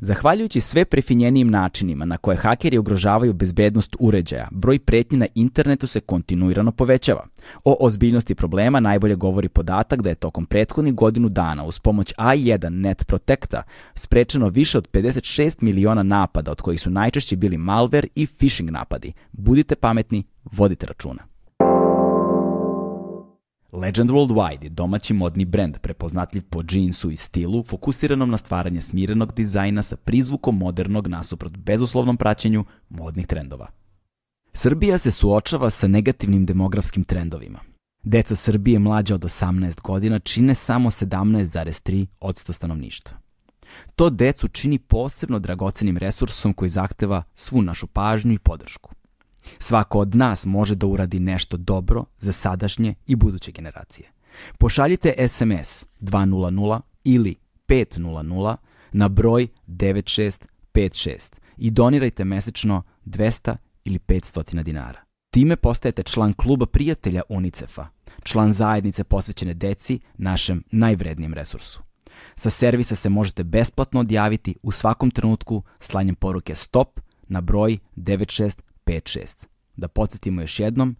Zahvaljujući sve prefinjenijim načinima na koje hakeri ugrožavaju bezbednost uređaja, broj pretnji na internetu se kontinuirano povećava. O ozbiljnosti problema najbolje govori podatak da je tokom prethodnih godinu dana uz pomoć A1 Net Protecta sprečeno više od 56 miliona napada, od kojih su najčešće bili malware i phishing napadi. Budite pametni, vodite računa. Legend Worldwide je domaći modni brend prepoznatljiv po džinsu i stilu, fokusiranom na stvaranje smirenog dizajna sa prizvukom modernog nasuprot bezuslovnom praćenju modnih trendova. Srbija se suočava sa negativnim demografskim trendovima. Deca Srbije mlađa od 18 godina čine samo 17,3 od stanovništva. To decu čini posebno dragocenim resursom koji zahteva svu našu pažnju i podršku. Svako od nas može da uradi nešto dobro za sadašnje i buduće generacije. Pošaljite SMS 200 ili 500 na broj 9656 i donirajte mesečno 200 ili 500 dinara. Time postajete član kluba prijatelja UNICEF-a, član zajednice posvećene deci, našem najvrednijem resursu. Sa servisa se možete besplatno odjaviti u svakom trenutku slanjem poruke STOP na broj 9656. Da podsjetimo još jednom,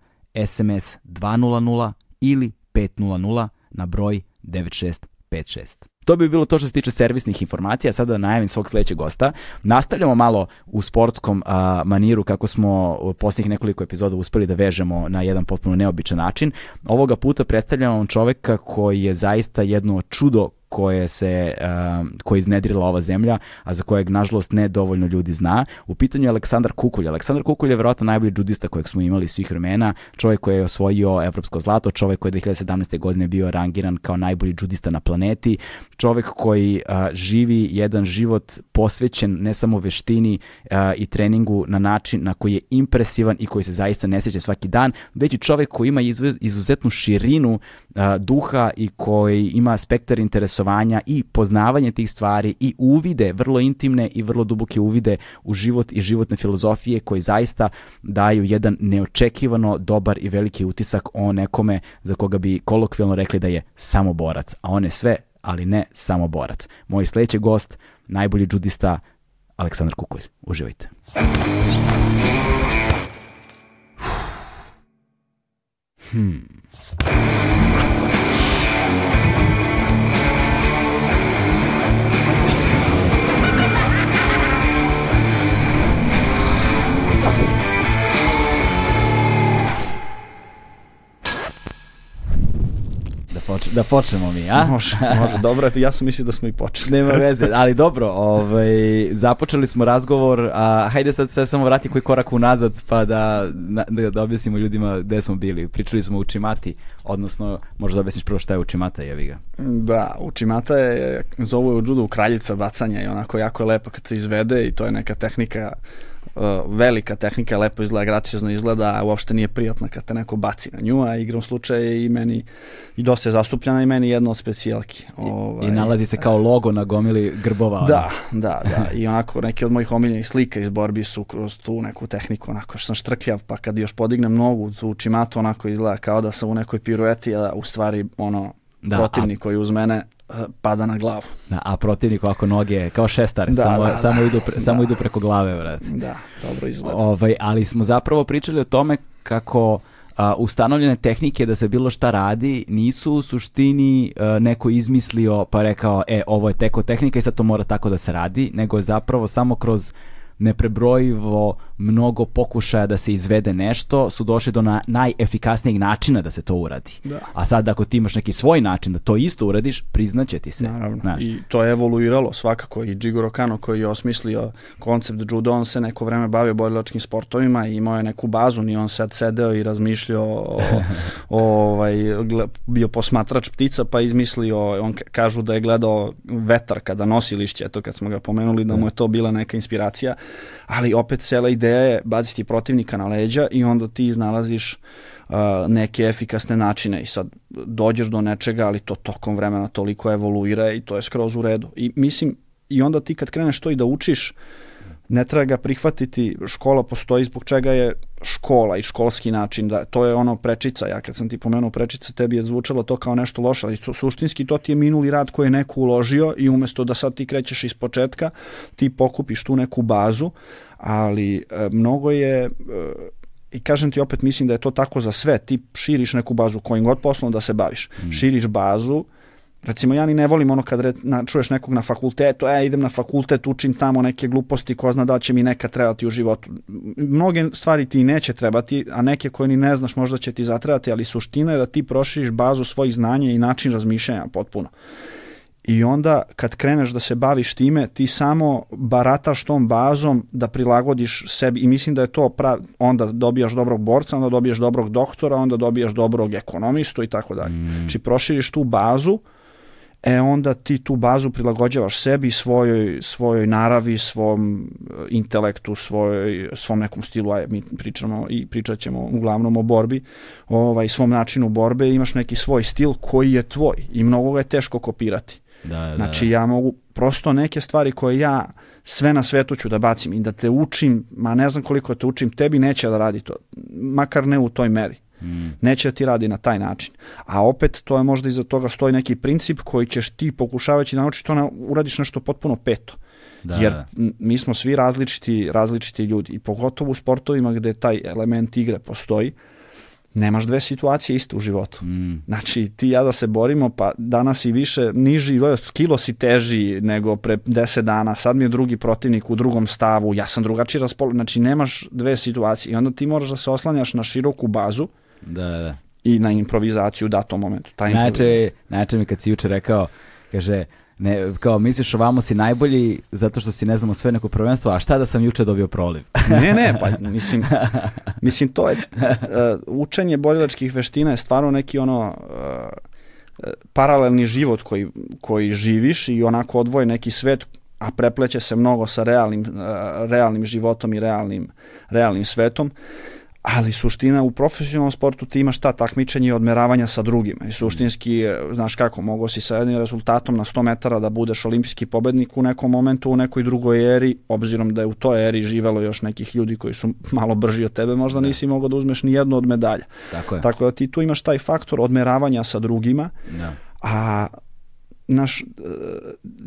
SMS 200 ili 500 na broj 9656. To bi bilo to što se tiče servisnih informacija, sada da najavim svog sledećeg gosta. Nastavljamo malo u sportskom a, maniru kako smo u posljednjih nekoliko epizoda uspeli da vežemo na jedan potpuno neobičan način. Ovoga puta predstavljamo vam čoveka koji je zaista jedno čudo koje se uh, koje iznedrila ova zemlja, a za kojeg nažalost ne dovoljno ljudi zna. U pitanju je Aleksandar Kukulj. Aleksandar Kukulj je verovatno najbolji džudista kojeg smo imali svih vremena, čovjek koji je osvojio evropsko zlato, čovjek koji je 2017. godine bio rangiran kao najbolji džudista na planeti, čovjek koji uh, živi jedan život posvećen ne samo veštini uh, i treningu na način na koji je impresivan i koji se zaista ne sjeća svaki dan, već i čovjek koji ima izuzetnu širinu uh, duha i koji ima spektar interesovanja i poznavanje tih stvari i uvide, vrlo intimne i vrlo duboke uvide u život i životne filozofije koji zaista daju jedan neočekivano dobar i veliki utisak o nekome za koga bi kolokvijalno rekli da je samo borac, a on je sve, ali ne samo borac. Moj sledeći gost, najbolji džudista, Aleksandar Kukulj. Uživajte. Hmm. Poč da počnemo mi, a? Može, može, dobro, ja sam mislio da smo i počeli. Nema veze, ali dobro, ovaj, započeli smo razgovor, a hajde sad se samo vrati koji korak unazad, pa da, da, da objasnimo ljudima gde smo bili. Pričali smo u Čimati, odnosno, možda da objasniš prvo šta je Učimata, jevi ga. Da, Učimata je, zovu je u judu kraljica bacanja i onako jako je lepa kad se izvede i to je neka tehnika uh, velika tehnika, lepo izgleda, graciozno izgleda, a uopšte nije prijatna kad te neko baci na nju, a igrom slučaja i meni i dosta je zastupljena i meni jedna od specijalki. Ovaj, I nalazi se kao logo na gomili grbova. Da, da, da. I onako neke od mojih omiljenih slika iz borbi su kroz tu neku tehniku, onako što sam štrkljav, pa kad još podignem nogu tu čimatu, onako izgleda kao da sam u nekoj pirueti, a u stvari ono da, protivnik a... koji uz mene pada na glavu. Da, a protivnik ovako noge kao šestar, da, samo, da, samo, da, idu, pre, da. samo idu preko glave, brate. Da, dobro izgleda. Ovaj, ali smo zapravo pričali o tome kako a, ustanovljene tehnike da se bilo šta radi nisu u suštini a, neko izmislio pa rekao e ovo je teko tehnika i sad to mora tako da se radi, nego je zapravo samo kroz neprebrojivo mnogo pokušaja da se izvede nešto su došli do na, najefikasnijeg načina da se to uradi. Da. A sad ako ti imaš neki svoj način da to isto uradiš, priznaće ti se. Naravno. Znaš. I to je evoluiralo svakako i Jigoro Kano koji je osmislio koncept judo, on se neko vreme bavio borilačkim sportovima i imao je neku bazu, ni on sad sedeo i razmišljao o, o ovaj, bio posmatrač ptica pa izmislio, on kažu da je gledao vetar kada nosi lišće, eto kad smo ga pomenuli da mu je to bila neka inspiracija ali opet cela ideja je baciti protivnika na leđa i onda ti iznalaziš uh, neke efikasne načine i sad dođeš do nečega, ali to tokom vremena toliko evoluira i to je skroz u redu. I mislim, i onda ti kad kreneš to i da učiš, ne treba ga prihvatiti, škola postoji zbog čega je škola i školski način, da to je ono prečica, ja kad sam ti pomenuo prečica, tebi je zvučalo to kao nešto loše, ali to, suštinski to ti je minuli rad koji je neko uložio i umesto da sad ti krećeš iz početka, ti pokupiš tu neku bazu, ali e, mnogo je e, i kažem ti opet mislim da je to tako za sve, ti širiš neku bazu kojim god poslom da se baviš, mm. širiš bazu, Recimo, ja ni ne volim ono kad re, na, čuješ nekog na fakultetu, e, idem na fakultet, učim tamo neke gluposti, ko zna da će mi neka trebati u životu. Mnoge stvari ti neće trebati, a neke koje ni ne znaš možda će ti zatrebati, ali suština je da ti proširiš bazu svojih znanja i način razmišljanja potpuno. I onda kad kreneš da se baviš time, ti samo barataš tom bazom da prilagodiš sebi i mislim da je to prav, onda dobijaš dobrog borca, onda dobijaš dobrog doktora, onda dobijaš dobrog ekonomistu i tako dalje. Mm. Znači proširiš tu bazu, e onda ti tu bazu prilagođavaš sebi, svojoj, svojoj naravi, svom e, intelektu, svojoj, svom nekom stilu, aj mi pričamo i pričat ćemo uglavnom o borbi, ovaj, svom načinu borbe, imaš neki svoj stil koji je tvoj i mnogo ga je teško kopirati. Da, da, znači ja mogu prosto neke stvari koje ja sve na svetu ću da bacim i da te učim, ma ne znam koliko te učim, tebi neće da radi to, makar ne u toj meri. Mm. Neće da ti radi na taj način. A opet to je možda iza toga stoji neki princip koji ćeš ti pokušavajući da naučiš to na, uradiš nešto potpuno peto. Da, Jer da. mi smo svi različiti, različiti ljudi i pogotovo u sportovima gde taj element igre postoji, nemaš dve situacije iste u životu. Mm. Znači, ti ja da se borimo, pa danas i više niži, kilo si teži nego pre 10 dana, sad mi je drugi protivnik u drugom stavu, ja sam drugačiji raspol... Znači, nemaš dve situacije i onda ti moraš da se oslanjaš na široku bazu da, da. i na improvizaciju u datom momentu. Ta znači, znači mi kad si juče rekao, kaže, ne, kao misliš ovamo si najbolji zato što si ne znamo sve neko prvenstvo, a šta da sam juče dobio proliv? ne, ne, pa mislim, mislim to je, uh, učenje borilačkih veština je stvarno neki ono uh, paralelni život koji, koji živiš i onako odvoje neki svet a prepleće se mnogo sa realnim, uh, realnim životom i realnim, realnim svetom. Uh, ali suština u profesionalnom sportu ti imaš ta takmičenje i odmeravanja sa drugima i suštinski, znaš kako, mogo si sa jednim rezultatom na 100 metara da budeš olimpijski pobednik u nekom momentu, u nekoj drugoj eri, obzirom da je u toj eri živelo još nekih ljudi koji su malo brži od tebe, možda da. nisi mogao da uzmeš ni jednu od medalja. Tako je. Tako da ti tu imaš taj faktor odmeravanja sa drugima, da. a naš, e,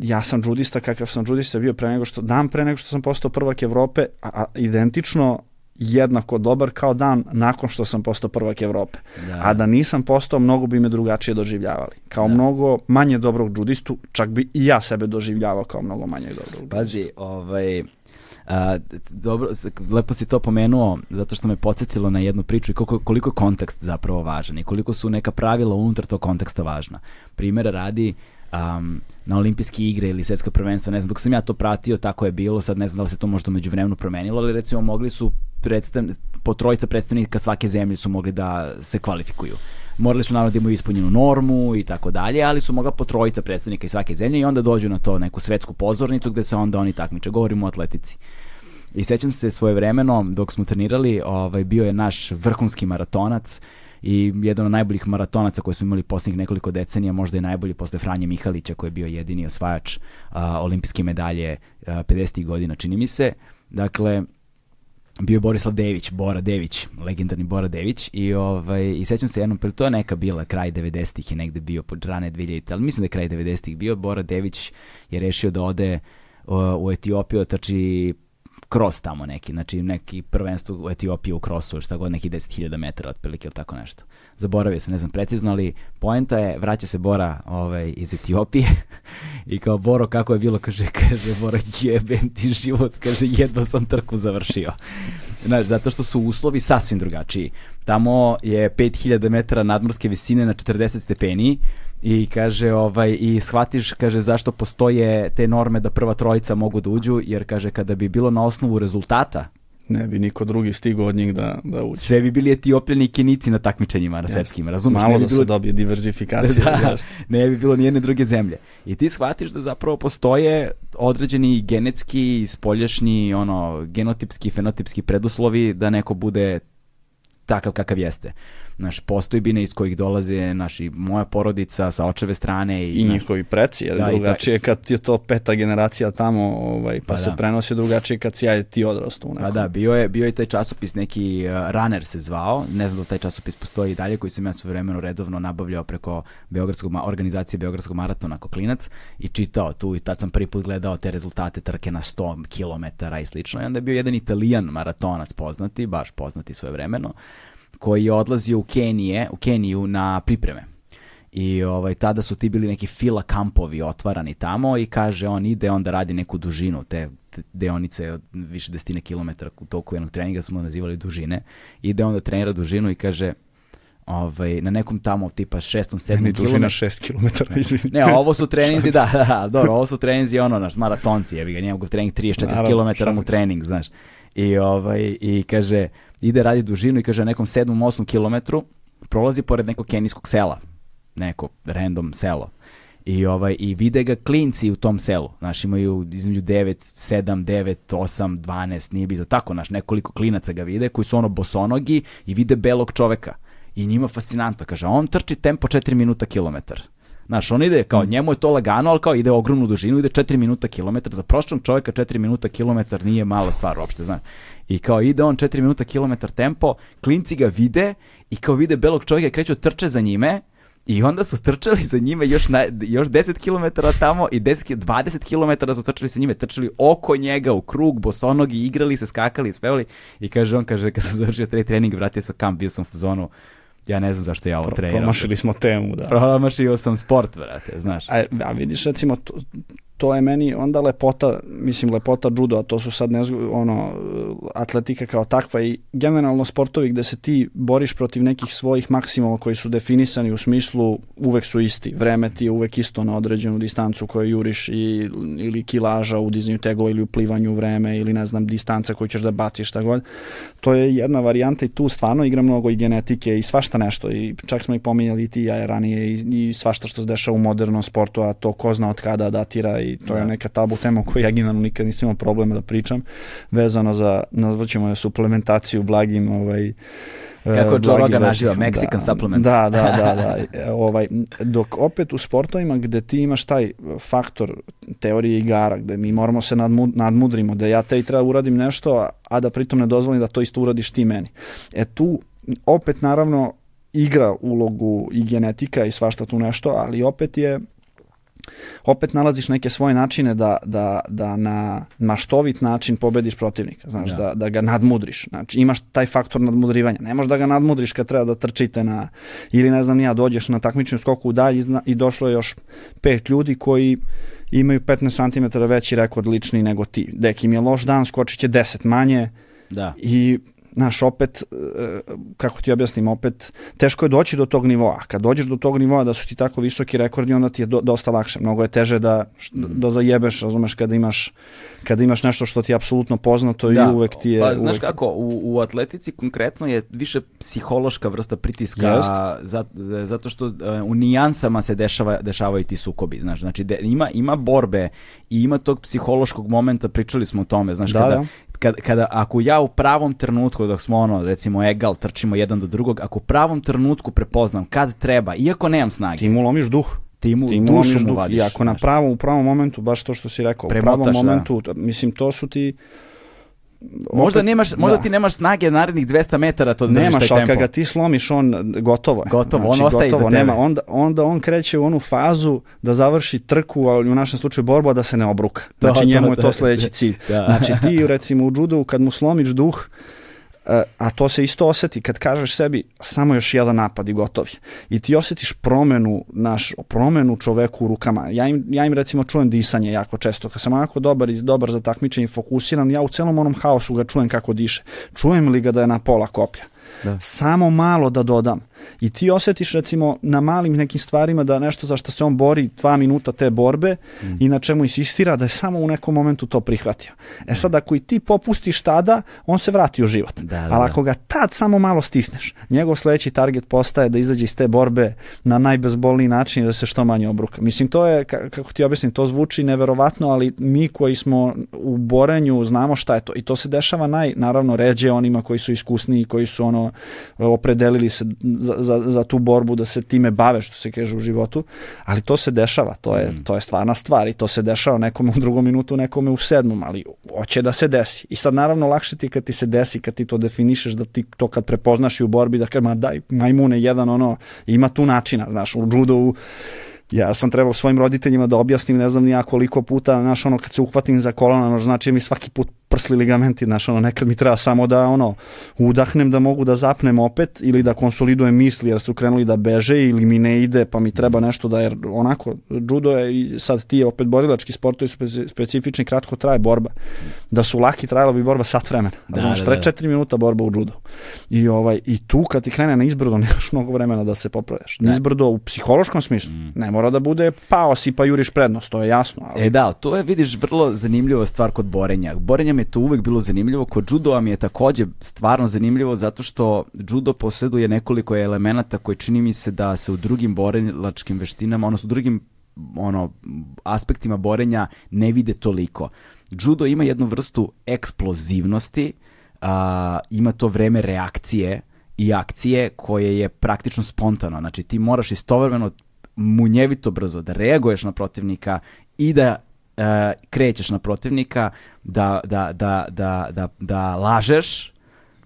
ja sam džudista kakav sam džudista bio pre nego što, dan pre nego što sam postao prvak Evrope, a, a identično jednako dobar kao dan nakon što sam postao prvak Evrope. Da. A da nisam postao, mnogo bi me drugačije doživljavali. Kao da. mnogo manje dobrog džudistu, čak bi i ja sebe doživljavao kao mnogo manje dobrog džudistu. Pazi, ovaj, a, dobro, lepo si to pomenuo zato što me podsjetilo na jednu priču i koliko, koliko je kontekst zapravo važan i koliko su neka pravila unutar tog konteksta važna. Primera radi, um, na olimpijske igre ili svetska prvenstva, ne znam, dok sam ja to pratio, tako je bilo, sad ne znam da li se to možda među vremenu promenilo, ali recimo mogli su predstav, po trojica predstavnika svake zemlje su mogli da se kvalifikuju. Morali su naravno da imaju ispunjenu normu i tako dalje, ali su mogla po trojica predstavnika iz svake zemlje i onda dođu na to neku svetsku pozornicu gde se onda oni takmiče. Govorimo o atletici. I sećam se svoje vremeno, dok smo trenirali, ovaj, bio je naš vrhunski maratonac, i jedan od najboljih maratonaca koje smo imali poslednjih nekoliko decenija, možda i najbolji posle Franje Mihalića koji je bio jedini osvajač a, olimpijske medalje a, 50. godina, čini mi se. Dakle, bio je Borislav Dević, Bora Dević, legendarni Bora Dević i ovaj i sećam se jednom, to je neka bila kraj 90-ih i negde bio pod rane 2000 ali mislim da je kraj 90-ih bio Bora Dević je rešio da ode u Etiopiju trči kros tamo neki, znači neki prvenstvo u Etiopiji u krosu šta god, neki 10.000 metara otprilike ili tako nešto. Zaboravio se, ne znam precizno, ali poenta je, vraća se Bora ovaj, iz Etiopije i kao Boro kako je bilo, kaže, kaže Bora jebem ti život, kaže jedva sam trku završio. Znaš, zato što su uslovi sasvim drugačiji. Tamo je 5000 metara nadmorske visine na 40 stepeni, i kaže ovaj i shvatiš kaže zašto postoje te norme da prva trojica mogu da uđu jer kaže kada bi bilo na osnovu rezultata ne bi niko drugi stigao od njih da, da uđe. Sve bi bili etiopljani i kenici na takmičenjima na svetskim, razumiješ? Malo ne bi da bilo... se dobije diverzifikacija. da, ne bi bilo nijedne druge zemlje. I ti shvatiš da zapravo postoje određeni genetski, spoljašnji, ono, genotipski, fenotipski preduslovi da neko bude takav kakav jeste. Naš postojbine iz kojih dolaze naši moja porodica sa očeve strane i, i njihovi preci, jer da, drugačije kad je to peta generacija tamo, ovaj, pa, pa se da. prenosi drugačije kad si ja ti odrastu. Pa da, bio je, bio je taj časopis neki uh, Runner se zvao, ne znam da taj časopis postoji i dalje, koji sam ja sve vremeno redovno nabavljao preko Beogradskog, organizacije Beogradskog maratona ako klinac i čitao tu i tad sam prvi put gledao te rezultate trke na 100 km i slično i onda je bio jedan italijan maratonac poznati, baš poznati svoje vremeno, koji je odlazio u Kenije, u Keniju na pripreme. I ovaj, tada su ti bili neki fila kampovi otvarani tamo i kaže on ide onda radi neku dužinu, te, deonice od više desetine kilometara u toku jednog treninga smo nazivali dužine. Ide onda trenira dužinu i kaže ovaj, na nekom tamo tipa šestom, sedmom kilometru. dužina šest kilometara, izvini. Ne, ovo su treninzi, da, da, da, dobro, ovo su treninzi, ono, naš, maratonci, jebi ga, njegov trening 34 km mu trening, znaš. I, ovaj, I kaže, ide radi dužinu i kaže na nekom sedmom, osmom kilometru prolazi pored nekog kenijskog sela, neko random selo. I, ovaj, I vide ga klinci u tom selu. Znaš, imaju između 9, 7, 9, 8, 12, nije bilo tako, naš nekoliko klinaca ga vide, koji su ono bosonogi i vide belog čoveka. I njima fascinantno, kaže, on trči tempo 4 minuta kilometar. Znaš, on ide, kao, mm. njemu je to lagano, ali kao ide ogromnu dužinu, ide 4 minuta kilometar. Za prošlog čovjeka 4 minuta kilometar nije mala stvar uopšte, znaš. I kao ide on 4 minuta kilometar tempo, klinci ga vide i kao vide belog čovjeka kreću trče za njime i onda su trčali za njime još, na, još 10 km tamo i 10, 20 km su trčali sa njime, trčali oko njega u krug, bosonogi, igrali se, skakali, spevali i kaže on, kaže, kad sam završio trening, vratio sam kamp, bio sam u zonu, ja ne znam zašto ja ovo treniram. Promašili smo temu, da. Promašio sam sport, vrate, znaš. A, a vidiš, recimo, to, to je meni onda lepota, mislim lepota judo, a to su sad nezgo, ono, atletika kao takva i generalno sportovi gde se ti boriš protiv nekih svojih maksimuma koji su definisani u smislu uvek su isti, vreme ti je uvek isto na određenu distancu koju juriš i, ili kilaža u dizanju tegova ili u plivanju vreme ili ne znam distanca koju ćeš da baciš šta god. To je jedna varijanta i tu stvarno igra mnogo i genetike i svašta nešto i čak smo i pominjali i ti ja ranije i, i svašta što se dešava u modernom sportu, a to ko zna od kada datira i to je da. neka tabu tema koju ja generalno nikad nisam imao problema da pričam, vezano za, nazvaćemo je suplementaciju blagim ovaj, e, kako Joe Rogan naziva, Mexican da, supplements. Da, da, da, da. E, ovaj, dok opet u sportovima gde ti imaš taj faktor teorije igara, gde mi moramo se nadmud, nadmudrimo, da ja te i treba uradim nešto, a da pritom ne dozvolim da to isto uradiš ti meni. E tu opet naravno igra ulogu i genetika i svašta tu nešto, ali opet je opet nalaziš neke svoje načine da, da, da na maštovit način pobediš protivnika, znaš, ja. da, da ga nadmudriš. Znači, imaš taj faktor nadmudrivanja. Ne možeš da ga nadmudriš kad treba da trčite na, ili ne znam nija, dođeš na takmičnu skoku u dalj i došlo je još pet ljudi koji imaju 15 cm veći rekord lični nego ti. Dek im je loš dan, skočit će 10 manje da. i znaš, opet, e, kako ti objasnim, opet, teško je doći do tog nivoa. Kad dođeš do tog nivoa da su ti tako visoki rekordi, onda ti je do, dosta lakše. Mnogo je teže da, da zajebeš, razumeš, kada imaš, kada imaš nešto što ti je apsolutno poznato da, i uvek ti je... Pa, znaš uvek... kako, u, u atletici konkretno je više psihološka vrsta pritiska, za, zato što uh, u nijansama se dešava, dešavaju ti sukobi, znaš, znači de, ima, ima borbe i ima tog psihološkog momenta, pričali smo o tome, znaš, da, kada, da kada, kada, ako ja u pravom trenutku, dok smo ono, recimo egal, trčimo jedan do drugog, ako u pravom trenutku prepoznam kad treba, iako nemam snage. Ti mu lomiš duh. Ti mu, ti mu dušu mu vadiš. I ako na pravom, u pravom momentu, baš to što si rekao, Premotaš, u pravom da. momentu, da. mislim, to su ti Možda, nemaš, možda da. ti nemaš snage narednih 200 metara to da Nemaš, taj tempo. kad ga ti slomiš, on gotovo je. Gotovo, znači, on ostaje gotovo, iza nema, onda, onda on kreće u onu fazu da završi trku, ali u našem slučaju borbu, a da se ne obruka. Znači to, njemu to, je to sledeći cilj. Da. Znači ti recimo u judu kad mu slomiš duh, a to se isto oseti kad kažeš sebi samo još jedan napad i gotovi. I ti osetiš promenu, naš, promenu čoveku u rukama. Ja im, ja im recimo čujem disanje jako često. Kad sam jako dobar i dobar za takmičenje i fokusiran, ja u celom onom haosu ga čujem kako diše. Čujem li ga da je na pola koplja. Da. Samo malo da dodam. I ti osetiš recimo na malim nekim stvarima da nešto za što se on bori dva minuta te borbe mm. i na čemu insistira da je samo u nekom momentu to prihvatio. E sad ako i ti popustiš tada, on se vrati u život. Da, da, Ali da. ako ga tad samo malo stisneš, njegov sledeći target postaje da izađe iz te borbe na najbezbolniji način i da se što manje obruka. Mislim to je, kako ti objasnim, to zvuči neverovatno, ali mi koji smo u borenju znamo šta je to. I to se dešava naj, naravno ređe onima koji su iskusniji, koji su ono opredelili se za, za, za tu borbu da se time bave što se kaže u životu, ali to se dešava, to je, mm. to je stvarna stvar i to se dešava nekome u drugom minutu, nekome u sedmom, ali hoće da se desi. I sad naravno lakše ti kad ti se desi, kad ti to definišeš, da ti to kad prepoznaš i u borbi, da kaže, ma daj majmune jedan ono, ima tu načina, znaš, u judo ja sam trebao svojim roditeljima da objasnim ne znam ni ja koliko puta, znaš, ono, kad se uhvatim za kolana, znači mi svaki put prsli ligamenti, znaš, ono, nekad mi treba samo da, ono, udahnem da mogu da zapnem opet ili da konsolidujem misli jer su krenuli da beže ili mi ne ide pa mi treba nešto da, jer onako, judo je i sad ti je opet borilački sportovi su specifični, kratko traje borba. Da su laki, trajala bi borba sat vremena. Da, znaš, da, da. 4 minuta borba u judo. I, ovaj, I tu kad ti krene na izbrdo, nemaš mnogo vremena da se popravljaš. Na izbrdo u psihološkom smislu. Mm. Ne mora da bude pao si pa juriš prednost, to je jasno. Ali... E da, to je, vidiš, vrlo zanimljiva stvar kod borenja. Borenja mi je to uvek bilo zanimljivo. Kod judoa mi je takođe stvarno zanimljivo zato što judo posjeduje nekoliko elemenata koji čini mi se da se u drugim borilačkim veštinama, odnosno u drugim ono, aspektima borenja ne vide toliko. Judo ima jednu vrstu eksplozivnosti, a, ima to vreme reakcije i akcije koje je praktično spontano. Znači ti moraš istovremeno munjevito brzo da reaguješ na protivnika i da uh, krećeš na protivnika, da, da, da, da, da, da lažeš,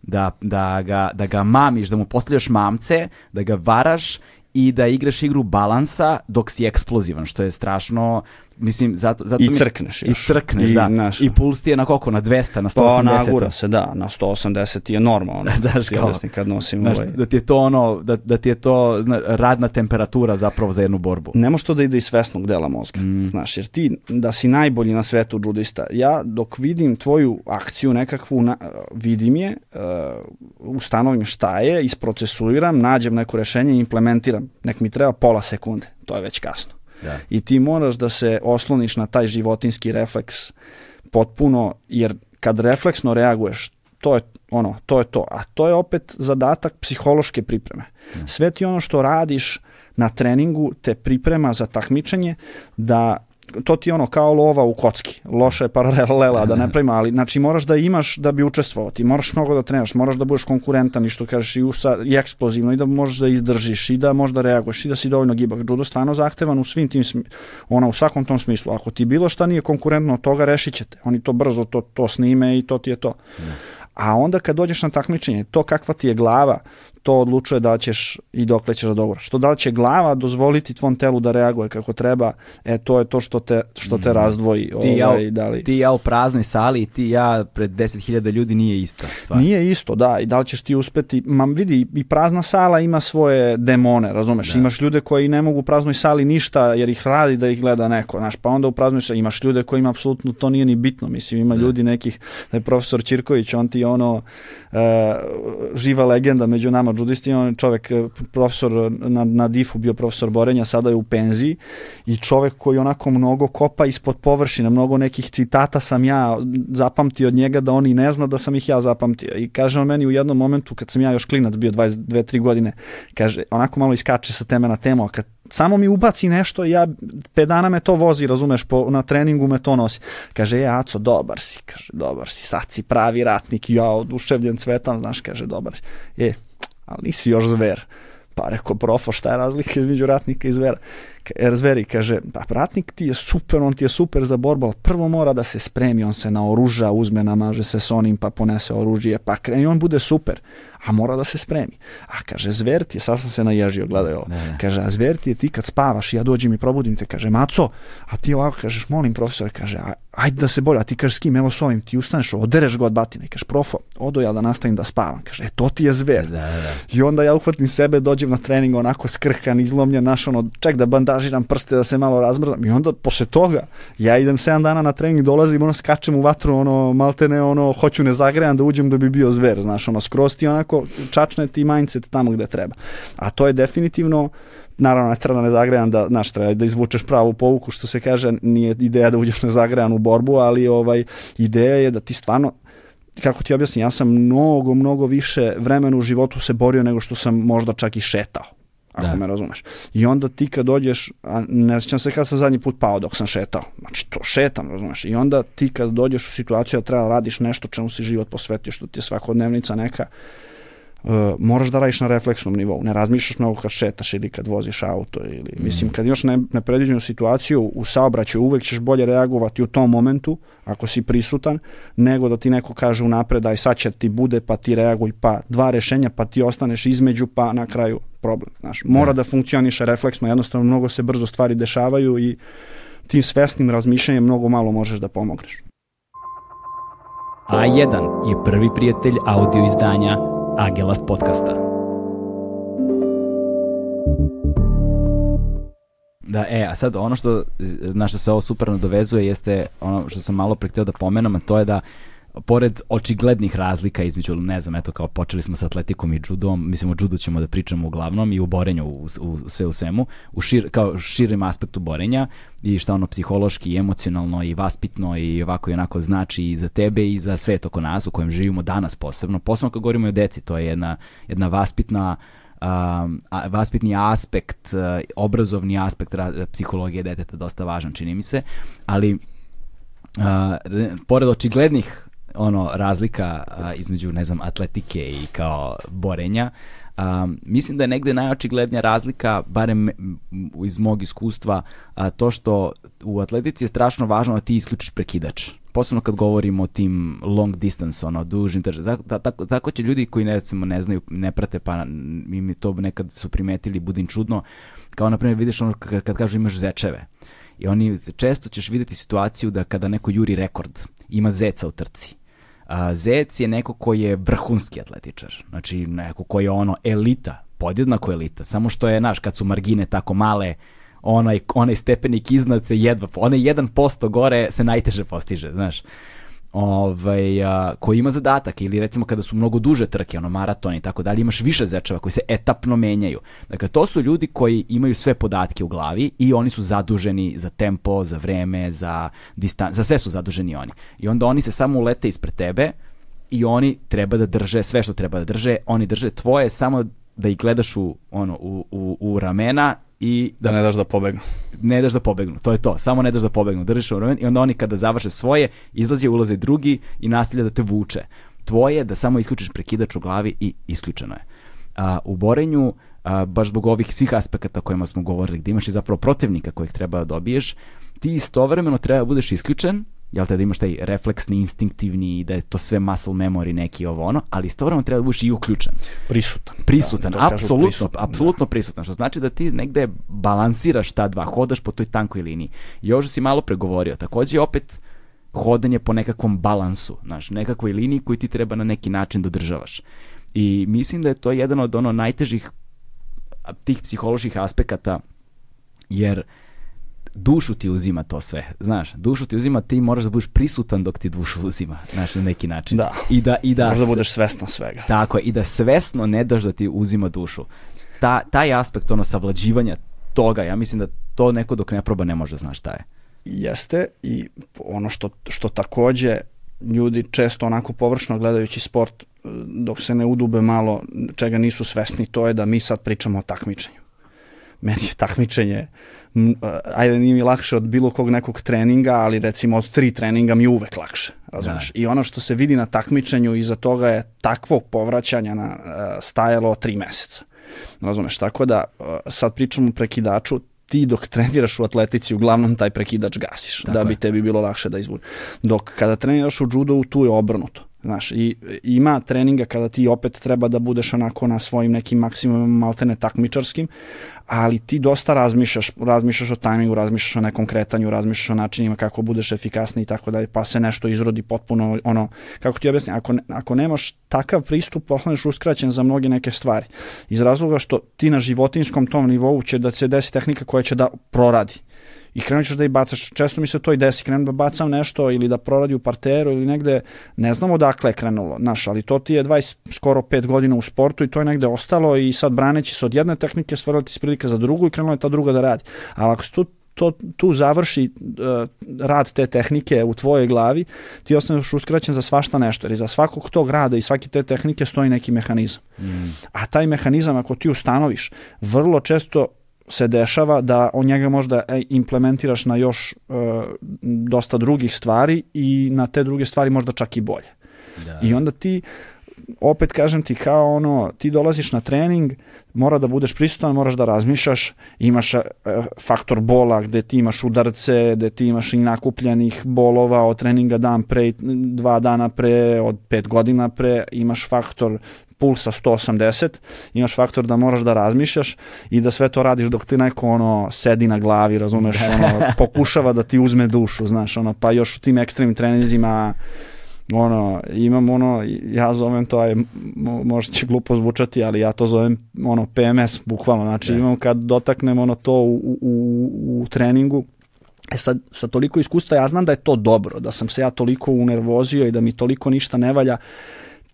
da, da, ga, da ga mamiš, da mu postavljaš mamce, da ga varaš i da igraš igru balansa dok si eksplozivan, što je strašno Mislim, zato, zato I crkneš mi, još. I crkneš, I, da. Naš, I puls ti je na koliko? Na 200, na 180? Pa nagura se, da, na 180 je normalno. Daš kao, kad nosim znaš, ovaj. Da ti je to ono, da, da ti je to radna temperatura zapravo za jednu borbu. Ne može to da ide iz svesnog dela mozga, mm. znaš, jer ti da si najbolji na svetu judista, ja dok vidim tvoju akciju nekakvu, na, vidim je, uh, ustanovim šta je, isprocesuiram, nađem neko rešenje i implementiram. Nek mi treba pola sekunde, to je već kasno. Da. I ti moraš da se osloniš na taj životinski refleks potpuno, jer kad refleksno reaguješ, to je ono, to je to. A to je opet zadatak psihološke pripreme. Da. Sve ti ono što radiš na treningu te priprema za takmičenje da to ti ono kao lova u kocki. Loša je paralela da ne pravima, ali znači moraš da imaš da bi učestvovao. Ti moraš mnogo da trenaš, moraš da budeš konkurentan i što kažeš i, usa, i eksplozivno i da možeš da izdržiš i da možeš da reaguješ i da si dovoljno gibak. Judo stvarno zahtevan u svim tim, ono, u svakom tom smislu. Ako ti bilo šta nije konkurentno od toga, rešit ćete. Oni to brzo to, to snime i to ti je to. A onda kad dođeš na takmičenje, to kakva ti je glava, to odlučuje da ćeš i dokle ćeš da dogovoraš. Što da će glava dozvoliti tvom telu da reaguje kako treba, e to je to što te, što te mm. razdvoji. Ti, ovaj, ja, da li... ti ja u praznoj sali i ti ja pred 10.000 ljudi nije isto. Stvar. Nije isto, da. I da li ćeš ti uspeti, ma vidi, i prazna sala ima svoje demone, razumeš? Da. Imaš ljude koji ne mogu u praznoj sali ništa jer ih radi da ih gleda neko, znaš, pa onda u praznoj sali imaš ljude koji ima apsolutno to nije ni bitno, mislim, ima da. ljudi nekih, da je profesor Ćirković, on ti ono, uh, živa legenda među nama judisti, on je čovek, e, profesor na, na DIF-u, bio profesor borenja, sada je u penziji i čovek koji onako mnogo kopa ispod površine, mnogo nekih citata sam ja zapamtio od njega da on i ne zna da sam ih ja zapamtio. I kaže on meni u jednom momentu, kad sam ja još klinac bio 22-3 godine, kaže, onako malo iskače sa teme na temu, a kad samo mi ubaci nešto, ja, pet dana me to vozi, razumeš, po, na treningu me to nosi. Kaže, je, Aco, dobar si, kaže, dobar si, sad si pravi ratnik, ja oduševljen cvetam, znaš, kaže, dobar si. Je, ali nisi još zver. Pa rekao, profo, šta je razlika između ratnika i zvera? Jer zveri kaže, pa ratnik ti je super, on ti je super za borbu, ali prvo mora da se spremi, on se naoruža, uzme, namaže se s onim, pa ponese oružje, pa kreni, on bude super a mora da se spremi. A kaže, zver ti je, sad sam se naježio, gledaj ovo. Ne. Kaže, a zver ti je ti kad spavaš, ja dođem i probudim te, kaže, maco, a ti ovako kažeš, molim profesore, kaže, a, ajde da se bori, a ti kažeš s kim, evo s ovim, ti ustaneš, odereš ga od batine, kaže, profo, odo ja da nastavim da spavam, kaže, e, to ti je zver. Da, da. I onda ja uhvatim sebe, dođem na trening, onako skrhkan, izlomljen, naš, ono, ček da bandažiram prste, da se malo razmrzam, i onda, posle toga, ja idem 7 dana na trening, dolazim, ono, skačem u vatru, ono, maltene, ono, hoću ne zagrejam da uđem da bi bio zver, znaš, ono, skroz ti onako onako čačne ti mindset tamo gde treba. A to je definitivno naravno ne treba nezagrejan da, znaš, treba da izvučeš pravu povuku, što se kaže, nije ideja da uđeš nezagrejan u borbu, ali ovaj, ideja je da ti stvarno kako ti objasnim, ja sam mnogo, mnogo više vremena u životu se borio nego što sam možda čak i šetao ako da. me razumeš. I onda ti kad dođeš, a ne sjećam se kad sam zadnji put pao dok sam šetao, znači to šetam, razumeš, i onda ti kad dođeš u situaciju da treba da radiš nešto čemu si život posvetio, što ti je svakodnevnica neka, uh, moraš da radiš na refleksnom nivou, ne razmišljaš mnogo kad šetaš ili kad voziš auto ili, mm. mislim, kad imaš ne, nepredviđenu situaciju u saobraćaju, uvek ćeš bolje reagovati u tom momentu, ako si prisutan, nego da ti neko kaže unapred, aj sad će ti bude, pa ti reaguj, pa dva rešenja, pa ti ostaneš između, pa na kraju problem. Znaš, mora da, da funkcioniše refleksno, jednostavno mnogo se brzo stvari dešavaju i tim svesnim razmišljanjem mnogo malo možeš da pomogneš. A1 je prvi prijatelj audio izdanja Agelast podcasta. Da, e, a sad ono što, na što se ovo super nadovezuje jeste ono što sam malo pre htio da pomenem, a to je da pored očiglednih razlika između, ne znam, eto kao počeli smo sa atletikom i judom, mislim o judu ćemo da pričamo uglavnom i u borenju u, u, sve u svemu, u šir, kao širim aspektu borenja i šta ono psihološki i emocionalno i vaspitno i ovako i onako znači i za tebe i za svet oko nas u kojem živimo danas posebno, posebno kad govorimo o deci, to je jedna, jedna vaspitna a, vaspitni aspekt, uh, obrazovni aspekt psihologije deteta dosta važan, čini mi se, ali uh, pored očiglednih ono razlika a, između ne znam atletike i kao borenja Um, mislim da je negde najočiglednija razlika, barem iz mog iskustva, a, to što u atletici je strašno važno da ti isključiš prekidač. Posebno kad govorimo o tim long distance, ono, dužnim tako, tako, tako će ljudi koji ne, recimo, ne znaju, ne prate, pa im to nekad su primetili, budim čudno, kao na primjer vidiš ono kad, kad kažu imaš zečeve. I oni, često ćeš videti situaciju da kada neko juri rekord, ima zeca u trci A, Zec je neko koji je vrhunski atletičar, znači neko koji je ono elita, podjednako elita, samo što je, naš, kad su margine tako male, onaj, onaj stepenik iznad se jedva, onaj 1% gore se najteže postiže, znaš ovaj, a, koji ima zadatak ili recimo kada su mnogo duže trke, ono maraton i tako dalje, imaš više zečeva koji se etapno menjaju. Dakle, to su ljudi koji imaju sve podatke u glavi i oni su zaduženi za tempo, za vreme, za distan, za sve su zaduženi oni. I onda oni se samo ulete ispred tebe i oni treba da drže sve što treba da drže, oni drže tvoje samo da ih gledaš u, ono, u, u, u ramena i da, ne daš da pobegnu. Ne daš da pobegnu, to je to. Samo ne daš da pobegnu. Držiš u i onda oni kada završe svoje, izlazi, ulaze drugi i nastavlja da te vuče. Tvoje je da samo isključiš prekidač u glavi i isključeno je. A, u borenju, a, baš zbog ovih svih aspekata o kojima smo govorili, gde imaš i zapravo protivnika kojeg treba da dobiješ, ti istovremeno treba da budeš isključen, jel te da imaš taj refleksni, instinktivni i da je to sve muscle memory neki ovo ono, ali istovremeno treba da budeš i uključen. Prisutan. Prisutan, da, apsolutno, prisutan, apsolutno da. prisutan, što znači da ti negde balansiraš ta dva, hodaš po toj tankoj liniji. Što si malo pregovorio, takođe opet hodanje po nekakvom balansu, znaš, nekakvoj liniji koju ti treba na neki način da državaš. I mislim da je to jedan od ono najtežih tih psiholoških aspekata, jer uh, dušu ti uzima to sve, znaš, dušu ti uzima, ti moraš da budeš prisutan dok ti dušu uzima, znaš, na neki način. Da, I da, i da, moraš da budeš svestan svega. Tako je, i da svesno ne daš da ti uzima dušu. Ta, taj aspekt, ono, savlađivanja toga, ja mislim da to neko dok ne proba ne može znaš šta je. Jeste i ono što, što takođe ljudi često onako površno gledajući sport dok se ne udube malo čega nisu svesni, to je da mi sad pričamo o takmičenju. Meni je takmičenje ajde nije mi lakše od bilo kog nekog treninga, ali recimo od tri treninga mi je uvek lakše, razumeš? Da. I ono što se vidi na takmičenju iza toga je takvog povraćanja na uh, stajalo tri meseca. Razumeš? Tako da uh, sad pričamo o prekidaču, ti dok treniraš u atletici uglavnom taj prekidač gasiš, Tako da bi je. tebi bilo lakše da izvuče. Dok kada treniraš u judovu tu je obrnuto. Znaš, i ima treninga kada ti opet treba da budeš onako na svojim nekim maksimumima maltene takmičarskim, ali ti dosta razmišljaš, razmišljaš o tajmingu, razmišljaš o nekom kretanju, razmišljaš o načinima kako budeš efikasni i tako dalje, pa se nešto izrodi potpuno, ono, kako ti objasnim, ako, ako nemaš takav pristup, postaneš uskraćen za mnoge neke stvari. Iz razloga što ti na životinskom tom nivou će da se desi tehnika koja će da proradi i krenut ćeš da i bacaš. Često mi se to i desi, krenem da bacam nešto ili da proradi u parteru ili negde, ne znam odakle je krenulo, znaš, ali to ti je 20, skoro 5 godina u sportu i to je negde ostalo i sad braneći se od jedne tehnike stvarila ti prilika za drugu i krenula je ta druga da radi. Ali ako se tu to, tu završi uh, rad te tehnike u tvojoj glavi, ti ostaneš uskraćen za svašta nešto, jer za svakog tog rada i svake te tehnike stoji neki mehanizam. Mm. A taj mehanizam, ako ti ustanoviš, vrlo često se dešava da on njega možda e, implementiraš na još uh, dosta drugih stvari i na te druge stvari možda čak i bolje. Da. I onda ti opet kažem ti kao ono, ti dolaziš na trening, mora da budeš prisutan, moraš da razmišljaš, imaš uh, faktor bola gde ti imaš udarce, gde ti imaš i nakupljenih bolova od treninga dan pre, dva dana pre, od pet godina pre, imaš faktor pulsa 180, imaš faktor da moraš da razmišljaš i da sve to radiš dok ti neko ono sedi na glavi, razumeš, ono, pokušava da ti uzme dušu, znaš, ono, pa još u tim ekstremnim trenizima ono, imam ono, ja zovem to, aj, možda će glupo zvučati, ali ja to zovem ono PMS, bukvalno, znači ne. Da. imam kad dotaknem ono to u, u, u treningu, E sad, sa toliko iskustva ja znam da je to dobro, da sam se ja toliko unervozio i da mi toliko ništa ne valja,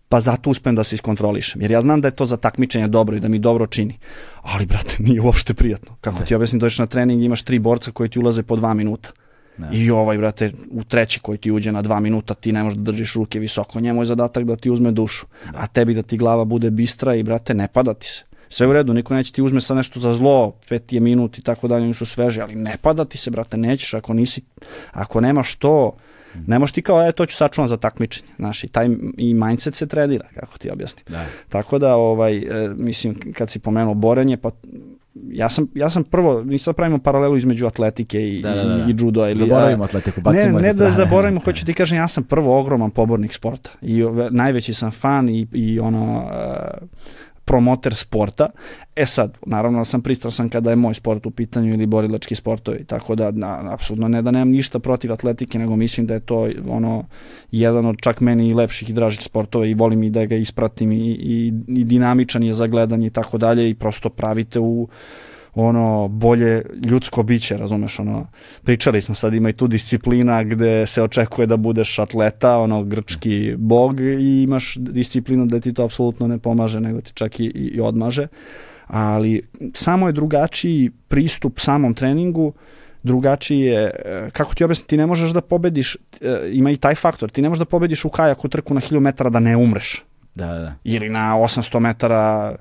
pa zato uspem da se iskontrolišem. Jer ja znam da je to za takmičenje dobro i da mi dobro čini. Ali, brate, nije uopšte prijatno. Kako ne. ti objasnim, dođeš na trening imaš tri borca koji ti ulaze po dva minuta. Ne. I ovaj, brate, u treći koji ti uđe na dva minuta, ti ne možeš da držiš ruke visoko. Njemu je zadatak da ti uzme dušu. Ne. A tebi da ti glava bude bistra i, brate, ne pada ti se. Sve u redu, niko neće ti uzme sa nešto za zlo, pet je minut i tako dalje, oni su sveži, ali ne pada ti se, brate, nećeš, ako nisi, ako nemaš to, Ne možeš ti kao, e, to ću sačuvam za takmičenje. Znaš, i taj i mindset se trenira, kako ti objasnim. Da. Tako da, ovaj, e, mislim, kad si pomenuo borenje, pa ja sam, ja sam prvo, mi sad pravimo paralelu između atletike i, da, da, da. i judo. Ili, zaboravimo atletiku, bacimo Ne, ne da zaboravimo, hoću ti kažem, ja sam prvo ogroman pobornik sporta i najveći sam fan i, i ono, uh, promoter sporta. E sad, naravno da sam pristrasan kada je moj sport u pitanju ili borilački sportovi, tako da na, apsolutno ne da nemam ništa protiv atletike, nego mislim da je to ono jedan od čak meni i lepših i dražih sportova i volim i da ga ispratim i, i, i dinamičan je za gledanje i tako dalje i prosto pravite u ono bolje ljudsko biće, razumeš, ono pričali smo sad ima i tu disciplina gde se očekuje da budeš atleta, ono grčki bog i imaš disciplinu da ti to apsolutno ne pomaže, nego ti čak i, i odmaže. Ali samo je drugačiji pristup samom treningu, drugačiji je, e, kako ti objasniti, ti ne možeš da pobediš, e, ima i taj faktor, ti ne možeš da pobediš u kajaku trku na 1000 metara da ne umreš. Da, da. Ili na 800 metara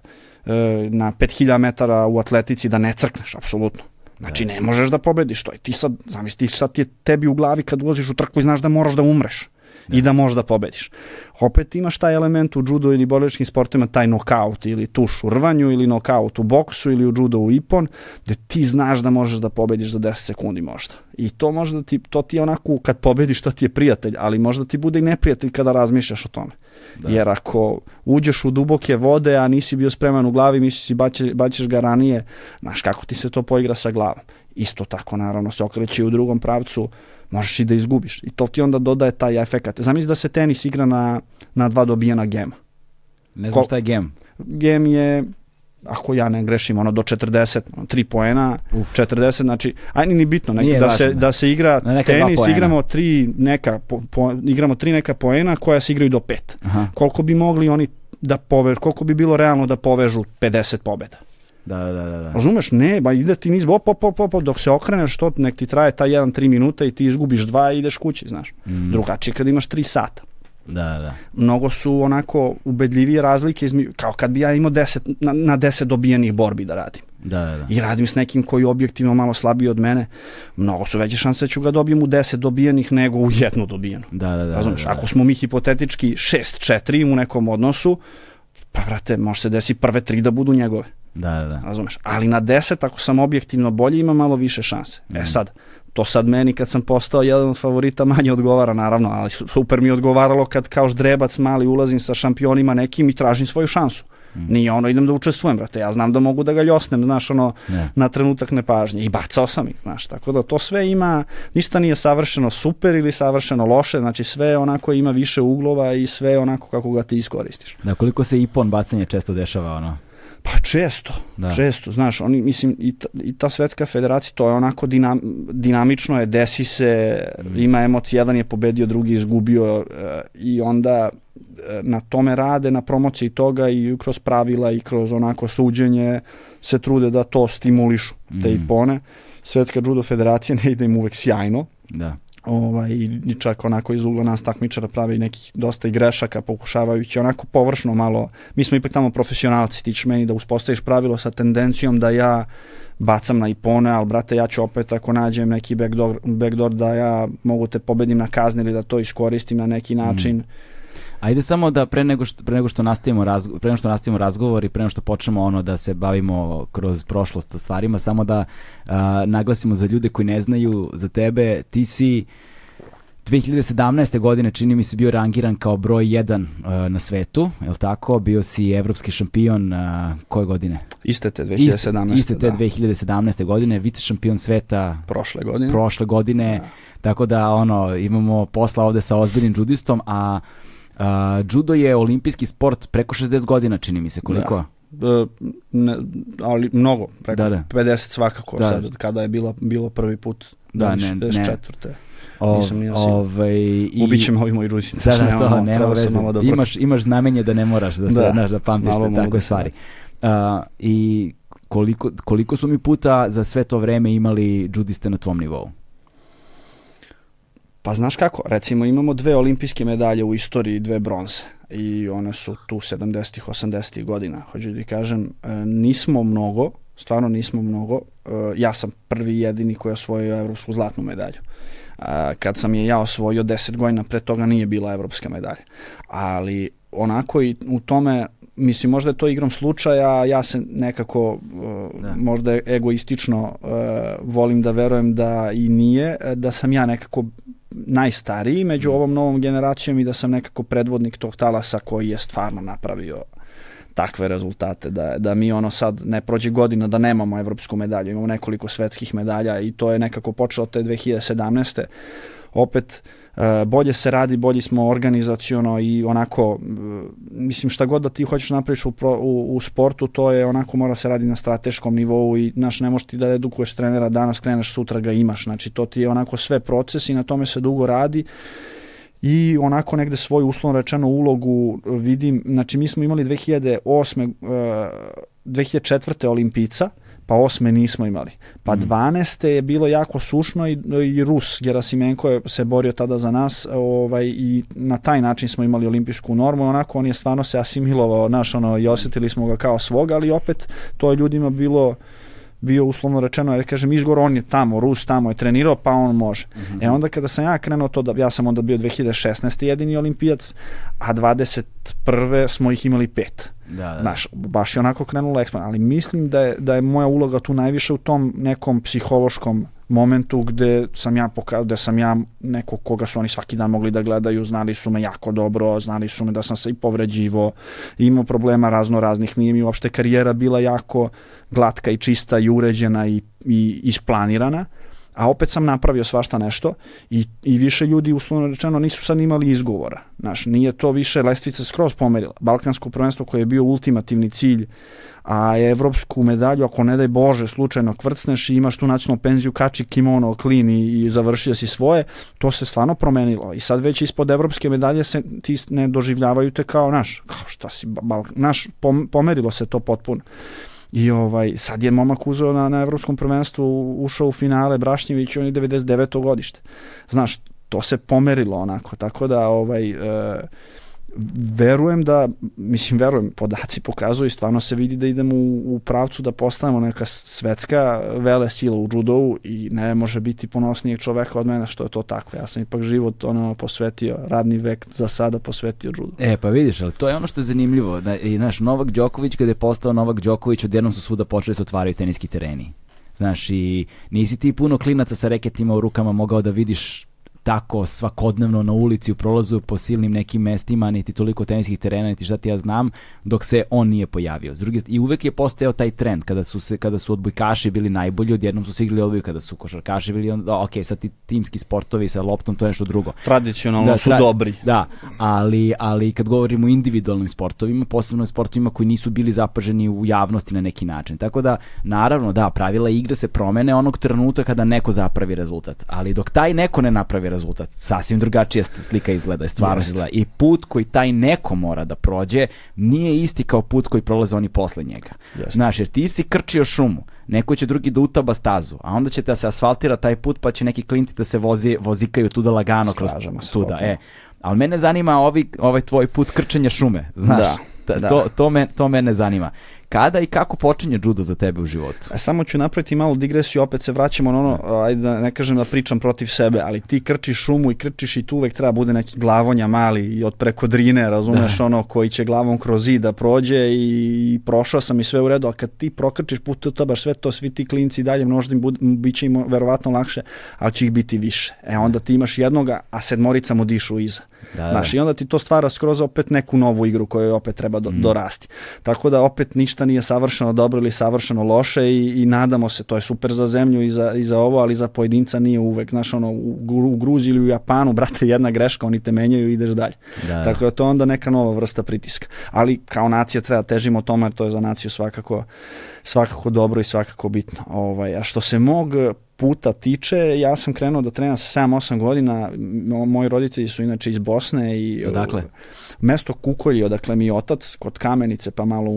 na 5000 metara u atletici da ne crkneš, apsolutno. Znači ne možeš da pobediš to. I ti sad, zamisli, sad ti je tebi u glavi kad ulaziš u trku i znaš da moraš da umreš da. i da možeš da pobediš. Opet imaš taj element u judo ili borilačkim sportovima, taj nokaut ili tuš u rvanju ili nokaut u boksu ili u judo u ipon, gde ti znaš da možeš da pobediš za 10 sekundi možda. I to možda ti, to ti je onako kad pobediš, to ti je prijatelj, ali možda ti bude i neprijatelj kada razmišljaš o tome. Da. Jer ako uđeš u duboke vode, a nisi bio spreman u glavi, misliš si baće, baćeš ga ranije, znaš kako ti se to poigra sa glavom. Isto tako naravno se okreće u drugom pravcu, možeš i da izgubiš. I to ti onda dodaje taj efekat. Zamisli da se tenis igra na, na dva dobijena gema. Ne znam Ko, šta je gem. Gem je ako ja ne grešim, ono do 40, 3 poena, Uf. 40, znači, ajde ni bitno, nek, da, važno, se, da se igra ne, tenis, igramo tri neka, po, po, igramo tri neka poena koja se igraju do 5. Aha. Koliko bi mogli oni da povežu, koliko bi bilo realno da povežu 50 pobeda? Da, da, da, da. Razumeš? Ne, ba ide ti niz, op, op, op, op, dok se okreneš, to nek ti traje ta 1-3 minuta i ti izgubiš dva i ideš kući, znaš. Mm. Drugačije kad imaš 3 sata. Da, da. Mnogo su onako ubedljivije razlike, izmi, kao kad bi ja imao 10, na, na 10 dobijenih borbi da radim. Da, da, da. I radim s nekim koji je objektivno malo slabiji od mene, mnogo su veće šanse da ću ga dobijem u 10 dobijenih nego u jednu dobijenu. Da, da, da. Razumeš, da, da. ako smo mi hipotetički 6-4 u nekom odnosu, pa vrate, može se desi prve tri da budu njegove. Da, da, da. Razumeš, ali na 10 ako sam objektivno bolji ima malo više šanse. Mm. E mhm. sad, to sad meni kad sam postao jedan od favorita manje odgovara naravno, ali super mi je odgovaralo kad kao ždrebac mali ulazim sa šampionima nekim i tražim svoju šansu. Mm. Nije ono idem da učestvujem, brate, ja znam da mogu da ga ljosnem, znaš, ono, ne. na trenutak nepažnje i bacao sam ih, znaš, tako da to sve ima, ništa nije savršeno super ili savršeno loše, znači sve onako ima više uglova i sve onako kako ga ti iskoristiš. Da, koliko se ipon bacanje često dešava, ono, Pa često, da. često, znaš, oni, mislim, i ta, i ta svetska federacija, to je onako dinam, dinamično je, desi se, mm. ima emocije, jedan je pobedio, drugi izgubio e, i onda e, na tome rade, na promociji toga i kroz pravila i kroz onako suđenje se trude da to stimulišu, te mm. ipone. Svetska judo federacija ne ide im uvek sjajno. Da ovaj, i čak onako iz ugla nas takmičara pravi nekih dosta i grešaka pokušavajući onako površno malo, mi smo ipak tamo profesionalci, ti ćeš meni da uspostaviš pravilo sa tendencijom da ja bacam na ipone, ali brate ja ću opet ako nađem neki backdoor, backdoor da ja mogu te pobedim na kazni ili da to iskoristim na neki način. Mm Ajde samo da pre nego što, pre nego što nastavimo razgovor, pre nego što nastavimo razgovor i pre nego što počnemo ono da se bavimo kroz prošlost stvarima, samo da a, naglasimo za ljude koji ne znaju za tebe, ti si 2017. godine čini mi se bio rangiran kao broj 1 uh, na svetu, je li tako? Bio si evropski šampion uh, koje godine? Iste te 2017. Iste, iste te da. 2017. godine, vice šampion sveta prošle godine. Prošle godine. Da. Tako da ono imamo posla ovde sa ozbiljnim judistom, a uh, judo je olimpijski sport preko 60 godina, čini mi se, koliko? Da. ne, ali mnogo, preko da, da. 50 svakako da. sad, kada je bilo, bilo prvi put da, ne, ne. četvrte. Nisam ni ovaj, i... Ubićemo ovi moji Rusi. Da, da, to, nema veze. Imaš, imaš znamenje da ne moraš da, se, da. Znaš, da pamtiš te takve da stvari. Uh, I koliko, koliko su mi puta za sve to vreme imali judiste na tvom nivou? Pa znaš kako, recimo imamo dve olimpijske medalje u istoriji, dve bronze i one su tu 70-ih, 80-ih godina. Hoću da kažem, e, nismo mnogo, stvarno nismo mnogo. E, ja sam prvi jedini koji je osvojio evropsku zlatnu medalju. Kad sam je ja osvojio 10 godina, pre toga nije bila evropska medalja. Ali onako i u tome mislim možda je to igrom slučaja, ja se nekako uh, da. možda egoistično uh, volim da verujem da i nije, da sam ja nekako najstariji među mm. ovom novom generacijom i da sam nekako predvodnik tog talasa koji je stvarno napravio takve rezultate, da, da mi ono sad ne prođe godina da nemamo evropsku medalju, imamo nekoliko svetskih medalja i to je nekako počelo od te 2017. Opet, bolje se radi, bolji smo organizaciono i onako, mislim šta god da ti hoćeš napraviš u, pro, u, u sportu, to je onako mora se radi na strateškom nivou i znaš, ne možeš ti da edukuješ trenera danas, kreneš sutra ga imaš, znači to ti je onako sve proces i na tome se dugo radi i onako negde svoju uslovno rečeno ulogu vidim, znači mi smo imali 2008. Uh, 2004. olimpica, pa osme nismo imali. Pa mm. 12. je bilo jako sušno i, i Rus Gerasimenko je se borio tada za nas ovaj, i na taj način smo imali olimpijsku normu. Onako on je stvarno se asimilovao naš, ono, i osetili smo ga kao svog, ali opet to je ljudima bilo bio uslovno rečeno, ja kažem, izgor on je tamo, Rus tamo je trenirao, pa on može. Mm -hmm. E onda kada sam ja krenuo to, da ja sam onda bio 2016. jedini olimpijac, a 21. smo ih imali pet. Da, da. Znaš, baš je onako krenulo ekspan, ali mislim da je, da je moja uloga tu najviše u tom nekom psihološkom momentu gde sam ja pokazao, da sam ja neko koga su oni svaki dan mogli da gledaju, znali su me jako dobro, znali su me da sam se i povređivo, imao problema razno raznih, nije mi uopšte karijera bila jako glatka i čista i uređena i, i isplanirana, a opet sam napravio svašta nešto i, i više ljudi uslovno rečeno nisu sad imali izgovora. Znaš, nije to više lestvica skroz pomerila. Balkansko prvenstvo koje je bio ultimativni cilj a evropsku medalju, ako ne daj Bože, slučajno kvrcneš i imaš tu nacionalnu penziju, kači kimono, klin i, i završio si svoje, to se stvarno promenilo. I sad već ispod evropske medalje se ti ne doživljavaju te kao naš, kao šta si, Balkan, naš, pomerilo se to potpuno. I ovaj, sad je momak uzeo na, na evropskom prvenstvu, ušao u finale Brašnjević, on je 99. godište. Znaš, to se pomerilo onako, tako da ovaj, e, verujem da, mislim verujem, podaci pokazuju stvarno se vidi da idemo u, u pravcu da postanemo neka svetska vele sila u judovu i ne može biti ponosnijeg čoveka od mene što je to tako. Ja sam ipak život ono posvetio, radni vek za sada posvetio judo. E, pa vidiš, ali to je ono što je zanimljivo. Da, I naš Novak Đoković, kada je postao Novak Đoković, odjednom su svuda počeli se otvaraju teniski tereni. Znaš, i nisi ti puno klinaca sa reketima u rukama mogao da vidiš tako svakodnevno na ulici u prolazu po silnim nekim mestima, niti toliko teniskih terena, niti šta ti ja znam, dok se on nije pojavio. S druge, I uvek je postojao taj trend, kada su, se, kada su odbojkaši bili najbolji, odjednom su se igrali odboj, kada su košarkaši bili, onda, ok, sad ti timski sportovi sa loptom, to je nešto drugo. Tradicionalno da, su tra, dobri. Da, ali, ali kad govorimo o individualnim sportovima, posebno sportovima koji nisu bili zapaženi u javnosti na neki način. Tako da, naravno, da, pravila igre se promene onog trenutka kada neko zapravi rezultat, ali dok taj neko ne napravi rezultat, rezultat. Sasvim drugačija slika izgleda, je stvarno Just. izgleda. I put koji taj neko mora da prođe nije isti kao put koji prolaze oni posle njega. Just. Znaš, jer ti si krčio šumu, neko će drugi da utaba stazu, a onda će da se asfaltira taj put pa će neki klinci da se vozi, vozikaju tuda lagano kroz tuda. E, ali mene zanima ovi, ovaj tvoj put krčenja šume, znaš. Da. Da. To, to, me, to mene zanima. Kada i kako počinje judo za tebe u životu? A samo ću napraviti malu digresiju, opet se vraćamo na ono, ajde da ne kažem da pričam protiv sebe, ali ti krčiš šumu i krčiš i tu uvek treba bude neki glavonja mali i od preko drine, razumeš, da. ono koji će glavom kroz zid da prođe i prošao sam i sve u redu, a kad ti prokrčiš put to baš sve to, svi ti klinci dalje možda im bit će im verovatno lakše, ali će ih biti više. E onda ti imaš jednoga, a sedmorica mu dišu iza. Da, da. Znaš, i onda ti to stvara skroz opet neku novu igru koju opet treba do, mm. dorasti. Tako da opet ništa nije savršeno dobro ili savršeno loše i, i nadamo se, to je super za zemlju i za, i za ovo, ali za pojedinca nije uvek. Znaš, ono, u, u Gruziji ili u Japanu, brate, jedna greška, oni te menjaju i ideš dalje. Da, da. Tako da to onda neka nova vrsta pritiska. Ali kao nacija treba težimo tome, jer to je za naciju svakako svakako dobro i svakako bitno. Ovaj, a što se mog puta tiče, ja sam krenuo da trenam sa 7-8 godina, moji roditelji su inače iz Bosne i Odakle? Mesto Kukolji, odakle mi je otac kod Kamenice, pa malo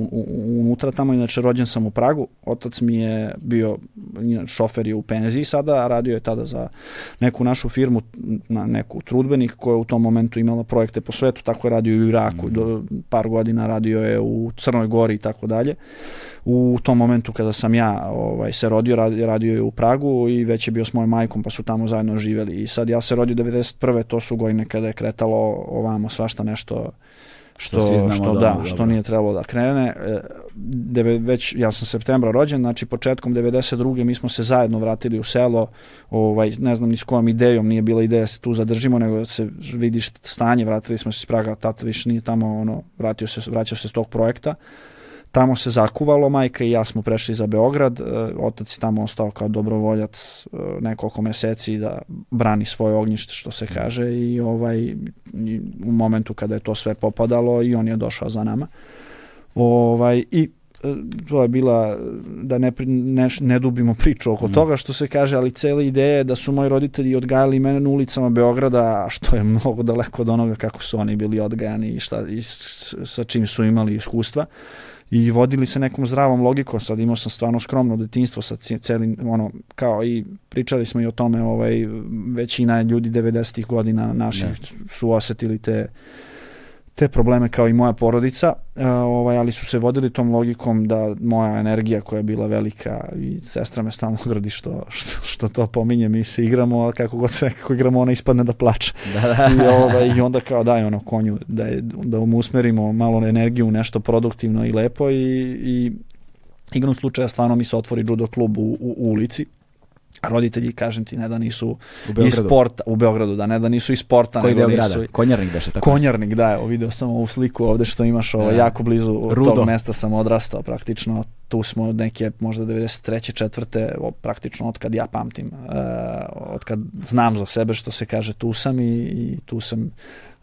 unutra tamo, inače rođen sam u Pragu, otac mi je bio šofer je u penziji sada, a radio je tada za neku našu firmu, na neku trudbenik koja je u tom momentu imala projekte po svetu, tako je radio i u Iraku, mm. do par godina radio je u Crnoj Gori i tako dalje u tom momentu kada sam ja ovaj, se rodio, radio, radio je u Pragu i već je bio s mojom majkom pa su tamo zajedno živeli i sad ja se rodio 91. to su godine kada je kretalo ovamo svašta nešto što, što, znamo, što, da, da što nije trebalo da krene. E, deve, već, ja sam septembra rođen, znači početkom 92. mi smo se zajedno vratili u selo, ovaj, ne znam ni s kojom idejom, nije bila ideja da se tu zadržimo, nego da se vidiš stanje, vratili smo se iz Praga, tata više nije tamo, ono, vratio se, vraćao se s tog projekta. Tamo se zakuvalo, majka i ja smo prešli za Beograd, e, otac je tamo ostao kao dobrovoljac e, nekoliko meseci da brani svoje ognjište, što se kaže, i ovaj, u momentu kada je to sve popadalo i on je došao za nama. Ovaj, I e, to je bila, da ne, ne, ne dubimo priču oko mm. toga što se kaže, ali cela ideja je da su moji roditelji odgajali mene na ulicama Beograda, što je mnogo daleko od onoga kako su oni bili odgajani i, šta, i sa čim su imali iskustva i vodili se nekom zdravom logikom, sad imao sam stvarno skromno detinstvo sa celim, ono, kao i pričali smo i o tome, ovaj, većina ljudi 90. godina naših ne. su osetili te te probleme kao i moja porodica, ovaj, ali su se vodili tom logikom da moja energija koja je bila velika i sestra me stalno gradi što, što, što to pominje, mi se igramo, a kako god se kako igramo, ona ispadne da plače. Da, da. I, ovaj, I onda kao daj ono konju, da, je, da mu usmerimo malo energiju u nešto produktivno i lepo i, i igrom slučaja stvarno mi se otvori judo klub u, u, u ulici roditelji, kažem ti, ne da nisu iz sporta, u Beogradu, da ne da nisu iz sporta. Koji deo grada? Konjarnik beše tako? Konjarnik, da, evo, video sam ovu sliku ovde što imaš ovo, da. jako blizu Rudo. tog mesta sam odrastao praktično, tu smo neke možda 93. četvrte, praktično od kad ja pamtim, uh, od kad znam za sebe što se kaže, tu sam i, i tu sam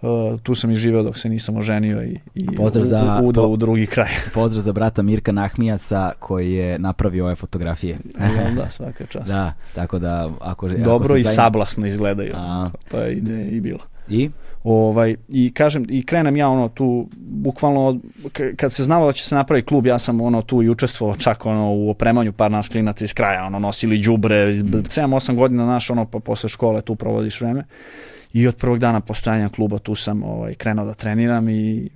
Uh, tu sam i živeo dok se nisam oženio i, i pozdrav za, udao po, u drugi kraj. pozdrav za brata Mirka Nahmijasa koji je napravio ove fotografije. Da, svaka čast. Da, tako da ako Dobro ako i sablasno izgledaju. A. To je ide i bilo. I? Ovaj, I kažem, i krenem ja ono tu, bukvalno, kad se znalo da će se napravi klub, ja sam ono tu i učestvovao čak ono u opremanju par nas klinaca iz kraja, ono nosili đubre, mm. 7-8 godina naš, ono pa posle škole tu provodiš vreme i od prvog dana postojanja kluba tu sam ovaj, krenuo da treniram i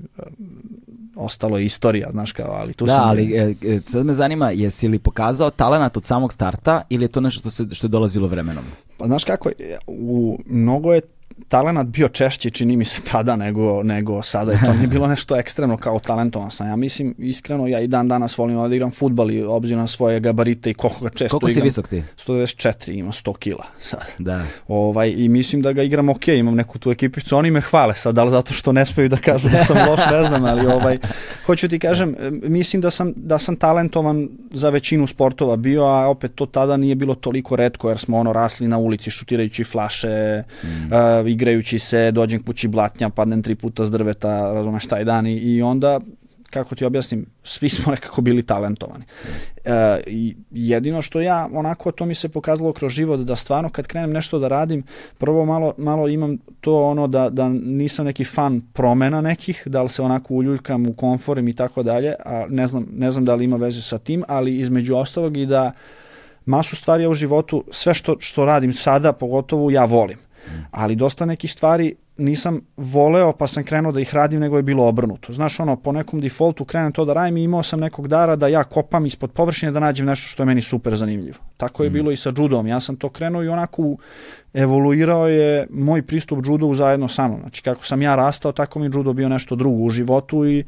ostalo je istorija, znaš kao, ali tu da, sam... Da, ali e, e, sad me zanima, jesi li pokazao talenat od samog starta ili je to nešto što, se, što je dolazilo vremenom? Pa znaš kako, u, mnogo je talenat bio češće čini mi se tada nego, nego sada i to nije bilo nešto ekstremno kao talentovan sam. Ja mislim, iskreno, ja i dan danas volim da igram futbal i obzirom na svoje gabarite i koliko ga često Koliko igram. si visok ti? 124, ima 100 kila sad. Da. Ovaj, I mislim da ga igram ok, imam neku tu ekipicu, oni me hvale sad, ali zato što ne smeju da kažu da sam loš, ne znam, ali ovaj, hoću ti kažem, mislim da sam, da sam talentovan za većinu sportova bio, a opet to tada nije bilo toliko redko, jer smo ono rasli na ulici šutirajući flaše, mm. uh, igrajući se, dođem kući blatnja, padnem tri puta s drveta, razumeš, taj dan i, i onda kako ti objasnim, svi smo nekako bili talentovani. E, jedino što ja, onako, to mi se pokazalo kroz život, da stvarno kad krenem nešto da radim, prvo malo, malo imam to ono da, da nisam neki fan promena nekih, da li se onako uljuljkam u konforim i tako dalje, a ne znam, ne znam da li ima veze sa tim, ali između ostalog i da masu stvari u životu, sve što, što radim sada, pogotovo ja volim ali dosta nekih stvari nisam voleo pa sam krenuo da ih radim, nego je bilo obrnuto. Znaš, ono, po nekom defaultu krenem to da radim i imao sam nekog dara da ja kopam ispod površine da nađem nešto što je meni super zanimljivo. Tako je mm. bilo i sa judom. Ja sam to krenuo i onako evoluirao je moj pristup judu zajedno sa mnom. Znači, kako sam ja rastao, tako mi judo bio nešto drugo u životu i,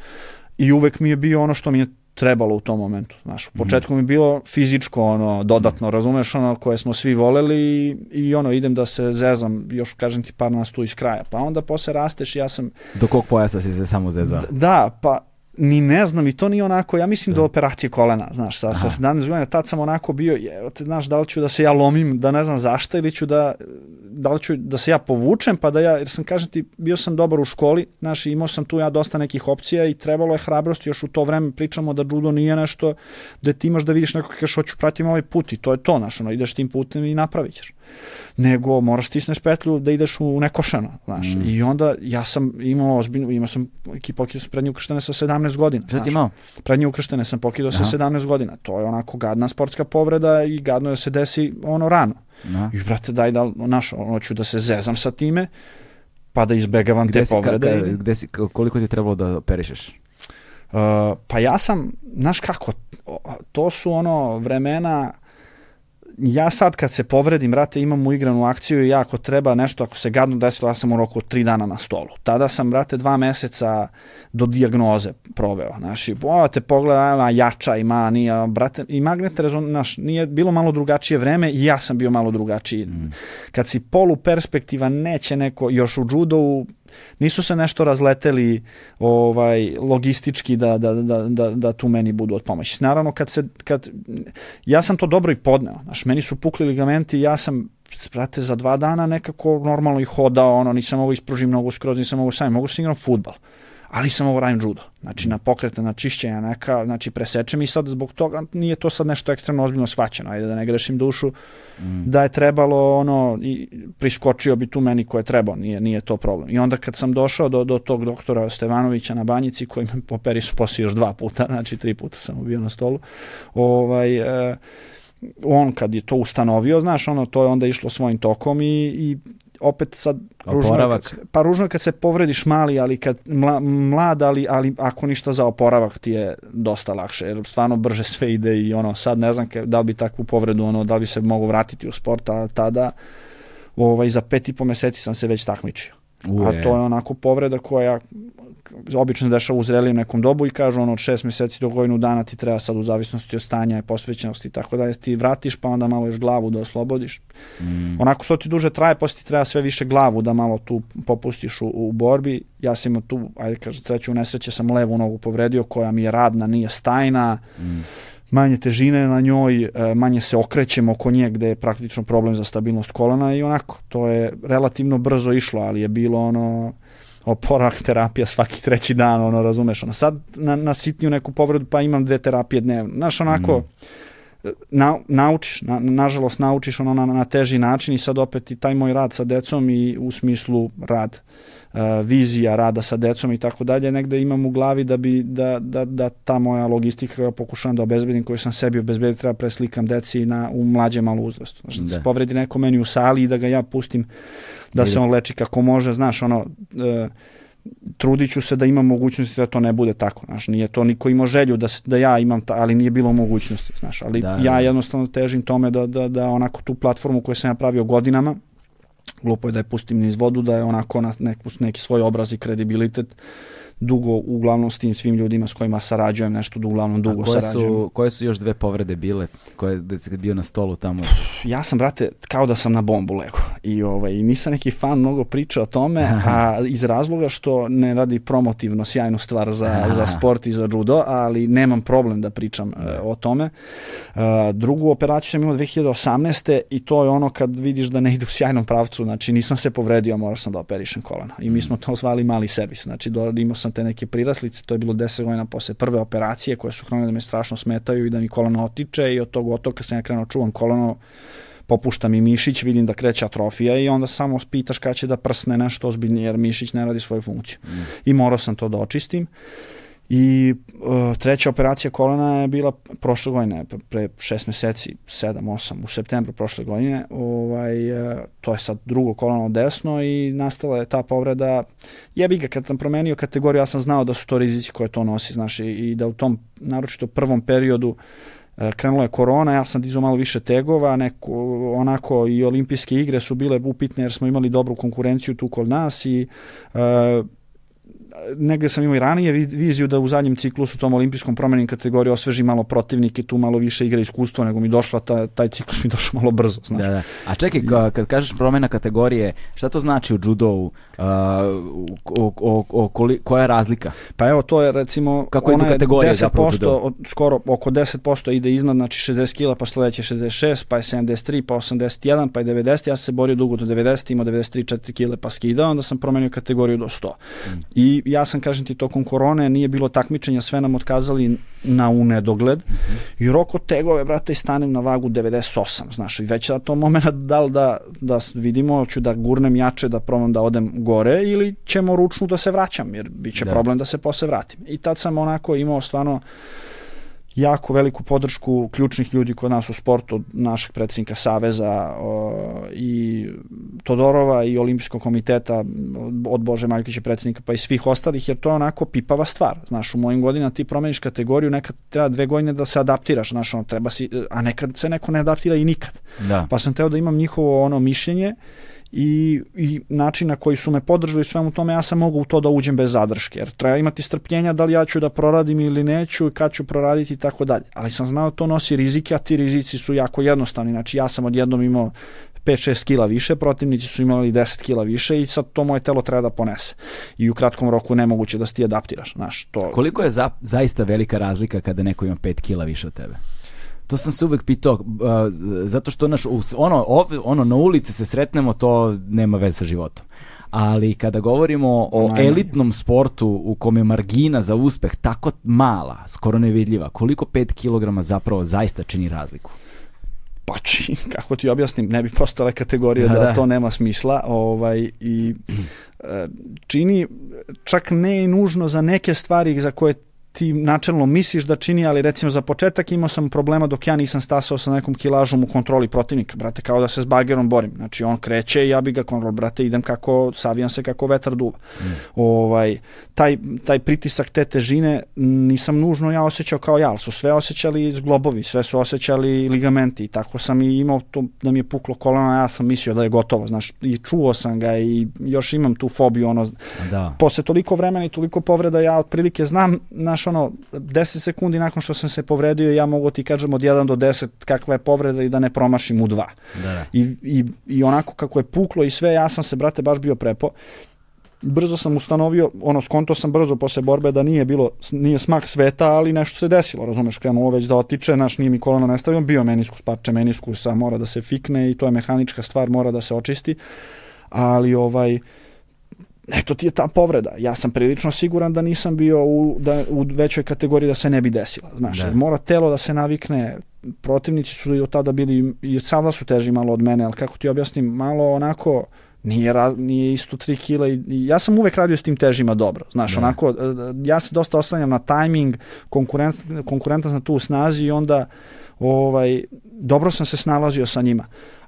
i uvek mi je bio ono što mi je trebalo u tom momentu. Znaš, u mhm. početku mi je bilo fizičko, ono, dodatno, razumeš, ono, koje smo svi voleli i, i ono, idem da se zezam, još kažem ti par nas tu iz kraja. Pa onda posle rasteš, ja sam... Do kog pojasa si se samo zezao? Da, pa ni ne znam i to nije onako, ja mislim da. do operacije kolena, znaš, sa, sa 17 godina, tad sam onako bio, je, znaš, da li ću da se ja lomim, da ne znam zašto, ili ću da, da li ću da se ja povučem, pa da ja, jer sam, kažem ti, bio sam dobar u školi, znaš, imao sam tu ja dosta nekih opcija i trebalo je hrabrost, još u to vreme pričamo da judo nije nešto da ti imaš da vidiš nekog kažeš, hoću pratim ovaj put i to je to, znaš, ono, ideš tim putem i napravit ćeš nego moraš stisneš petlju da ideš u nekošeno, znaš. Mm. I onda ja sam imao ozbiljno, imao sam pokidao sam prednje ukrštene sa 17 godina. Šta si imao? Prednje ukrštene sam pokidao sa 17 godina. To je onako gadna sportska povreda i gadno je da se desi ono rano. Da. I brate, daj da, naš, ono ću da se zezam sa time, pa da izbegavam gde te si, povrede. Ka, ka, gde si, koliko ti je trebalo da operišeš? Uh, pa ja sam, znaš kako, to su ono vremena ja sad kad se povredim, brate, imam uigranu akciju i ja ako treba nešto, ako se gadno desilo, ja sam u roku tri dana na stolu. Tada sam, brate, dva meseca do diagnoze proveo. Znaš, i te pogleda, jača ima, nije, brate, i magnet rezon, znaš, nije bilo malo drugačije vreme i ja sam bio malo drugačiji. Mm. Kad si polu perspektiva, neće neko, još u judovu, nisu se nešto razleteli ovaj logistički da, da, da, da, da tu meni budu od pomoći. Naravno kad se kad ja sam to dobro i podneo. Znaš, meni su pukli ligamenti, ja sam sprate za dva dana nekako normalno i hodao, ono nisam mogu ispružiti mnogo skroz, nisam mogu sam, mogu sam igram fudbal ali sam ovo radim judo. Znači na pokretne, na čišćenja neka, znači presečem i sad zbog toga nije to sad nešto ekstremno ozbiljno svaćeno, ajde da ne grešim dušu, mm. da je trebalo ono, i priskočio bi tu meni ko je trebao, nije, nije to problem. I onda kad sam došao do, do tog doktora Stevanovića na banjici, koji me poperi su posle još dva puta, znači tri puta sam bio na stolu, ovaj, e, on kad je to ustanovio, znaš, ono, to je onda išlo svojim tokom i, i opet sad ružno kad se, pa ružno kad se povrediš mali, ali kad mla, mlad, ali, ali ako ništa za oporavak ti je dosta lakše, jer stvarno brže sve ide i ono, sad ne znam da li bi takvu povredu, ono, da li bi se mogu vratiti u sport, a tada ovaj, za pet i po meseci sam se već takmičio. Uje. A to je onako povreda koja obično dešava u zrelijem nekom dobu i kažu ono od šest meseci do godinu dana ti treba sad u zavisnosti od stanja i posvećenosti i tako da ti vratiš pa onda malo još glavu da oslobodiš. Mm. Onako što ti duže traje, posle ti treba sve više glavu da malo tu popustiš u, u borbi. Ja sam imao tu, ajde kaže, treću nesreće sam levu nogu povredio koja mi je radna, nije stajna. Mm manje težine na njoj, e, manje se okrećemo oko nje gde je praktično problem za stabilnost kolana i onako, to je relativno brzo išlo, ali je bilo ono oporak terapija svaki treći dan, ono, razumeš, ono, sad na, na sitniju neku povredu, pa imam dve terapije dnevno, znaš, onako, mm. na, naučiš, na, nažalost naučiš ono na, na teži način i sad opet i taj moj rad sa decom i u smislu rad vizija rada sa decom i tako dalje, negde imam u glavi da bi da, da, da ta moja logistika pokušavam da obezbedim koju sam sebi obezbedio treba preslikam deci na, u mlađe malo uzrastu. Znači da se povredi neko meni u sali i da ga ja pustim da se on leči kako može, znaš, ono, e, trudit ću se da imam mogućnosti da to ne bude tako, znaš, nije to niko imao želju da, da ja imam, ta, ali nije bilo mogućnosti, znaš, ali da, ja da. jednostavno težim tome da, da, da onako tu platformu koju sam ja pravio godinama, glupo je da je pustim niz vodu, da je onako na neki, neki svoj obraz i kredibilitet, dugo uglavnom s tim svim ljudima s kojima sarađujem nešto da uglavnom dugo A koje sarađujem. Su, koje su još dve povrede bile koje da si bio na stolu tamo? Ja sam brate kao da sam na bombu lego i ovaj nisam neki fan mnogo priča o tome, a iz razloga što ne radi promotivno sjajnu stvar za, za sport i za judo, ali nemam problem da pričam uh, o tome. Uh, drugu operaciju sam imao 2018. i to je ono kad vidiš da ne ide u sjajnom pravcu, znači nisam se povredio, morao sam da operišem kolena. I mi smo to zvali mali servis, znači do, imao sam te neke priraslice, to je bilo 10 godina posle prve operacije koje su krenule da me strašno smetaju i da mi kolano otiče i od tog otoka sam ja krenuo čuvam kolano popušta mi mišić, vidim da kreće atrofija i onda samo pitaš kada će da prsne nešto ozbiljnije jer mišić ne radi svoju funkciju. Mm. I morao sam to da očistim. I uh, treća operacija kolena je bila prošle godine, pre šest meseci, sedam, osam, u septembru prošle godine. Ovaj, uh, to je sad drugo koleno desno i nastala je ta povreda. Jebi ga, kad sam promenio kategoriju, ja sam znao da su to rizici koje to nosi, znaš, i, i da u tom, naročito prvom periodu, uh, krenula je korona, ja sam dizao malo više tegova, neko, onako i olimpijske igre su bile upitne jer smo imali dobru konkurenciju tu kod nas i uh, negde sam imao i ranije viziju da u zadnjem ciklusu tom olimpijskom promenim kategoriji osveži malo protivnike, tu malo više igra iskustva, nego mi došla ta, taj ciklus mi došao malo brzo, znaš. Da, da. A čekaj, kad kažeš promena kategorije, šta to znači u judovu? Uh, o, o, o, koli, koja je razlika? Pa evo, to je recimo, Kako je 10%, od, skoro oko 10% ide iznad, znači 60 kila, pa sledeće 66, pa je 73, pa 81, pa je 90, ja sam se borio dugo do 90, imao 93, 4 kile, pa skidao, onda sam promenio kategoriju do 100. Mm. I ja sam, kažem ti, tokom korone nije bilo takmičenja, sve nam otkazali na u nedogled mm -hmm. i roko tegove, brate, i stanem na vagu 98, znaš, i već na tom momena da li da, da vidimo, ću da gurnem jače, da probam da odem gore ili ćemo ručno da se vraćam, jer bit će da. problem da se posle vratim. I tad sam onako imao stvarno jako veliku podršku ključnih ljudi kod nas u sportu, našeg predsednika Saveza o, i Todorova i Olimpijskog komiteta od Bože Maljkovića predsednika pa i svih ostalih, jer to je onako pipava stvar. Znaš, u mojim godinama ti promeniš kategoriju, nekad treba dve godine da se adaptiraš, znaš, ono, treba si, a nekad se neko ne adaptira i nikad. Da. Pa sam teo da imam njihovo ono mišljenje i, i način na koji su me podržali svemu tome, ja sam mogu u to da uđem bez zadrške, jer treba imati strpljenja da li ja ću da proradim ili neću kad ću proraditi i tako dalje. Ali sam znao to nosi rizike, a ti rizici su jako jednostavni. Znači ja sam odjednom imao 5-6 kila više, protivnici su imali 10 kila više i sad to moje telo treba da ponese. I u kratkom roku nemoguće da se ti adaptiraš. Znaš, to... Koliko je za, zaista velika razlika kada neko ima 5 kila više od tebe? To sam se uvek pitao, uh, zato što naš, ono, ono, na ulici se sretnemo, to nema veze sa životom. Ali kada govorimo o Najmanje. elitnom sportu u kome je margina za uspeh tako mala, skoro nevidljiva, koliko 5 kg zapravo zaista čini razliku? Pa čini, kako ti objasnim, ne bi postale kategorija da, da, to nema smisla ovaj, i e, čini čak ne nužno za neke stvari za koje ti načelno misliš da čini, ali recimo za početak imao sam problema dok ja nisam stasao sa nekom kilažom u kontroli protivnika, brate, kao da se s bagerom borim. Znači on kreće i ja bi ga kontrol, brate, idem kako, savijam se kako vetar duva. Mm. Ovaj, taj, taj pritisak te težine nisam nužno ja osjećao kao ja, ali su sve osjećali zglobovi, sve su osjećali ligamenti i tako sam i imao to da mi je puklo koleno, ja sam mislio da je gotovo, znaš, i čuo sam ga i još imam tu fobiju, ono, da. posle toliko vremena i toliko povreda ja otprilike znam, naš znaš, ono, 10 sekundi nakon što sam se povredio, ja mogu ti kažem od 1 do 10 kakva je povreda i da ne promašim u 2. Da, da. I, i, I onako kako je puklo i sve, ja sam se, brate, baš bio prepo. Brzo sam ustanovio, ono, skonto sam brzo posle borbe da nije bilo, nije smak sveta, ali nešto se desilo, razumeš, krenulo već da otiče, naš nije mi koleno nestavio, bio meniskus, parče meniskusa, mora da se fikne i to je mehanička stvar, mora da se očisti, ali ovaj, eto ti je ta povreda. Ja sam prilično siguran da nisam bio u, da, u većoj kategoriji da se ne bi desila. Znaš, da. mora telo da se navikne, protivnici su i od tada bili, i od sada su teži malo od mene, ali kako ti objasnim, malo onako, nije, nije isto 3 kila i, i ja sam uvek radio s tim težima dobro, znaš, da. onako, e, ja se dosta oslanjam na tajming, konkurent, konkurentan na tu snazi i onda ovaj, dobro sam se snalazio sa njima.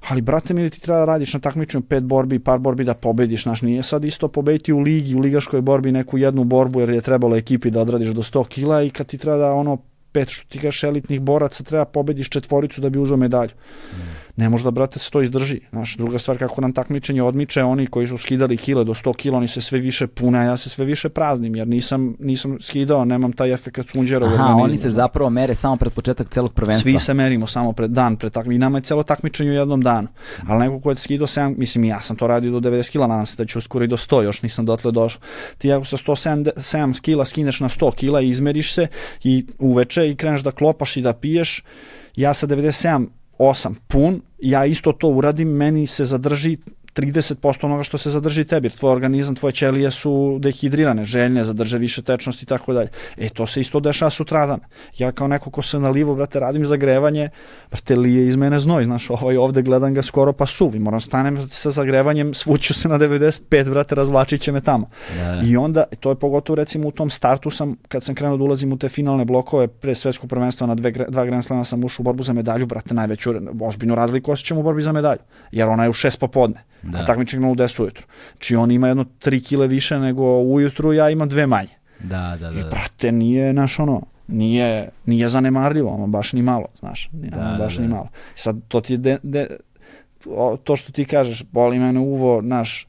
Ali, brate mi, ti treba da radiš na takmičenju pet borbi, par borbi da pobediš, znaš, nije sad isto pobediti u ligi, u ligaškoj borbi neku jednu borbu, jer je trebalo ekipi da odradiš do 100 kila i kad ti treba da ono pet što ti kažeš elitnih boraca treba pobediš četvoricu da bi uzeo medalju. Mm ne može da, brate, se to izdrži. Znaš, druga stvar, kako nam takmičenje odmiče, oni koji su skidali kile do 100 kila, oni se sve više pune, a ja se sve više praznim, jer nisam, nisam skidao, nemam taj efekt sunđera u organizmu. oni se zapravo mere samo pred početak celog prvenstva. Svi se merimo samo pred dan, pred takmi, i nama je celo takmičenje u jednom danu. Ali neko ko je skidao 7, mislim, ja sam to radio do 90 kila, nadam se da ću uskoro i do 100, još nisam dotle došao. Ti ako sa 107 kila skineš na 100 kila i izmeriš se i uveče i kreneš da klopaš i da piješ, ja sa 97 8 pun, ja isto to uradim, meni se zadrži 30% onoga što se zadrži tebi, tvoj organizam, tvoje ćelije su dehidrirane, željne, zadrže više tečnosti i tako dalje. E, to se isto dešava sutradan. Ja kao neko ko se nalivo, brate, radim zagrevanje, brate, lije iz mene znoj, znaš, ovaj ovde gledam ga skoro pa suvi, moram stanem sa zagrevanjem, svuću se na 95, brate, razvlačit će me tamo. Da, da. I onda, to je pogotovo recimo u tom startu sam, kad sam krenuo da ulazim u te finalne blokove pre svetskog prvenstva na dve, dva Grand Slama sam ušao u borbu za medalju, brate, najveću, ozbiljnu razliku osjećam u borbi za medalju, jer ona je u šest popodne, da. a takmičnik na u 10 ujutru. Či on ima jedno 3 kile više nego ujutru, ja imam dve manje. Da, da, da. I, da. brate, nije, naš ono, nije, nije zanemarljivo, ono baš ni malo, znaš, nije, da, ono baš da, da. ni malo. Sad, to ti je, de, de, to što ti kažeš, boli mene uvo, naš,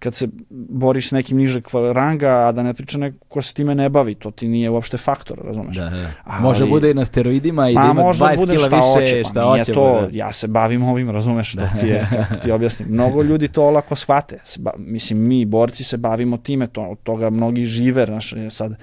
kad se boriš s nekim nižeg ranga, a da ne priča neko ko se time ne bavi, to ti nije uopšte faktor, razumeš? Da, da. Ali, može bude i na steroidima i da ima 20 bude kila šta više, hoće, pa šta hoće. To, bude. Ja se bavim ovim, razumeš, što da. ti je, kako ti objasnim. Mnogo ljudi to olako shvate. Mislim, mi, borci, se bavimo time, to, od toga mnogi žive, znaš, sad,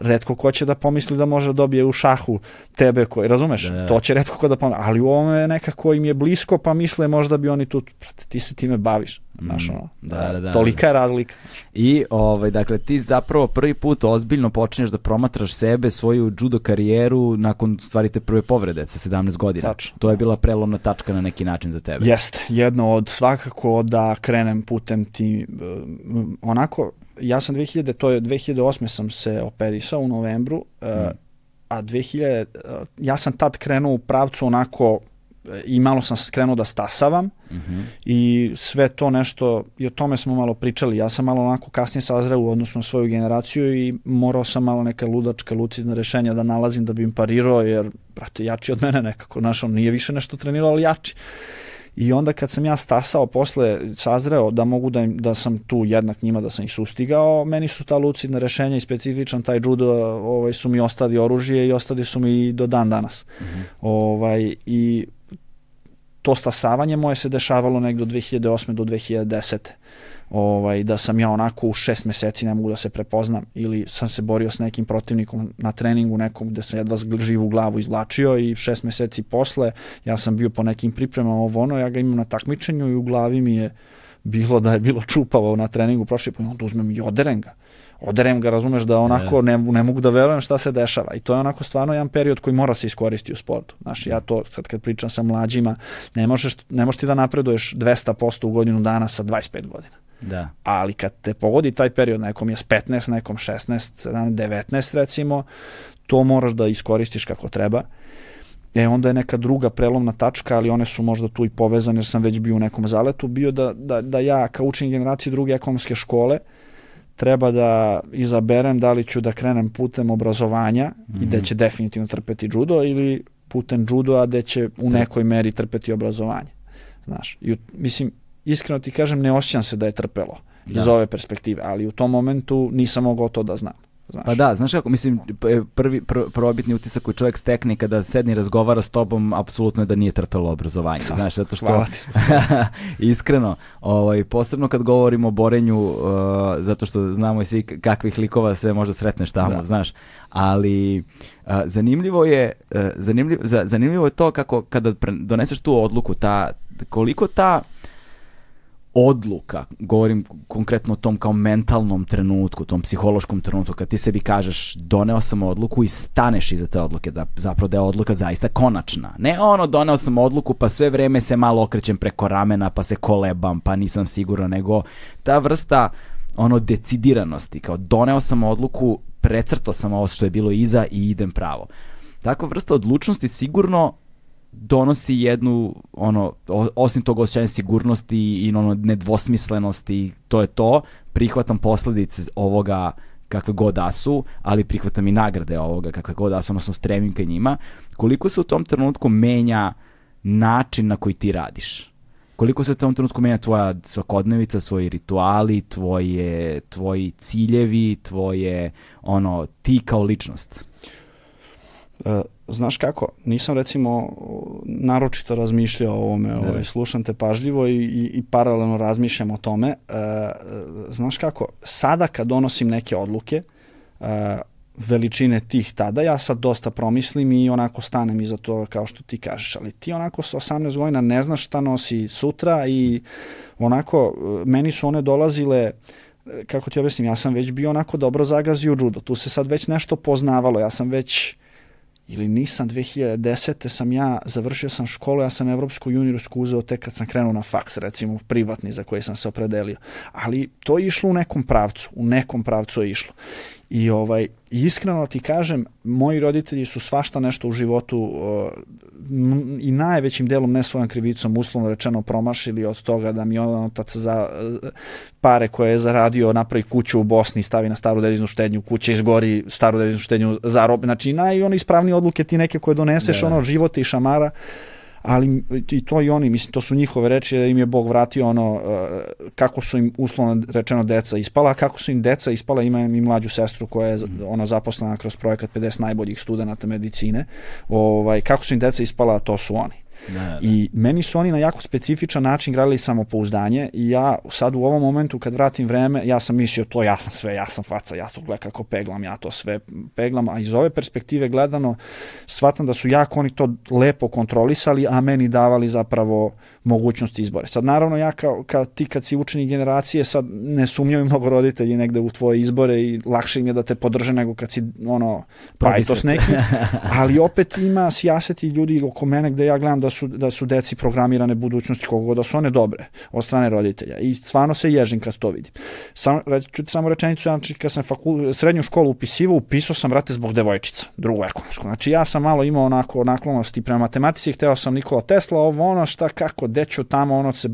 redko ko će da pomisli da može da dobije u šahu tebe koji, razumeš, da. to će redko ko da pomisli, ali u ovome nekako im je blisko pa misle možda bi oni tu, ti se time baviš, znaš mm, ono, da, da, da, tolika je razlika. I, ovaj, dakle, ti zapravo prvi put ozbiljno počinješ da promatraš sebe, svoju judo karijeru nakon stvari te prve povrede sa 17 godina. Tačno. To je bila prelomna tačka na neki način za tebe. Jeste, jedno od svakako da krenem putem ti, onako, ja sam 2000, to je 2008. sam se operisao u novembru, mm. a 2000, ja sam tad krenuo u pravcu onako i malo sam krenuo da stasavam mm -hmm. i sve to nešto, i o tome smo malo pričali, ja sam malo onako kasnije sazreo u odnosu na svoju generaciju i morao sam malo neka ludačka, lucidna rešenja da nalazim da bi im parirao, jer, brate, jači od mene nekako, znaš, on nije više nešto trenirao, ali jači. I onda kad sam ja stasao posle, sazreo da mogu da, da sam tu jednak njima, da sam ih sustigao, meni su ta lucidna rešenja i specifičan taj judo ovaj, su mi ostali oružje i ostali su mi do dan danas. Mm -hmm. ovaj, I to stasavanje moje se dešavalo negde od 2008. do 2010 ovaj, da sam ja onako u šest meseci ne mogu da se prepoznam ili sam se borio s nekim protivnikom na treningu nekom gde sam jedva živu glavu izvlačio i šest meseci posle ja sam bio po nekim pripremama ovo ono, ja ga imam na takmičenju i u glavi mi je bilo da je bilo čupavo na treningu prošli pa onda uzmem i oderem ga oderem ga, razumeš, da onako ne, ne mogu da verujem šta se dešava. I to je onako stvarno jedan period koji mora se iskoristiti u sportu. Znaš, ja to sad kad pričam sa mlađima, ne možeš, ne možeš ti da napreduješ 200% u godinu dana sa 25 godina. Da. Ali kad te pogodi taj period, nekom je s 15, nekom 16, 17, 19 recimo, to moraš da iskoristiš kako treba. E onda je neka druga prelomna tačka, ali one su možda tu i povezane, jer sam već bio u nekom zaletu, bio da, da, da ja kao učenik generacije druge ekonomske škole treba da izaberem da li ću da krenem putem obrazovanja mm -hmm. i da mhm. će definitivno trpeti judo ili putem judo, a da će u nekoj meri trpeti obrazovanje. Znaš, i, mislim, iskreno ti kažem, ne osjećam se da je trpelo da. iz ove perspektive, ali u tom momentu nisam mogao to da znam. Znaš. Pa da, znaš kako, mislim, prvi pr prvobitni utisak koji čovjek stekne kada sedni i razgovara s tobom, apsolutno je da nije trpelo obrazovanje, da, znaš, zato što iskreno, ovaj, posebno kad govorimo o borenju, uh, zato što znamo i svi kakvih likova sve možda sretneš tamo, da. znaš, ali uh, zanimljivo je uh, zanimljivo, zanimljivo je to kako kada doneseš tu odluku, ta, koliko ta odluka, govorim konkretno o tom kao mentalnom trenutku, tom psihološkom trenutku, kad ti sebi kažeš doneo sam odluku i staneš iza te odluke, da zapravo da je odluka zaista konačna. Ne ono doneo sam odluku pa sve vreme se malo okrećem preko ramena pa se kolebam pa nisam siguran, nego ta vrsta ono decidiranosti, kao doneo sam odluku, precrto sam ovo što je bilo iza i idem pravo. Takva vrsta odlučnosti sigurno donosi jednu, ono, osim tog osjećanja sigurnosti i ono, nedvosmislenosti, to je to, prihvatam posledice ovoga kakve god da su, ali prihvatam i nagrade ovoga kakve god da su, odnosno stremim ka njima, koliko se u tom trenutku menja način na koji ti radiš? Koliko se u tom trenutku menja tvoja svakodnevica, svoji rituali, tvoje, tvoji ciljevi, tvoje, ono, ti kao ličnost? Uh, znaš kako, nisam recimo naročito razmišljao o ovome, da. ovaj, slušam te pažljivo i, i, i paralelno razmišljam o tome. Uh, znaš kako, sada kad donosim neke odluke, uh, veličine tih tada, ja sad dosta promislim i onako stanem iza toga kao što ti kažeš, ali ti onako sa 18 godina ne znaš šta nosi sutra i onako meni su one dolazile kako ti objasnim, ja sam već bio onako dobro zagazio u judo, tu se sad već nešto poznavalo, ja sam već ili nisam 2010. sam ja, završio sam školu, ja sam evropsku juniorsku uzeo tek kad sam krenuo na faks, recimo privatni za koji sam se opredelio. Ali to je išlo u nekom pravcu, u nekom pravcu je išlo. I ovaj, iskreno ti kažem, moji roditelji su svašta nešto u životu uh, i najvećim delom ne svojom krivicom uslovno rečeno promašili od toga da mi on otac za uh, pare koje je zaradio napravi kuću u Bosni i stavi na staru deviznu štednju, kuća izgori staru deviznu štednju zarobi. Znači, naj one ispravnije odluke ti neke koje doneseš, da, da. ono, života i šamara, ali i to i oni, mislim, to su njihove reči da im je Bog vratio ono, uh, kako su im uslovno rečeno deca ispala, kako su im deca ispala, ima i mlađu sestru koja je mm. ono zaposlena kroz projekat 50 najboljih studenta medicine, ovaj, kako su im deca ispala, to su oni. Ne, ne. I meni su oni na jako specifičan način gradili samopouzdanje i ja sad u ovom momentu kad vratim vreme, ja sam mislio to ja sam sve, ja sam faca, ja to gleda kako peglam, ja to sve peglam, a iz ove perspektive gledano shvatam da su jako oni to lepo kontrolisali, a meni davali zapravo mogućnost izbora. Sad naravno ja kao, kao ti kad si učenik generacije sad ne sumnjaju mnogo roditelji negde u tvoje izbore i lakše im je da te podrže nego kad si ono pajtos neki, ali opet ima sjaseti ljudi oko mene gde ja gledam da su, da su deci programirane budućnosti kogo da su one dobre od strane roditelja i stvarno se ježim kad to vidim. Sam, ću ti samo rečenicu, znači kad sam fakul, srednju školu upisivao, upisao sam rate zbog devojčica, drugu ekonomsku. Znači ja sam malo imao onako naklonosti prema matematici, hteo sam Nikola Tesla, ovo ono šta kako deću tamo, ono se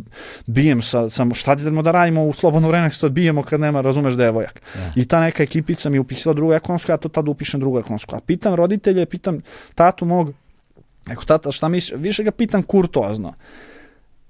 bijem sa, sa šta idemo da radimo u slobodno vreme, sad bijemo kad nema, razumeš, devojak. Ja. I ta neka ekipica mi upisila drugu ekonomsku, ja to tad upišem drugu ekonomsku. A pitam roditelje, pitam tatu mog, Eko, tata, šta misliš? Više ga pitam kurtoazno.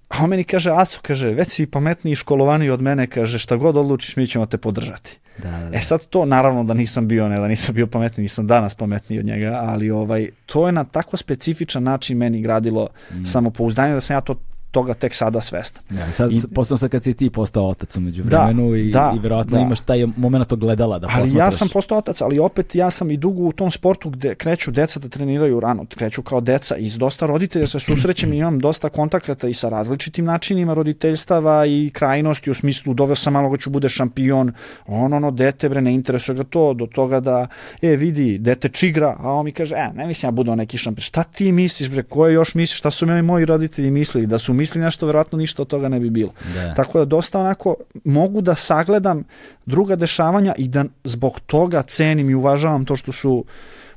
A on meni kaže, Aco, kaže, već si pametniji i školovaniji od mene, kaže, šta god odlučiš, mi ćemo te podržati. Da, da, da. E sad to, naravno da nisam bio, ne da nisam bio pametniji, nisam danas pametniji od njega, ali ovaj, to je na tako specifičan način meni gradilo mm. samopouzdanje da sam ja to toga tek sada svestan. Ja, sad, I, posledno sad kad si ti postao otac umeđu vremenu da, i, da, i verovatno da. imaš taj moment ogledala da ali posmatraš. ja sam postao otac, ali opet ja sam i dugo u tom sportu gde kreću deca da treniraju rano, kreću kao deca i s dosta roditelja se susrećem i imam dosta kontakata i sa različitim načinima roditeljstava i krajnosti u smislu doveo sam malo ću bude šampion, on ono dete bre ne interesuje ga to, do toga da e vidi, dete čigra, a on mi kaže, e ne mislim ja budu neki šampion, šta ti misliš bre, koje još misliš, šta su mi moji roditelji mislili, da su misli nešto, verovatno ništa od toga ne bi bilo. Da. Tako da dosta onako mogu da sagledam druga dešavanja i da zbog toga cenim i uvažavam to što su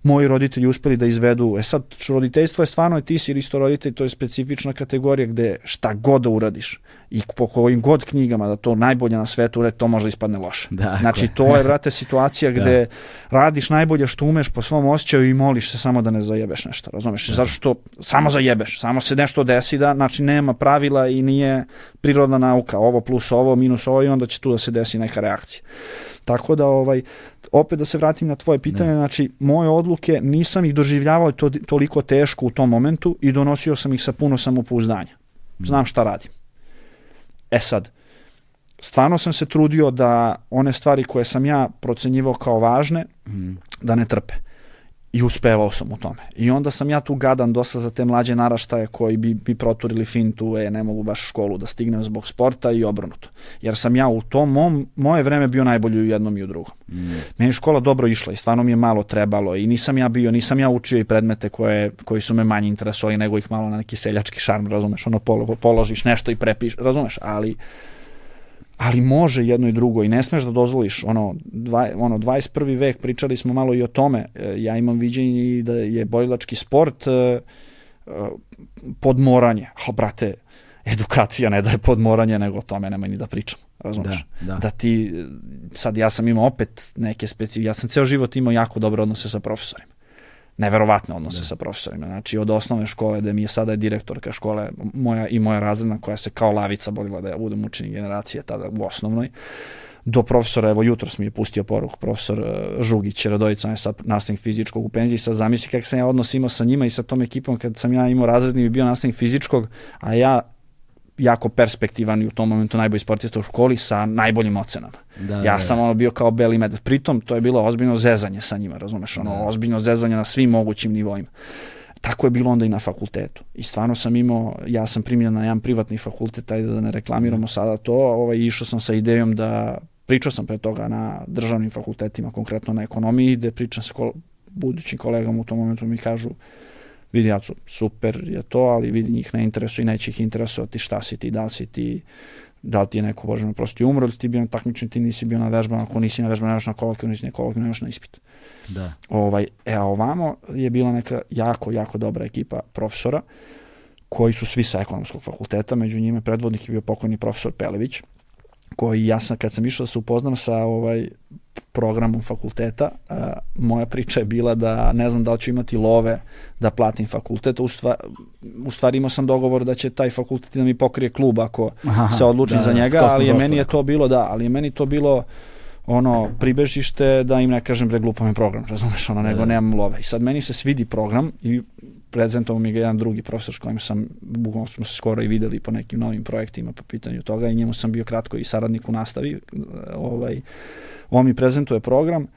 moji roditelji uspeli da izvedu. E sad, roditeljstvo je stvarno, ti si isto roditelj, to je specifična kategorija gde šta god da uradiš i po kojim god knjigama da to najbolje na svetu, to možda ispadne loše. Da, znači, to je, vrate, situacija da. gde da. radiš najbolje što umeš po svom osjećaju i moliš se samo da ne zajebeš nešto, razumeš? Da. Zato što samo zajebeš, samo se nešto desi da, znači, nema pravila i nije prirodna nauka, ovo plus ovo, minus ovo i onda će tu da se desi neka reakcija. Tako da, ovaj, opet da se vratim na tvoje pitanje, ne. znači, moje odluke nisam ih doživljavao to, toliko teško u tom momentu i donosio sam ih sa puno samopouzdanja. Znam šta radim. E sad, stvarno sam se trudio da one stvari koje sam ja procenjivao kao važne, mm. da ne trpe. I uspevao sam u tome. I onda sam ja tu gadan dosta za te mlađe naraštaje koji bi bi proturili fintu, e, ne mogu baš školu da stignem zbog sporta i obrnuto. Jer sam ja u tom mom, moje vreme bio najbolji u jednom i u drugom. Mm. Meni škola dobro išla i stvarno mi je malo trebalo i nisam ja bio, nisam ja učio i predmete koje, koji su me manje interesovali nego ih malo na neki seljački šarm, razumeš, ono polo, položiš nešto i prepiš, razumeš, ali ali može jedno i drugo i ne smeš da dozvoliš ono, dva, ono 21. vek pričali smo malo i o tome e, ja imam viđenje da je borilački sport e, e, podmoranje a brate edukacija ne da je podmoranje nego o tome nema ni da pričam razumeš da, da. da ti sad ja sam imao opet neke specifične ja sam ceo život imao jako dobre odnose sa profesorima neverovatne odnose da. sa profesorima. Znači od osnovne škole da mi je sada direktorka škole moja i moja razredna koja se kao lavica borila da ja budem učenik generacije tada u osnovnoj do profesora, evo jutros mi je pustio poruku profesor uh, Žugić, Radojica, on je sad nastavnik fizičkog u penziji, sad zamisli kako sam ja odnos imao sa njima i sa tom ekipom kad sam ja imao razredni i bio nastavnik fizičkog, a ja jako perspektivan i u tom momentu najbolji sportista u školi sa najboljim ocenama. Da, ja da, sam ono bio kao beli med. Pritom to je bilo ozbiljno zezanje sa njima, razumeš, ono Da. ozbiljno zezanje na svim mogućim nivoima. Tako je bilo onda i na fakultetu. I stvarno sam imao, ja sam primljen na jedan privatni fakultet, ajde da ne reklamiramo sada to, ovaj, išao sam sa idejom da, pričao sam pre toga na državnim fakultetima, konkretno na ekonomiji, gde pričam sa kol budućim kolegama u tom momentu mi kažu, vidi Jaco, super je to, ali vidi njih ne interesuje i neće ih interesovati šta si ti, da li si ti, da li ti je neko, bože me prosti, umro, ili ti bio na takmičenju, ti nisi bio na vežbama, ako nisi na vežbama, nemaš na kolokviju, nisi na kolokviju, nemaš na ispit. Da. Ovaj, e, a ovamo je bila neka jako, jako dobra ekipa profesora, koji su svi sa ekonomskog fakulteta, među njima predvodnik je bio pokojni profesor Pelević, koji ja sam, kad sam išao da se upoznam sa ovaj programom fakulteta, a, moja priča je bila da ne znam da li ću imati love da platim fakultet, u, stva, u stvari imao sam dogovor da će taj fakultet da mi pokrije klub ako Aha, se odlučim da, za da, njega, ali je meni je to bilo, da, ali je meni to bilo ono pribežište da im ne kažem preglupam je program, razumeš, ono, nego da. nemam love. I sad meni se svidi program i prezentovao mi ga jedan drugi profesor s kojim sam, bukvalno smo se skoro i videli po nekim novim projektima po pitanju toga i njemu sam bio kratko i saradnik u nastavi. Ovaj, on mi prezentuje program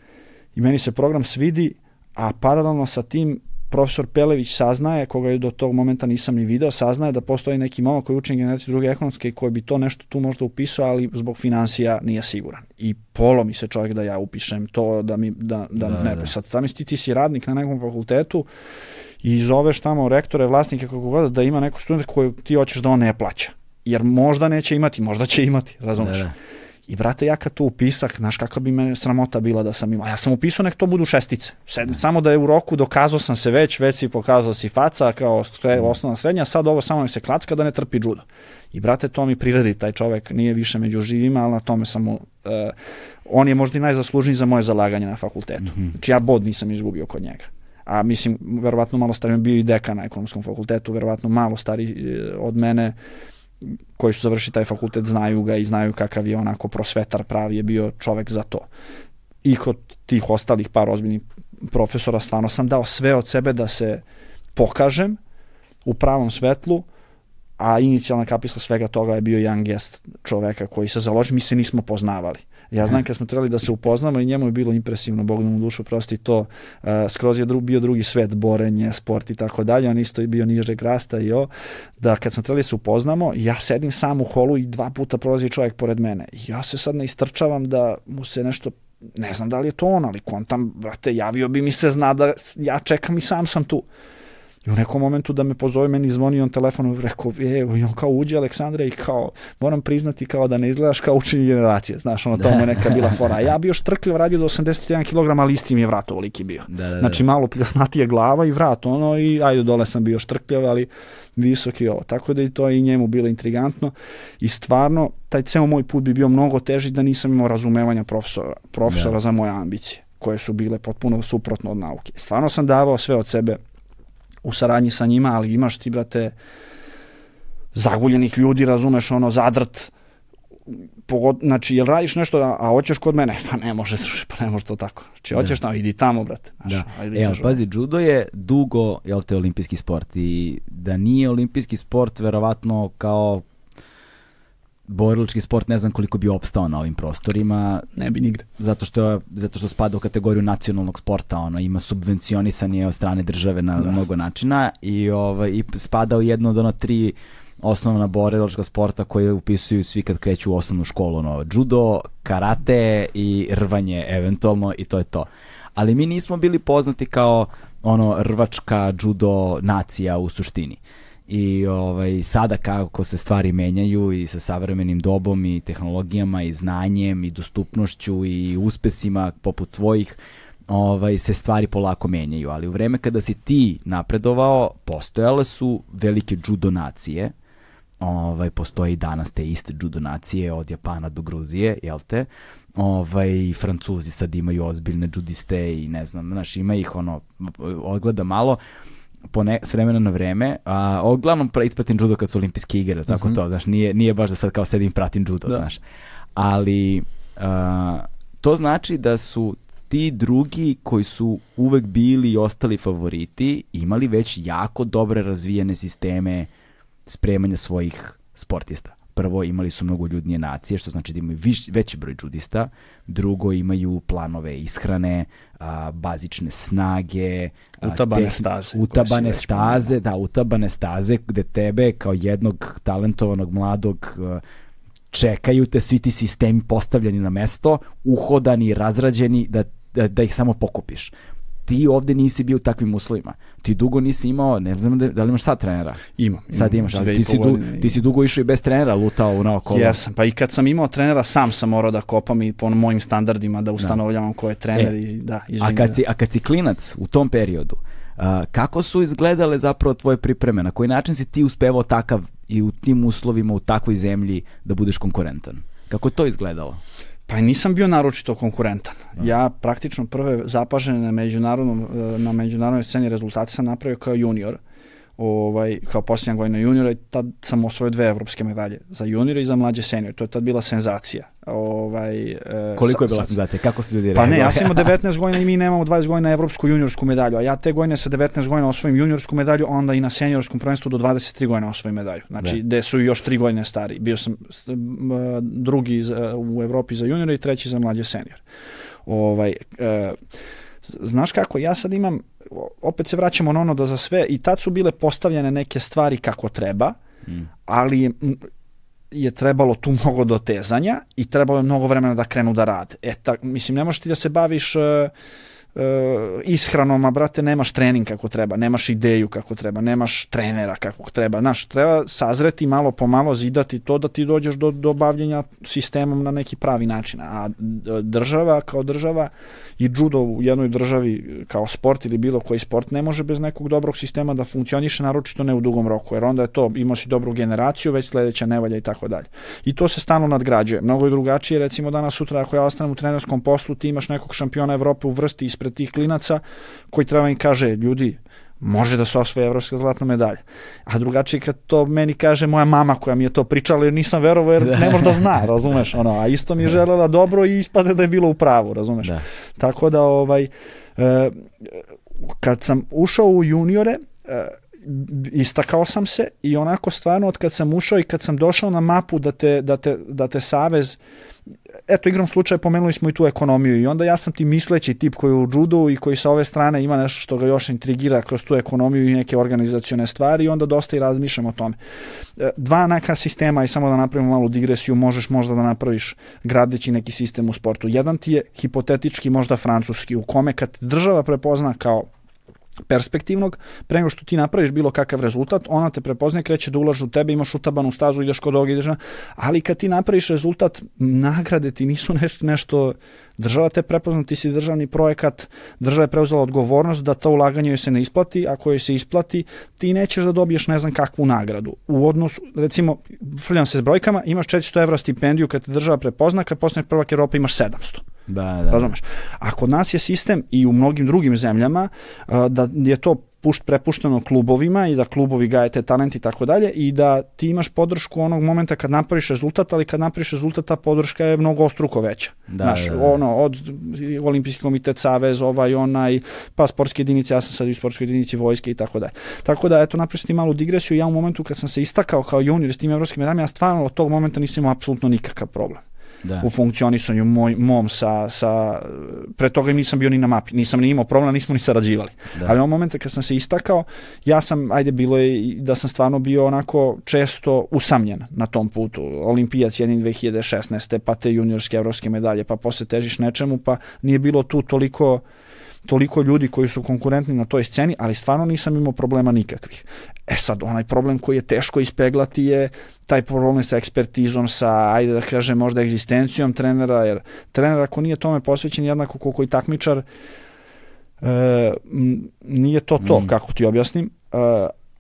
i meni se program svidi, a paralelno sa tim profesor Pelević saznaje, koga je do tog momenta nisam ni video, saznaje da postoji neki momak koji uči generaciju druge ekonomske i koji bi to nešto tu možda upisao, ali zbog financija nije siguran. I polo mi se čovjek da ja upišem to, da mi, da, da, Da, ne, da. sad zamisli ti si radnik na nekom fakultetu i zoveš tamo rektore, vlasnike, kako god, da ima neko student koji ti hoćeš da on ne plaća. Jer možda neće imati, možda će imati, razumeš? Da, da. I brate, ja kad to upisak, znaš kakva bi mene sramota bila da sam imao. Ja sam upisao nek to budu šestice. Sed, samo da je u roku dokazao sam se već, već si pokazao si faca kao skre, osnovna srednja, sad ovo samo mi se klacka da ne trpi judo. I brate, to mi priredi, taj čovek nije više među živima, ali na tome sam mu, e, on je možda i najzaslužniji za moje zalaganje na fakultetu. Znači ja bod nisam izgubio kod njega. A mislim, verovatno malo stariji, bio i dekan na ekonomskom fakultetu, verovatno malo stariji e, od mene, koji su završili taj fakultet znaju ga i znaju kakav je onako prosvetar pravi je bio čovek za to. I kod tih ostalih par ozbiljnih profesora stvarno sam dao sve od sebe da se pokažem u pravom svetlu, a inicijalna kapisla svega toga je bio jedan gest čoveka koji se založi, mi se nismo poznavali. Ja znam kad smo trebali da se upoznamo i njemu je bilo impresivno, Bog da mu dušu prosti to, uh, skroz je dru, bio drugi svet, borenje, sport i tako dalje, on isto je bio nižeg rasta i o, da kad smo trebali da se upoznamo, ja sedim sam u holu i dva puta prolazi čovjek pored mene. Ja se sad ne istrčavam da mu se nešto ne znam da li je to on, ali kontam, brate, javio bi mi se, zna da ja čekam i sam sam tu. I u nekom momentu da me pozove, meni zvoni on telefon, rekao, e, i on kao uđe Aleksandra i kao, moram priznati kao da ne izgledaš kao učenje generacije, znaš, ono, to mu je neka bila fora. Ja bio štrkljiv, radio do 81 kg, ali isti mi je vrat ovoliki bio. Da, da, da. Znači, malo pljasnatija glava i vrat, ono, i ajde, dole sam bio štrkljav, ali visoki ovo. Tako da i to je i njemu bilo intrigantno i stvarno, taj ceo moj put bi bio mnogo teži da nisam imao razumevanja profesora, profesora Da. za moje ambicije koje su bile potpuno suprotno od nauke. Stvarno sam davao sve od sebe u saradnji sa njima, ali imaš ti, brate, zaguljenih ljudi, razumeš, ono, zadrt, pogod, znači, jel radiš nešto, a, a hoćeš kod mene? Pa ne može, druže, pa ne može to tako. Znači, hoćeš tamo, idi tamo, brate. Znaš, Da. ajde, E, izađi. pazi, judo je dugo, jel te, olimpijski sport i da nije olimpijski sport, verovatno kao borilački sport ne znam koliko bi opstao na ovim prostorima Ne bi nigde. zato što zato što spada u kategoriju nacionalnog sporta ono ima subvencionisanje od strane države na Da. mnogo načina i ovaj i spada u jedno od ona tri osnovna borilačka sporta koje upisuju svi kad kreću u osnovnu školu ono judo, karate i rvanje eventualno i to je to. Ali mi nismo bili poznati kao ono rvačka judo nacija u suštini. I ovaj, sada kako se stvari menjaju i sa savremenim dobom i tehnologijama i znanjem i dostupnošću i uspesima poput tvojih ovaj, se stvari polako menjaju. Ali u vreme kada si ti napredovao, postojale su velike judo nacije, ovaj, postoje i danas te iste judo nacije od Japana do Gruzije, jel te? Ovaj, Francuzi sad imaju ozbiljne judiste i ne znam, znaš, ima ih ono, odgleda malo, po ne, s vremena na vreme, a uglavnom pra- ispratim judo kad su olimpijske igre, tako to, znaš, nije, nije baš da sad kao sedim pratim judo, Da. znaš. Ali a, to znači da su ti drugi koji su uvek bili i ostali favoriti imali već jako dobre razvijene sisteme spremanja svojih sportista. Prvo, imali su mnogo ljudnije nacije, što znači da imaju viš, veći broj džudista. Drugo, imaju planove ishrane, a, bazične snage. A, utabane staze. Utabane staze, da, utabane staze gde tebe kao jednog talentovanog mladog a, čekaju te svi ti sistemi postavljeni na mesto, uhodani, razrađeni, da, da, da ih samo pokupiš ti ovde nisi bio u takvim uslovima. Ti dugo nisi imao, ne znam da, da li imaš sad trenera? Imam. Sad imaš, ali ti si, du, ti si dugo išao i bez trenera lutao na okolo. Jesam, pa i kad sam imao trenera sam sam morao da kopam i po mojim standardima da, da. ustanovljavam da. ko je trener e, i da, a kad, si, a kad si klinac u tom periodu, a, kako su izgledale zapravo tvoje pripreme? Na koji način si ti uspevao takav i u tim uslovima, u takvoj zemlji da budeš konkurentan? Kako je to izgledalo? Pa nisam bio naročito konkurentan. Ja praktično prve zapažene na, međunarodnom, na međunarodnoj sceni rezultate sam napravio kao junior. Ovaj, kao posljednja godina juniora i tad sam osvojio dve evropske medalje za juniora i za mlađe senior. To je tad bila senzacija. Ovaj, e, Koliko je bila senzacija? Kako se ljudi Pa ne, ja sam imao 19 godina i mi nemamo 20 godina evropsku juniorsku medalju, a ja te godine sa 19 godina osvojim juniorsku medalju, onda i na seniorskom prvenstvu do 23 godina osvojim medalju. Znači, da. gde su još 3 godine stari. Bio sam drugi u Evropi za juniora i treći za mlađe senior. Ovaj, e, znaš kako, ja sad imam, opet se vraćamo na ono da za sve, i tad su bile postavljene neke stvari kako treba, mm. ali je trebalo tu mnogo dotezanja i trebalo je mnogo vremena da krenu da rade. E, ta, mislim, ne možeš ti da se baviš... Uh, uh, ishranom, a brate, nemaš trening kako treba, nemaš ideju kako treba, nemaš trenera kako treba. Znaš, treba sazreti malo po malo, zidati to da ti dođeš do, do bavljenja sistemom na neki pravi način. A država kao država i judo u jednoj državi kao sport ili bilo koji sport ne može bez nekog dobrog sistema da funkcioniše, naročito ne u dugom roku, jer onda je to, imao si dobru generaciju, već sledeća nevalja i tako dalje. I to se stalno nadgrađuje. Mnogo je drugačije, recimo danas sutra ako ja ostanem u trenerskom poslu, ti imaš nekog šampiona Evrope u vrsti ispred tih klinaca koji treba im kaže, ljudi, može da se osvoje evropska zlatna medalja. A drugačije kad to meni kaže moja mama koja mi je to pričala jer nisam verovao jer da. ne može da zna, razumeš, ono, a isto mi je da. želela dobro i ispade da je bilo u pravu, razumeš. Da. Tako da ovaj e, kad sam ušao u juniore, e, istakao sam se i onako stvarno od kad sam ušao i kad sam došao na mapu da te, da te, da te savez eto igrom slučaja pomenuli smo i tu ekonomiju i onda ja sam ti misleći tip koji je u judu i koji sa ove strane ima nešto što ga još intrigira kroz tu ekonomiju i neke organizacione stvari i onda dosta i razmišljam o tome. E, dva neka sistema i samo da napravimo malu digresiju možeš možda da napraviš gradeći neki sistem u sportu. Jedan ti je hipotetički možda francuski u kome kad država prepozna kao perspektivnog, pre nego što ti napraviš bilo kakav rezultat, ona te prepoznaje, kreće da ulaže u tebe, imaš utabanu stazu, ideš kod ovoga, ideš na... Ali kad ti napraviš rezultat, nagrade ti nisu nešto, nešto država te prepozna, ti si državni projekat, država je preuzela odgovornost da to ulaganje joj se ne isplati, ako joj se isplati, ti nećeš da dobiješ ne znam kakvu nagradu. U odnosu, recimo, frljam se s brojkama, imaš 400 evra stipendiju kad te država prepozna, kad postaneš prvak Evropa imaš 700. Da, da. Razumeš? A kod nas je sistem i u mnogim drugim zemljama da je to pušt, prepušteno klubovima i da klubovi gaje te talent i tako dalje i da ti imaš podršku onog momenta kad napraviš rezultat, ali kad napraviš rezultat ta podrška je mnogo ostruko veća. Da, Znaš, da, da. ono, od olimpijski komitet, savez, ovaj, onaj, pa sportske jedinice, ja sam sad u sportskoj jedinici vojske i tako dalje. Tako da, eto, napraviti malu digresiju, ja u momentu kad sam se istakao kao junior s tim evropskim medaljem, ja stvarno od tog momenta nisam imao apsolutno nikakav problem da. u funkcionisanju moj, mom sa, sa, pre toga nisam bio ni na mapi, nisam ni imao problema, nismo ni sarađivali. Da. Ali u momenta kad sam se istakao, ja sam, ajde, bilo je da sam stvarno bio onako često usamljen na tom putu. Olimpijac jedin 2016. pa te juniorske evropske medalje, pa posle težiš nečemu, pa nije bilo tu toliko toliko ljudi koji su konkurentni na toj sceni, ali stvarno nisam imao problema nikakvih. E sad, onaj problem koji je teško ispeglati je taj problem sa ekspertizom, sa, ajde da kažem, možda egzistencijom trenera, jer trener ako nije tome posvećen jednako koliko i takmičar, e, nije to to, mm. kako ti objasnim, e,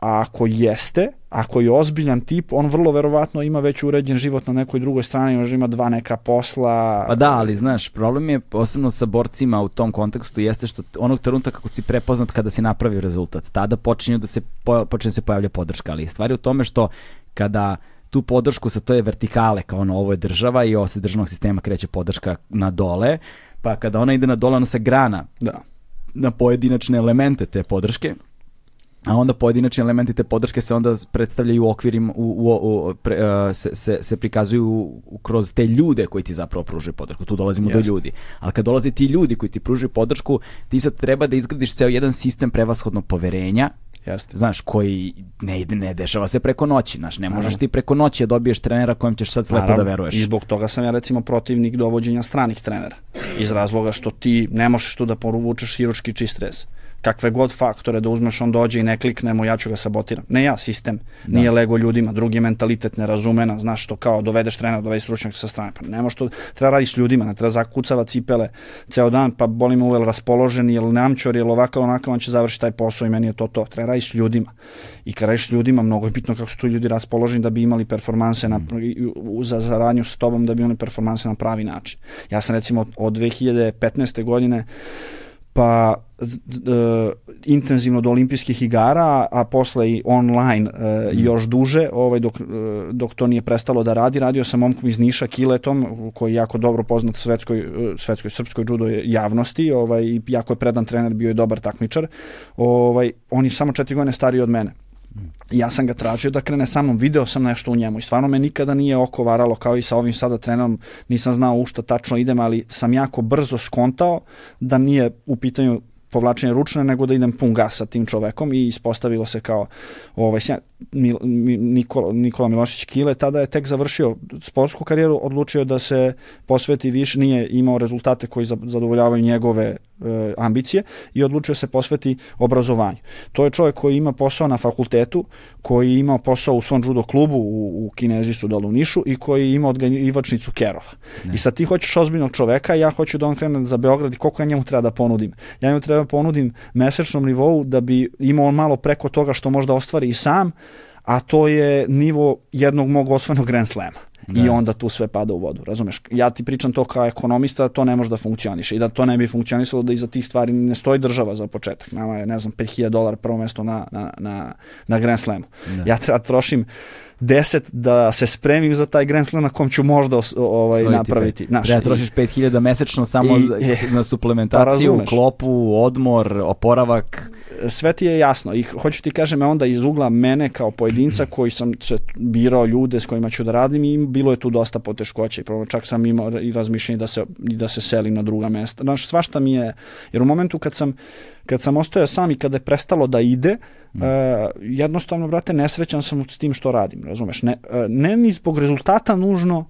a ako jeste, ako je ozbiljan tip, on vrlo verovatno ima već uređen život na nekoj drugoj strani, možda ima dva neka posla. Pa da, ali znaš, problem je posebno sa borcima u tom kontekstu jeste što onog trenutka kako si prepoznat kada si napravio rezultat, tada počinje da se, počinje da se pojavlja podrška, ali stvari u tome što kada tu podršku sa to je vertikale, kao ono ovo je država i ovo se državnog sistema kreće podrška na dole, pa kada ona ide na dole, ona se grana da. na pojedinačne elemente te podrške a onda pojedinačni elementi te podrške se onda predstavljaju u okvirima, u, u, u, pre, uh, se, se, se prikazuju kroz te ljude koji ti zapravo pružaju podršku. Tu dolazimo Jeste. do ljudi. Ali kad dolaze ti ljudi koji ti pružaju podršku, ti sad treba da izgradiš ceo jedan sistem prevashodnog poverenja Jeste. Znaš, koji ne ne dešava se preko noći, znaš, ne možeš ti preko noći da dobiješ trenera kojem ćeš sad slepo da veruješ. I zbog toga sam ja recimo protivnik dovođenja stranih trenera. Iz razloga što ti ne možeš tu da poruvučeš hiručki čist rez kakve god faktore da uzmeš, on dođe i ne kliknemo, ja ću ga sabotiram. Ne ja, sistem. Da. Nije lego ljudima, drugi mentalitet ne razumena, znaš što kao dovedeš trenera, dovedeš stručnjaka sa strane. Pa nema što, treba raditi s ljudima, ne treba zakucava cipele ceo dan, pa boli me uvel raspoložen, jel namćor, jel ovakav, onakav, on će završiti taj posao i meni je to to. Treba raditi s ljudima. I kad radiš s ljudima, mnogo je bitno kako su tu ljudi raspoloženi da bi imali performanse na, mm. za zaradnju s tobom, da bi imali performanse na pravi način. Ja sam recimo od 2015. godine pa e, intenzivno do olimpijskih igara, a posle i online e, mm. još duže, ovaj, dok, e, dok to nije prestalo da radi. Radio sam momkom iz Niša, Kiletom, koji je jako dobro poznat svetskoj, e, svetskoj srpskoj judo javnosti, ovaj, jako je predan trener, bio je dobar takmičar. Ovaj, on je samo četiri godine stariji od mene ja sam ga tražio da krene sa mnom, video sam nešto u njemu i stvarno me nikada nije oko varalo kao i sa ovim sada trenerom, nisam znao u šta tačno idem, ali sam jako brzo skontao da nije u pitanju povlačenje ručne, nego da idem pun gas sa tim čovekom i ispostavilo se kao ovaj, Mil, Nikola, Nikola Milošić Kile, tada je tek završio sportsku karijeru, odlučio da se posveti više, nije imao rezultate koji zadovoljavaju njegove ambicije i odlučio se posveti obrazovanju. To je čovjek koji ima posao na fakultetu, koji ima posao u svom judo klubu u, u Kinezisu dole u Nišu i koji ima odgajivačnicu Kerova. Ne. I sad ti hoćeš ozbiljnog čoveka, ja hoću da on krene za Beograd i koliko ja njemu treba da ponudim. Ja njemu treba da ponudim mesečnom nivou da bi imao on malo preko toga što možda ostvari i sam, a to je nivo jednog mog osvojenog Grand Slema. Da. I onda tu sve pada u vodu, razumeš? Ja ti pričam to kao ekonomista, to ne može da funkcioniše i da to ne bi funkcionisalo da iza tih stvari ne stoji država za početak. Nama je, ne znam, 5000 dolara prvo mesto na, na, na, na Grand Slamu. Da. Ja treba trošim 10 da se spremim za taj Grand Slam na kom ću možda ovaj, napraviti. Naš, da trošiš 5000 mesečno samo i, na suplementaciju, pa klopu, odmor, oporavak sve ti je jasno i hoću ti kažem onda iz ugla mene kao pojedinca koji sam se birao ljude s kojima ću da radim i bilo je tu dosta poteškoća i prvo čak sam imao i razmišljanje da se, da se selim na druga mesta. Znaš, svašta mi je, jer u momentu kad sam, kad sam ostojao sam i kada je prestalo da ide, mm. uh, jednostavno, brate, nesrećan sam s tim što radim, razumeš? Ne, uh, ne ni zbog rezultata nužno,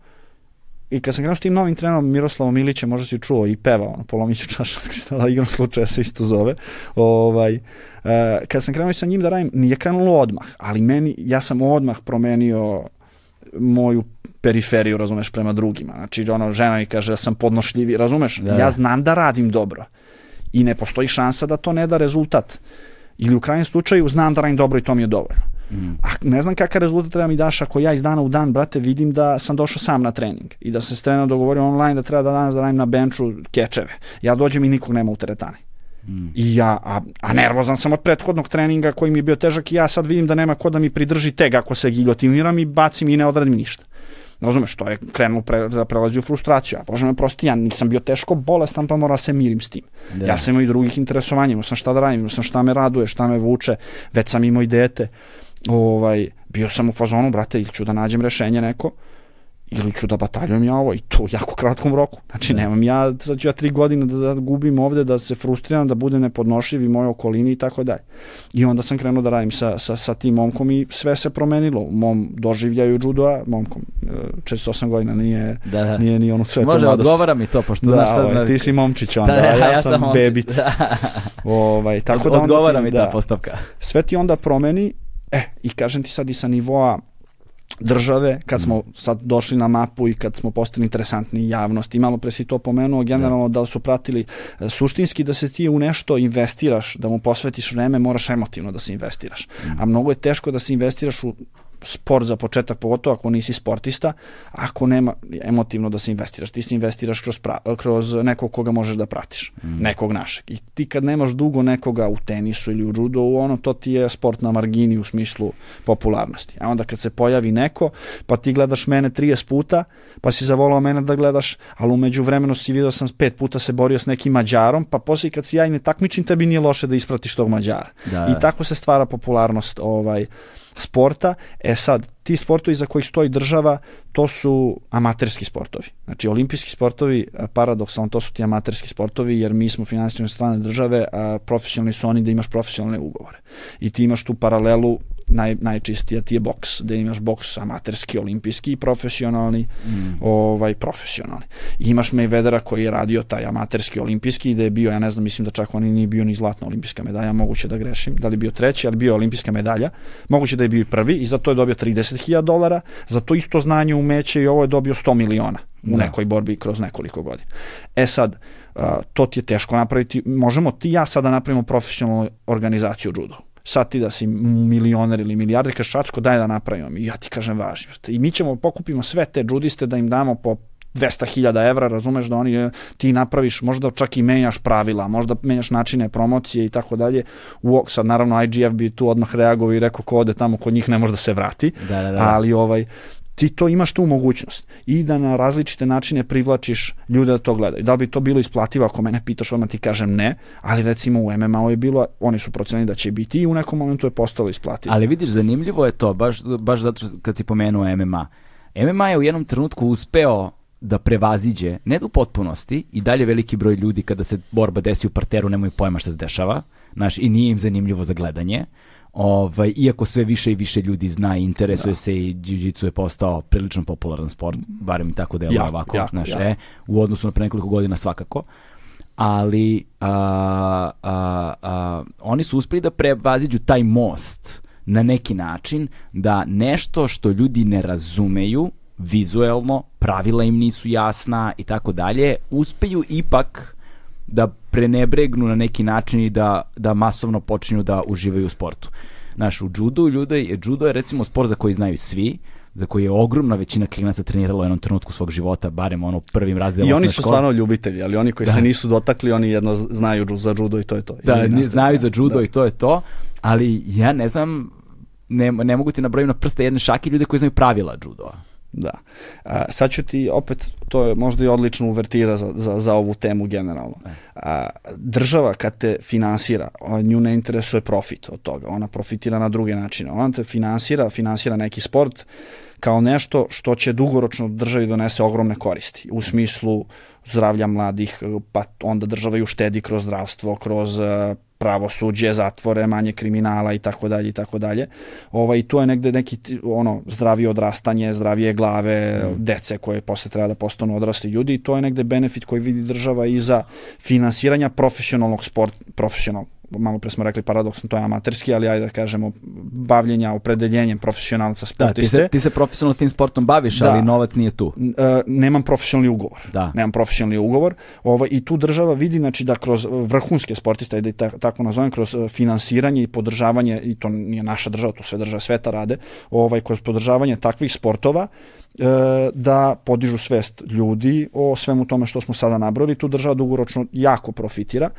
I kad sam krenuo s tim novim trenerom Miroslavom Milićem, možda si čuo i pevao, ono, polomiću čašu od kristala, igram slučaja se isto zove. Ovaj, uh, kad sam krenuo sa njim da radim, nije krenulo odmah, ali meni, ja sam odmah promenio moju periferiju, razumeš, prema drugima. Znači, ono, žena mi kaže da sam podnošljivi, razumeš? Da. Ja znam da radim dobro. I ne postoji šansa da to ne da rezultat. Ili u krajnjem slučaju znam da radim dobro i to mi je dovoljno. Mm. A ne znam kakav rezultat treba mi daš ako ja iz dana u dan, brate, vidim da sam došao sam na trening i da se s trenerom dogovorio online da treba da danas da radim na benču kečeve. Ja dođem i nikog nema u teretani. Mm. I ja, a, a nervozan sam od prethodnog treninga koji mi je bio težak i ja sad vidim da nema ko da mi pridrži teg ako se giljotiniram i bacim i ne odradim ništa. Razumeš, to je krenuo pre, da prelazi u frustraciju. A Bože me prosti, ja nisam bio teško bolestan, pa mora se mirim s tim. Da. Ja sam imao i drugih interesovanja, imao sam šta da radim, imao sam šta me raduje, šta me vuče, već sam imao i dete ovaj, bio sam u fazonu, brate, ili ću da nađem rešenje neko, ili ću da bataljujem ja ovo i to u jako kratkom roku. Znači, da. nemam ja, sad ću ja tri godine da, da gubim ovde, da se frustriram, da budem nepodnošljiv i moje okolini i tako dalje. I onda sam krenuo da radim sa, sa, sa tim momkom i sve se promenilo. U mom doživljaju judoa, momkom, 48 godina, nije, da, da. nije ni ono sve Može, odgovara mi to, pošto da, znaš sad... Ovaj, ti si momčić onda, da, da, ja, ja sam, sam bebic. Da. ovaj, tako da odgovara ti, mi da, ta postavka. Sve ti onda promeni E, i kažem ti sad i sa nivoa države, kad smo sad došli na mapu i kad smo postali interesantni javnosti, malo pre si to pomenuo, generalno da. su pratili e, suštinski da se ti u nešto investiraš, da mu posvetiš vreme, moraš emotivno da se investiraš. Mm. A mnogo je teško da se investiraš u sport za početak, pogotovo ako nisi sportista, ako nema emotivno da se investiraš, ti se investiraš kroz, pra, kroz nekog koga možeš da pratiš, mm. nekog našeg. I ti kad nemaš dugo nekoga u tenisu ili u judo, ono, to ti je sport na margini u smislu popularnosti. A onda kad se pojavi neko, pa ti gledaš mene 30 puta, pa si zavolao mene da gledaš, ali umeđu vremenu si vidio sam pet puta se borio s nekim Mađarom, pa posle kad si ja i ne takmičim, tebi nije loše da ispratiš tog Mađara. Da, I tako se stvara popularnost ovaj, sporta. E sad, ti sportovi za kojih stoji država, to su amaterski sportovi. Znači, olimpijski sportovi, paradoksalno, to su ti amaterski sportovi, jer mi smo finansirani strane države, a profesionalni su oni da imaš profesionalne ugovore. I ti imaš tu paralelu naj, najčistija ti je boks, da imaš boks amaterski, olimpijski i profesionalni, mm. ovaj, profesionalni. I imaš Mayweathera koji je radio taj amaterski, olimpijski, da je bio, ja ne znam, mislim da čak on nije bio ni zlatna olimpijska medalja, moguće da grešim, da li bio treći, ali bio olimpijska medalja, moguće da je bio i prvi i zato je dobio 30.000 dolara, za to isto znanje, umeće i ovo je dobio 100 miliona u da. nekoj borbi kroz nekoliko godina. E sad, to ti je teško napraviti, možemo ti ja sada napravimo profesionalnu organizaciju judo sad ti da si milioner ili milijarder, kaže Šacko daj da napravimo. I ja ti kažem važi. I mi ćemo pokupimo sve te džudiste da im damo po 200.000 evra, razumeš da oni ti napraviš, možda čak i menjaš pravila, možda menjaš načine promocije i tako dalje. U, sad naravno IGF bi tu odmah reagovao i rekao ko ode tamo kod njih ne može da se vrati, da, da, da. ali ovaj ti to imaš tu mogućnost i da na različite načine privlačiš ljude da to gledaju. Da li bi to bilo isplativo ako mene pitaš, odmah ti kažem ne, ali recimo u MMA-u je bilo, oni su procenili da će biti i u nekom momentu je postalo isplativo. Ali vidiš, zanimljivo je to, baš, baš zato što kad si pomenuo MMA. MMA je u jednom trenutku uspeo da prevaziđe, ne do potpunosti, i dalje veliki broj ljudi kada se borba desi u parteru nemaju pojma šta se dešava, znaš, i nije im zanimljivo za gledanje, Ovaj, iako sve više i više ljudi zna i interesuje da. se i jiu-jitsu je postao prilično popularan sport, barem tako da je ovako, jako, znaš, jako. E, u odnosu na pre nekoliko godina svakako. Ali a, a, a, oni su uspeli da prevaziđu taj most na neki način da nešto što ljudi ne razumeju vizuelno, pravila im nisu jasna i tako dalje, uspeju ipak da prenebregnu na neki način i da, da masovno počinju da uživaju u sportu. Znaš, u judu, ljudi, judo je recimo sport za koji znaju svi, za koji je ogromna većina klinaca trenirala u jednom trenutku svog života, barem ono prvim razdelom I oni su stvarno ljubitelji, ali oni koji da. se nisu dotakli, oni jedno znaju za judo i to je to. Da, ne, znaju za judo da. i to je to, ali ja ne znam, ne, ne mogu ti nabrojiti na prste jedne šake ljude koji znaju pravila judoa. Da. A, sad ću ti opet, to je možda i odlična uvertira za, za, za ovu temu generalno. E. A, država kad te finansira, nju ne interesuje profit od toga, ona profitira na druge načine. Ona te finansira, finansira neki sport kao nešto što će dugoročno državi donese ogromne koristi u smislu zdravlja mladih, pa onda država ju štedi kroz zdravstvo, kroz pravosuđe, zatvore, manje kriminala i tako dalje i tako dalje. Ovaj tu je negde neki ono zdravije odrastanje, zdravije glave, mm. dece koje posle treba da postanu odrasli ljudi i to je negde benefit koji vidi država i za finansiranja profesionalnog sport, profesionalnog malo pre smo rekli paradoksno, to je amaterski, ali ajde da kažemo bavljenja opredeljenjem profesionalca sportiste. Da, ti se, ti se profesionalno tim sportom baviš, da, ali novac nije tu. Uh, nemam profesionalni ugovor. Da. Nemam profesionalni ugovor. Ovaj, I tu država vidi znači, da kroz vrhunske sportiste, da ta, tako nazovem, kroz e, finansiranje i podržavanje, i to nije naša država, to sve države sveta rade, ovaj, kroz podržavanje takvih sportova, e, da podižu svest ljudi o svemu tome što smo sada nabrali. Tu država dugoročno jako profitira.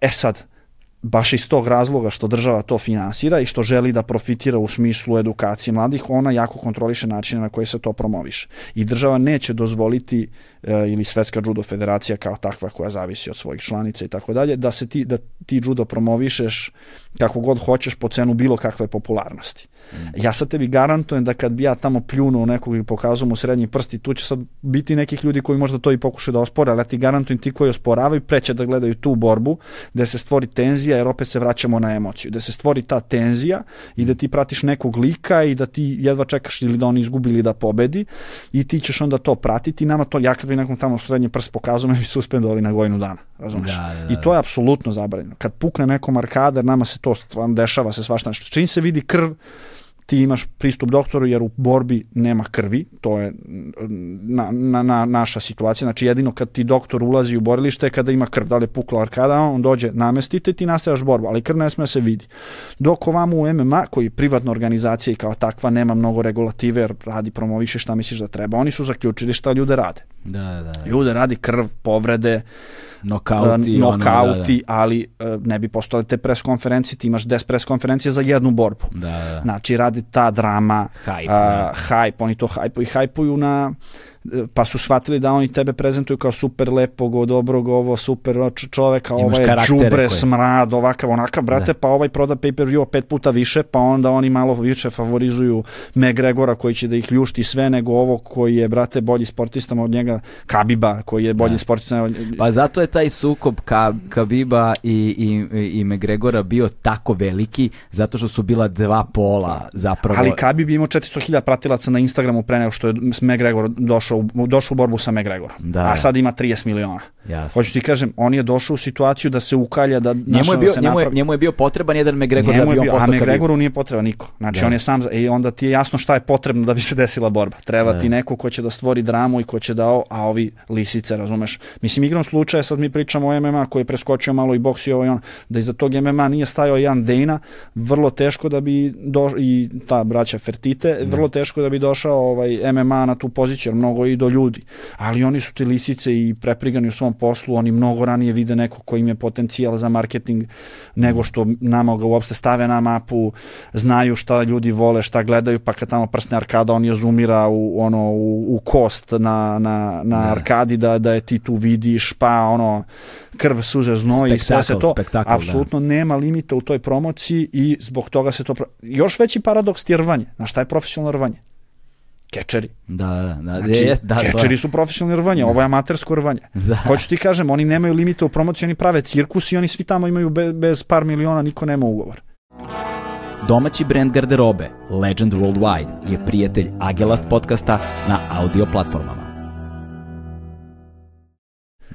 E sad, baš iz tog razloga što država to finansira i što želi da profitira u smislu edukacije mladih, ona jako kontroliše načine na koje se to promoviše. I država neće dozvoliti e, ili Svetska judo federacija kao takva koja zavisi od svojih članica i tako dalje, da se ti, da ti judo promovišeš kako god hoćeš po cenu bilo kakve popularnosti. Ja sad tebi garantujem da kad bi ja tamo pljunuo nekog i pokazao mu srednji prst i tu će sad biti nekih ljudi koji možda to i pokušaju da ospore, ali ja ti garantujem ti koji osporavaju preće da gledaju tu borbu, da se stvori tenzija jer opet se vraćamo na emociju, da se stvori ta tenzija i da ti pratiš nekog lika i da ti jedva čekaš ili da on izgubi ili da pobedi i ti ćeš onda to pratiti. Nama to, ja kad bi nekom tamo srednji prst pokazao, me bi suspendovali na godinu dana, razumiješ? Da, da, da. I to je apsolutno zabranjeno. Kad pukne nekom arkader, nama se to stvarno dešava se svašta nešto. Čim se vidi krv, ti imaš pristup doktoru jer u borbi nema krvi, to je na, na, na, naša situacija, znači jedino kad ti doktor ulazi u borilište je kada ima krv, da li je pukla arkada, on dođe, namestite ti nastajaš borbu, ali krv ne sme da se vidi. Dok ovamo u MMA, koji je privatna organizacija i kao takva nema mnogo regulative, jer radi promoviše šta misliš da treba, oni su zaključili šta ljude rade. Da, da, da. Ljude radi krv, povrede, nokauti, uh, ono, nokauti, da, ali uh, ne bi postale te pres konferencije, ti imaš 10 pres konferencije za jednu borbu. da. Da, da. Znači, radi ta drama, Hype, da. hype, oni to hajpuju i hajpuju na pa su shvatili da oni tebe prezentuju kao super lepog, dobrog, ovo super čoveka, Imaš karaktere džubre, koje- smrad, ovakav, onakav, brate, Da. pa ovaj proda pay-per-view pet puta više, pa onda oni malo više favorizuju McGregora koji će da ih ljušti sve nego ovo koji je, brate, bolji sportista od njega, Kabiba koji je bolji Da. sportista od Pa zato je taj sukob Ka, Kabiba i, i, i McGregora bio tako veliki, zato što su bila dva pola zapravo. Ali Khabib je imao 400.000 pratilaca na Instagramu pre nego što je McGregor došao, u- došao u borbu sa McGregorom. Da. A sad ima 30 miliona. Jasno. Hoću ti kažem, on je došao u situaciju da se ukalja, da Njemu našao je, da bio, se njemu, je, njemu je bio potreban jedan McGregor Njemu da bi on bio, a. McGregoru nije potreban niko. Znači Da. on je sam, i onda ti je jasno šta je potrebno da bi se desila borba. Treba Da. ti neko ko će da stvori dramu i ko će da, a ovi lisice, razumeš. Mislim, igrom slučaja, sad mi pričamo o MMA koji je preskočio malo i boks i ovo i ono, da iza tog MMA nije stajao jedan Dana, vrlo teško da bi do, i ta braća Fertite, vrlo teško da bi došao ovaj MMA na tu poziciju, jer mnogo i do ljudi. Ali oni su ti lisice i preprigani u svom poslu, oni mnogo ranije vide neko ko im je potencijal za marketing nego što nama ga uopšte stave na mapu, znaju šta ljudi vole, šta gledaju, pa kad tamo prsne arkada, on je zoomira u, ono, u, u kost na, na, na Da. arkadi da, da je ti tu vidiš, pa ono, krv, suze, znoj i sve se to. da. Apsolutno nema limita u toj promociji i zbog toga se to... Još veći paradoks je rvanje. Znaš šta je profesionalno rvanje? Kečeri. Da, da, da. Znači, jest, da, kečeri su profesionalni rvanje, ovo je amatersko rvanje. Da. Hoću ti kažem, oni nemaju limita u promociji, oni prave cirkus i oni svi tamo imaju be, bez par miliona, niko nema ugovor. Domaći brend garderobe Legend Worldwide je prijatelj Agelast podcasta na audio platformama.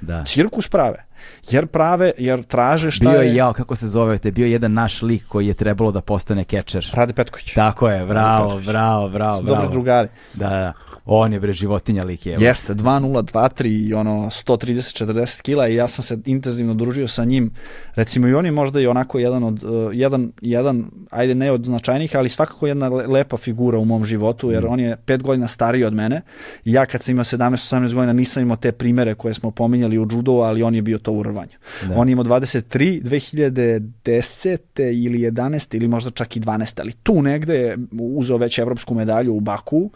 Da. Cirkus prave. Jer prave, jer traže šta Bio je... je, jao, kako se zovete, bio je jedan naš lik koji je trebalo da postane catcher. Rade Petković. Tako je, bravo, bravo, bravo, Su dobri bravo. drugari. Da, da. On je bre životinja lik je. Jeste, 2-0, 2-3 i ono 130-40 kila i ja sam se intenzivno družio sa njim. Recimo i on je možda i onako jedan od, uh, jedan, jedan, ajde ne od značajnih, ali svakako jedna le- lepa figura u mom životu, jer on je pet godina stariji od mene i ja kad sam imao 17-18 godina nisam imao te primere koje smo pominjali u judo, ali on je bio to u rvanju. Da. On je imao 23, 2010. ili 11. ili možda čak i 12. ali tu negde je uzeo već evropsku medalju u Baku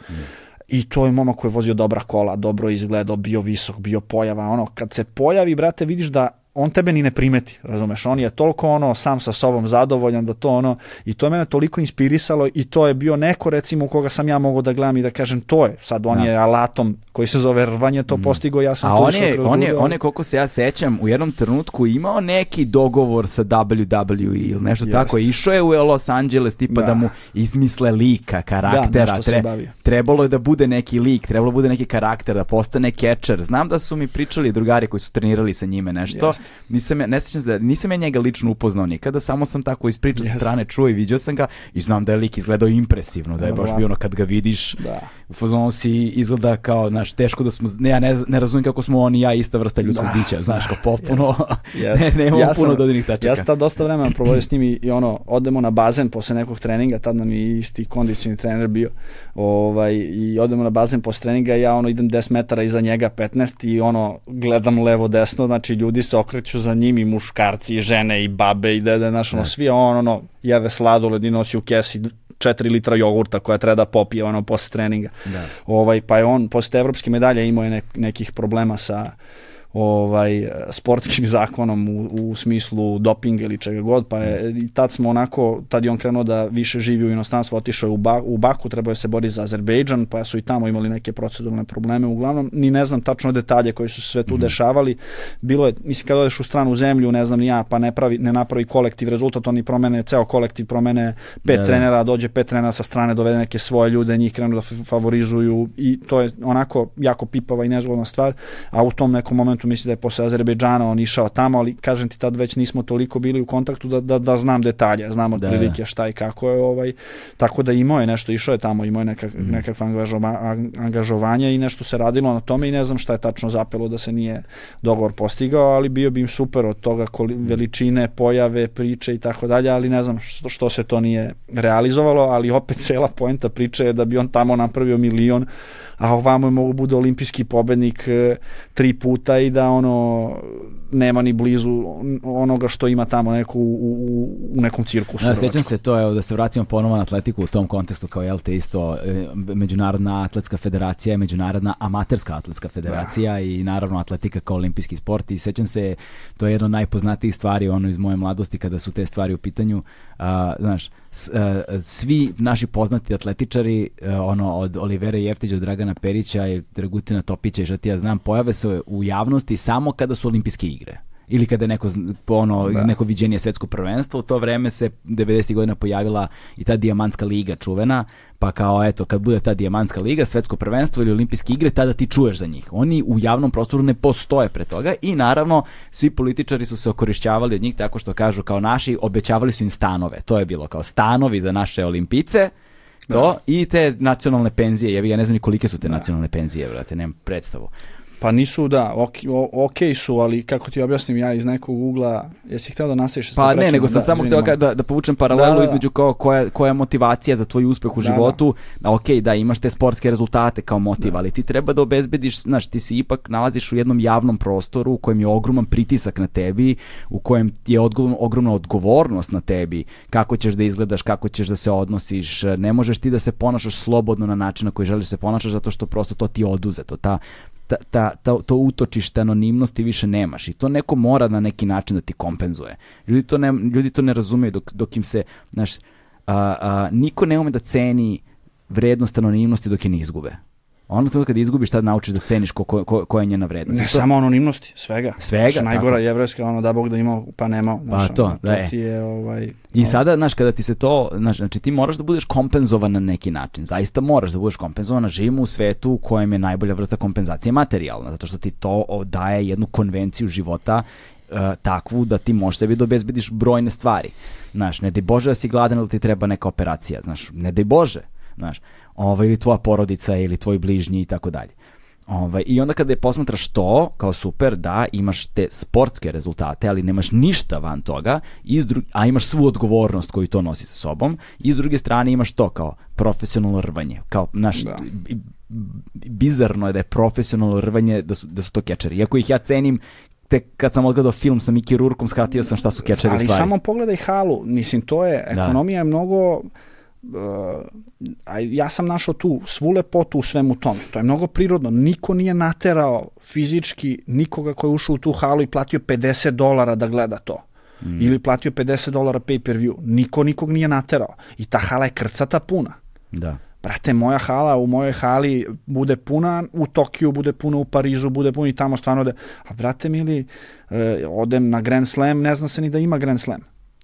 I to je momak koji je vozio dobra kola, dobro izgledao, bio visok, bio pojava. Ono, kad se pojavi, brate, vidiš da on tebe ni ne primeti, razumeš, on je toliko ono sam sa sobom zadovoljan da to ono i to je mene toliko inspirisalo i to je bio neko recimo u koga sam ja mogao da gledam i da kažem to je, sad on Da. je alatom koji se zove rvanje to postigo, ja sam A to on je, on je, on je, koliko se ja sećam, u jednom trenutku imao neki dogovor sa WWE ili nešto Jest. tako. Išao je u Los Angeles tipa da, Da. mu izmisle lika, karaktera. se bavio. trebalo je da bude neki lik, trebalo da bude neki karakter, da postane catcher. Znam da su mi pričali drugari koji su trenirali sa njime nešto. Jest. Nisam, ja, ne sećam se da, nisam ja njega lično upoznao nikada, samo sam tako iz priče sa strane čuo i vidio sam ga i znam da je lik izgledao impresivno, da je baš bio ono kad ga vidiš, Da. u fazonu si izgleda kao, znaš, teško da smo, ne, ja ne, ne razumijem kako smo on i ja ista vrsta ljudskog Da. bića, znaš, kao potpuno, Jest. ne, nemamo Ja puno sam- dodirnih tačaka. Ja sam tad dosta vremena provodio s njim i, i ono, odemo na bazen posle nekog treninga, tad nam je isti kondicioni trener bio, ovaj, i odemo na bazen posle treninga ja ono idem 10 metara iza njega, 15 i ono, gledam levo desno, znači ljudi se okreću za njim i muškarci i žene i babe i dede, znaš, ono, svi on, ono, jede sladoled i nosi u kesi 4 litra jogurta koja treba da popije ono posle treninga. Da. Ovaj pa je on posle evropske medalje imao je nek, nekih problema sa ovaj sportskim zakonom u, u smislu dopinga ili čega god, pa je i tad smo onako, tad je on krenuo da više živi u inostranstvu, otišao je u, ba, u Baku, trebao je se boriti za Azerbejdžan, pa su i tamo imali neke proceduralne probleme, uglavnom ni ne znam tačno detalje koji su sve tu dešavali. Bilo je, mislim kad odeš u stranu zemlju, ne znam ni ja, pa ne pravi ne napravi kolektiv rezultat, oni promene ceo kolektiv, promene pet Da, da. trenera, dođe pet trenera sa strane, dovede neke svoje ljude, njih krenu da favorizuju i to je onako jako pipava i nezgodna stvar, a u tom nekom momentu momentu mislim da je posle Azerbejdžana on išao tamo, ali kažem ti tad već nismo toliko bili u kontaktu da, da, da znam detalje, znam Da, otprilike šta i kako je, ovaj, tako da imao je nešto, išao je tamo, imao je nekak, Mhm. nekakva angažova, angažovanja i nešto se radilo na tome i ne znam šta je tačno zapelo da se nije dogovor postigao, ali bio bi im super od toga koli, Mhm. veličine, pojave, priče i tako dalje, ali ne znam što, što se to nije realizovalo, ali opet cela poenta priče je da bi on tamo napravio milion, a ovamo je mogu bude olimpijski pobednik e, tri puta i da ono nema ni blizu onoga što ima tamo neko u, u, u nekom cirkusu. Da, sećam se to, evo, da se vratimo ponovo na atletiku u tom kontekstu kao jel te isto e, Međunarodna atletska federacija, Međunarodna amaterska atletska federacija i naravno atletika kao olimpijski sport i sećam se, to je jedna od najpoznatijih stvari ono iz moje mladosti kada su te stvari u pitanju, a, znaš, svi naši poznati atletičari, a, ono od Olivera Jeftića, od Dragana Perića i Dragutina Topića i šta ti ja znam, pojave se u javnosti samo kada su olimpijske igre ili kada je neko, ono, Da. neko viđenje svetskog prvenstva, u to vreme se 90. godina pojavila i ta dijamantska liga čuvena, pa kao eto, kad bude ta dijamantska liga, svetsko prvenstvo ili olimpijske igre, tada ti čuješ za njih. Oni u javnom prostoru ne postoje pre toga i naravno svi političari su se okorišćavali od njih tako što kažu kao naši, obećavali su im stanove. To je bilo kao stanovi za naše olimpice, to i te nacionalne penzije, jebi, ja ne znam ni kolike su te nacionalne penzije, brate, nemam predstavu. Pa nisu, da, ok, o, ok su, ali kako ti objasnim ja iz nekog ugla, jesi hteo da nastaviš? Pa ne, nego sam samo htio da, da povučem paralelu Da, da, da. između kao koja, koja je motivacija za tvoj uspeh u Da, životu. Da, ok, da imaš te sportske rezultate kao motiv, ali ti treba da obezbediš, znaš, ti se ipak nalaziš u jednom javnom prostoru u kojem je ogroman pritisak na tebi, u kojem je odgovor, ogromna odgovornost na tebi, kako ćeš da izgledaš, kako ćeš da se odnosiš, ne možeš ti da se ponašaš slobodno na način na koji želiš da se ponašaš zato što prosto to ti je oduzeto, ta ta, ta, ta, to utočište anonimnosti više nemaš i to neko mora na neki način da ti kompenzuje. Ljudi to ne, ljudi to ne razumeju dok, dok im se, znaš, a, a, niko ne ume da ceni vrednost anonimnosti dok je ne izgube. Ono to kad izgubiš tad naučiš da ceniš ko, ko, ko, koja je njena vrednost. Ne to- samo anonimnosti, svega. Svega, Znaš, najgora tako. jevrejska, ono da Bog da imao, pa nemao. Znaš, Pa to, ono, da je. ti je, ovaj, I ono, sada, znaš, kada ti se to, znaš, znači ti moraš da budeš kompenzovan na neki način. Zaista moraš da budeš kompenzovan. Živimo u svetu u kojem je najbolja vrsta kompenzacije materijalna, zato što ti to daje jednu konvenciju života e, takvu da ti možeš sebi da obezbediš brojne stvari. Znaš, ne daj Bože da si gladan ili ti treba neka operacija, znaš, ne daj Bože, znaš, ovaj, ili tvoja porodica ili tvoj bližnji i tako dalje. Ovaj, I onda kada je posmatraš to, kao super, da, imaš te sportske rezultate, ali nemaš ništa van toga, i s dru- a imaš svu odgovornost koju to nosi sa sobom, i s druge strane imaš to kao profesionalno rvanje. Kao, naš, Da. bi- bizarno je da je profesionalno rvanje, da su, da su to kečeri. Iako ih ja cenim, tek kad sam odgledao film sa Mickey Rourkom, shvatio sam šta su kečeri u Ali stvari. samo pogledaj halu, mislim, to je, Da. ekonomija je mnogo, a ja sam našao tu svu lepotu u svemu tome. To je mnogo prirodno. Niko nije naterao fizički nikoga ko je ušao u tu halu i platio 50 dolara da gleda to. Mm. Ili platio 50 dolara pay per view. Niko nikog nije naterao. I ta hala je krcata puna. Da. Brate, moja hala, u mojoj hali bude puna, u Tokiju bude puna, u Parizu bude puna i tamo stvarno da... A brate mili, e, odem na Grand Slam, ne zna se ni da ima Grand Slam.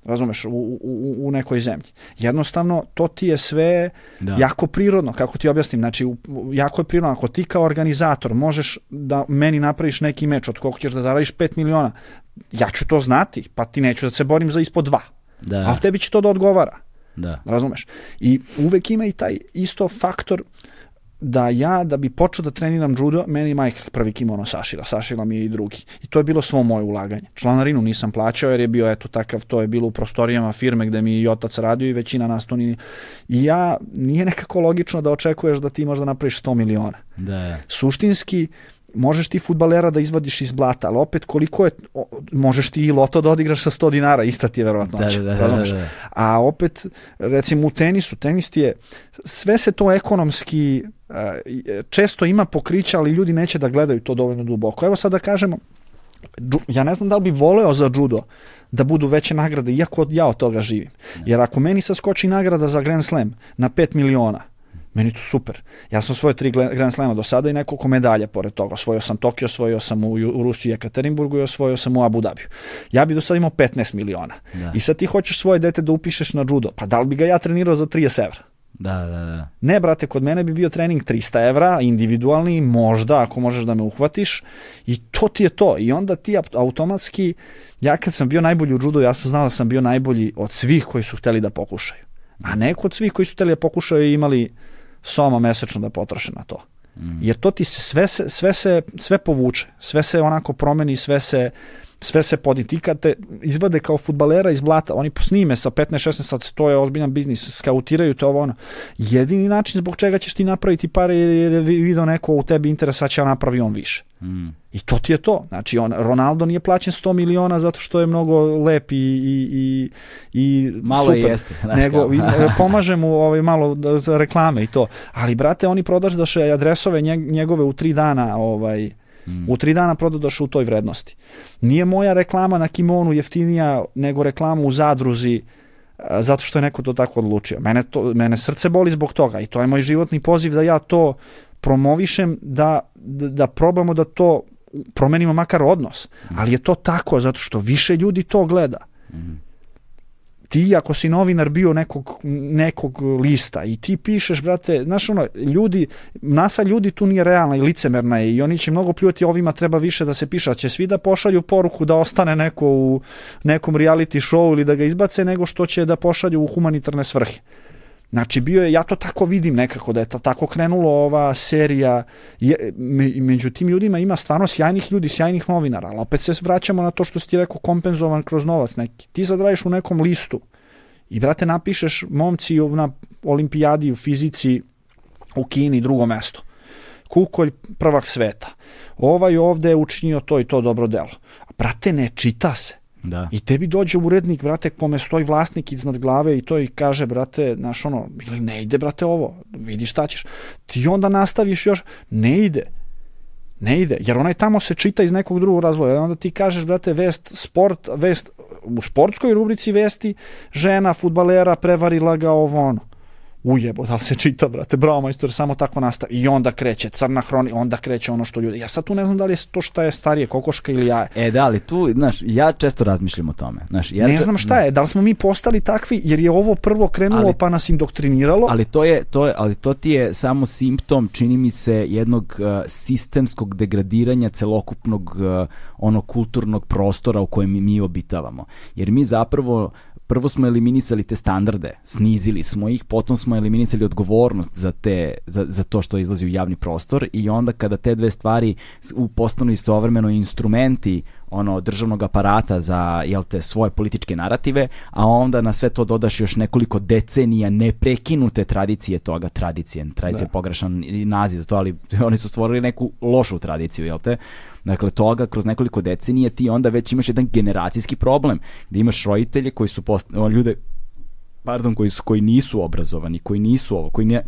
Razumeš, u, u, u- nekoj zemlji. Jednostavno, to ti je sve Da. jako prirodno, kako ti objasnim. Znači, u- jako je prirodno. Ako ti kao organizator možeš da meni napraviš neki meč od koliko ćeš da zaradiš 5 miliona, ja ću to znati, pa ti neću da se borim za ispod dva. Da. Ali tebi će to da odgovara. Da. Razumeš? I uvek ima i taj isto faktor da ja, da bi počeo da treniram judo, meni majka prvi kimono sašila, sašila mi je i drugi. I to je bilo svo moje ulaganje. Članarinu nisam plaćao jer je bio eto takav, to je bilo u prostorijama firme gde mi i otac radio i većina nas to nije. I ja, nije nekako logično da očekuješ da ti možda napraviš 100 miliona. Da. Suštinski, možeš ti futbalera da izvadiš iz blata, ali opet koliko je, o, možeš ti i loto da odigraš sa 100 dinara, ista ti je verovatno. Da, da, da, da, da. A opet, recimo u tenisu, tenis ti je, sve se to ekonomski e, često ima pokrića, ali ljudi neće da gledaju to dovoljno duboko. Evo sad da kažemo, ja ne znam da li bi voleo za judo da budu veće nagrade, iako ja od toga živim. Jer ako meni sad skoči nagrada za Grand Slam na 5 miliona, meni to super. Ja sam svoje tri Grand Slama do sada i nekoliko medalja pored toga. Osvojio sam Tokio, osvojio sam u, u Rusiji i Ekaterinburgu i osvojio sam u Abu Dhabiju. Ja bi do sada imao 15 miliona. Da. I sad ti hoćeš svoje dete da upišeš na judo. Pa da li bi ga ja trenirao za 30 evra? Da, da, da. Ne, brate, kod mene bi bio trening 300 evra, individualni, možda, ako možeš da me uhvatiš, i to ti je to. I onda ti automatski, ja kad sam bio najbolji u judu, ja sam znao da sam bio najbolji od svih koji su hteli da pokušaju. A ne kod svih koji su hteli da pokušaju i imali soma mesečno da potroše na to. Mm. Jer to ti se sve, sve, se sve povuče, sve se onako promeni, sve se sve se podi. Ti kad te izvade kao futbalera iz blata, oni snime sa 15-16 sad, to je ozbiljan biznis, skautiraju to ovo ono. Jedini način zbog čega ćeš ti napraviti pare jer je video neko u tebi interesa će napravi on više. Mm. I to ti je to. Znači, on, Ronaldo nije plaćen 100 miliona zato što je mnogo lep i, i, i, i malo super. jeste. Znaš, nego, i, e, pomaže mu ovaj, malo za reklame i to. Ali, brate, oni prodaš adresove njegove u tri dana ovaj, Mm. U tri dana prodadoš u toj vrednosti. Nije moja reklama na kimonu jeftinija nego reklama u zadruzi zato što je neko to tako odlučio. Mene, to, mene srce boli zbog toga i to je moj životni poziv da ja to promovišem, da, da, da probamo da to promenimo makar odnos. Ali je to tako zato što više ljudi to gleda. Mm ti ako si novinar bio nekog, nekog lista i ti pišeš, brate, znaš ono, ljudi, nasa ljudi tu nije realna i licemerna je i oni će mnogo pljuvati ovima treba više da se piše, će svi da pošalju poruku da ostane neko u nekom reality show ili da ga izbace, nego što će da pošalju u humanitarne svrhe. Znači bio je, ja to tako vidim nekako da je to tako krenulo ova serija, je, me, među tim ljudima ima stvarno sjajnih ljudi, sjajnih novinara, ali opet se vraćamo na to što si ti rekao kompenzovan kroz novac neki. Ti sad radiš u nekom listu i brate napišeš momci na olimpijadi u fizici u Kini drugo mesto. Kukolj prvak sveta. Ovaj ovde je učinio to i to dobro delo. A brate ne čita se. Da. I tebi dođe urednik, brate, kome stoji vlasnik iznad glave i to i kaže, brate, znaš ono, ili ne ide, brate, ovo, vidi šta ćeš. Ti onda nastaviš još, ne ide. Ne ide, jer onaj tamo se čita iz nekog drugog razvoja. Onda ti kažeš, brate, vest, sport, vest, u sportskoj rubrici vesti, žena, futbalera, prevarila ga ovo ono ujebo, da li se čita, brate, bravo majstor, samo tako nastavi. I onda kreće crna hroni, onda kreće ono što ljudi. Ja sad tu ne znam da li je to šta je starije, kokoška ili jaje. E, da, ali tu, znaš, ja često razmišljam o tome. Znaš, ja ne znam šta je, da li smo mi postali takvi, jer je ovo prvo krenulo ali, pa nas indoktriniralo. Ali to je, to je, ali to ti je samo simptom, čini mi se, jednog uh, sistemskog degradiranja celokupnog uh, ono kulturnog prostora u kojem mi, mi obitavamo. Jer mi zapravo prvo smo eliminisali te standarde, snizili smo ih, potom smo eliminisali odgovornost za, te, za, za to što izlazi u javni prostor i onda kada te dve stvari postanu istovremeno instrumenti ono državnog aparata za jel te svoje političke narative, a onda na sve to dodaš još nekoliko decenija neprekinute tradicije toga, tradicije, tradicije da. pogrešan naziv za to, ali oni su stvorili neku lošu tradiciju, jel te? Dakle, toga kroz nekoliko decenija ti onda već imaš jedan generacijski problem, gde imaš roditelje koji su post... ljude pardon, koji, su, koji nisu obrazovani, koji nisu ovo, koji ne,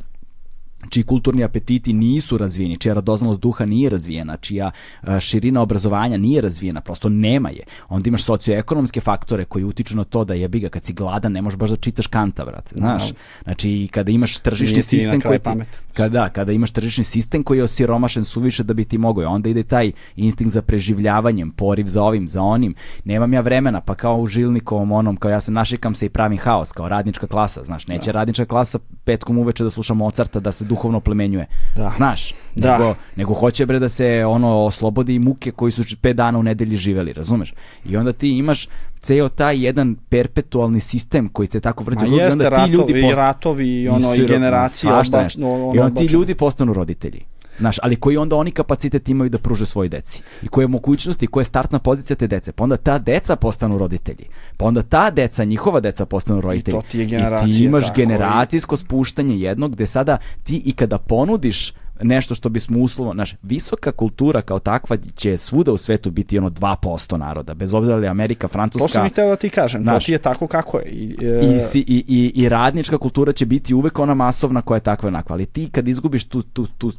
čiji kulturni apetiti nisu razvijeni, čija radoznalost duha nije razvijena, čija e, širina obrazovanja nije razvijena, prosto nema je. Onda imaš socioekonomske faktore koji utiču na to da jebi ga kad si gladan ne možeš baš da čitaš Kanta, brate, znaš. Znači kada imaš tržišni sistem koji ti, kada, kada imaš tržišni sistem koji je osiromašen suviše da bi ti mogao, onda ide taj instinkt za preživljavanjem, poriv za ovim, za onim. Nemam ja vremena, pa kao u Žilnikovom onom, kao ja se našikam se i pravim haos, kao radnička klasa, znaš, neće da. radnička klasa petkom uveče da sluša Mozarta, da se duhovno plemenjuje. Da. Znaš, da. Nego, nego hoće bre da se ono oslobodi i muke koji su pet dana u nedelji živeli, razumeš? I onda ti imaš ceo taj jedan perpetualni sistem koji se tako vrti ljudi, onda ti ratovi, ljudi post... i ratovi ono i, generacije obač, ono, i onda ti ljudi postanu roditelji. Znaš, ali koji onda oni kapacitet imaju da pruže svoj deci. I koje mogućnosti, koja je startna pozicija te dece. Pa onda ta deca postanu roditelji. Pa onda ta deca, njihova deca postanu roditelji. I to ti je generacija. I ti imaš generacijsko spuštanje jednog gde sada ti i kada ponudiš nešto što bismo uslovno, znaš, visoka kultura kao takva će svuda u svetu biti ono 2% naroda, bez obzira li Amerika, Francuska. To sam ih da ti kažem, znaš, to ti je tako kako je. I, e... i, i, i, i radnička kultura će biti uvek ona masovna koja je takva onakva, ali ti kad izgubiš tu, tu, tu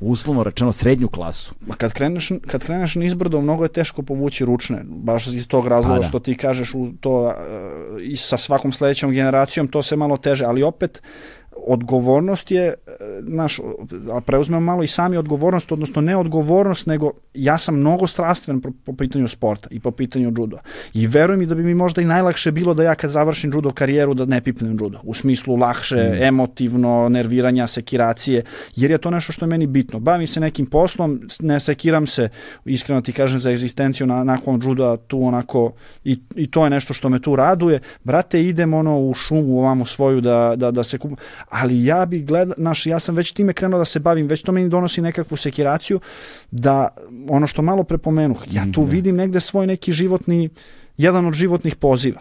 uslovno rečeno srednju klasu. Ma kad kreneš, kad kreneš nizbrdo, mnogo je teško povući ručne, baš iz tog razloga pa da. što ti kažeš u to i sa svakom sledećom generacijom to se malo teže, ali opet odgovornost je, e, naš, a preuzmemo malo i sami odgovornost, odnosno ne odgovornost, nego ja sam mnogo strastven po, po pitanju sporta i po pitanju judo. I verujem mi da bi mi možda i najlakše bilo da ja kad završim judo karijeru da ne pipnem judo. U smislu lakše, mm. emotivno, nerviranja, sekiracije, jer je to nešto što je meni bitno. Bavim se nekim poslom, ne sekiram se, iskreno ti kažem, za egzistenciju na, nakon juda tu onako, i, i to je nešto što me tu raduje. Brate, idem ono u šumu ovamo svoju da, da, da se kupu. Ali ja bi gleda, naš, ja sam već time krenuo da se bavim, već to meni donosi nekakvu sekiraciju, da ono što malo prepomenuh, ja tu mm, vidim negde svoj neki životni, jedan od životnih poziva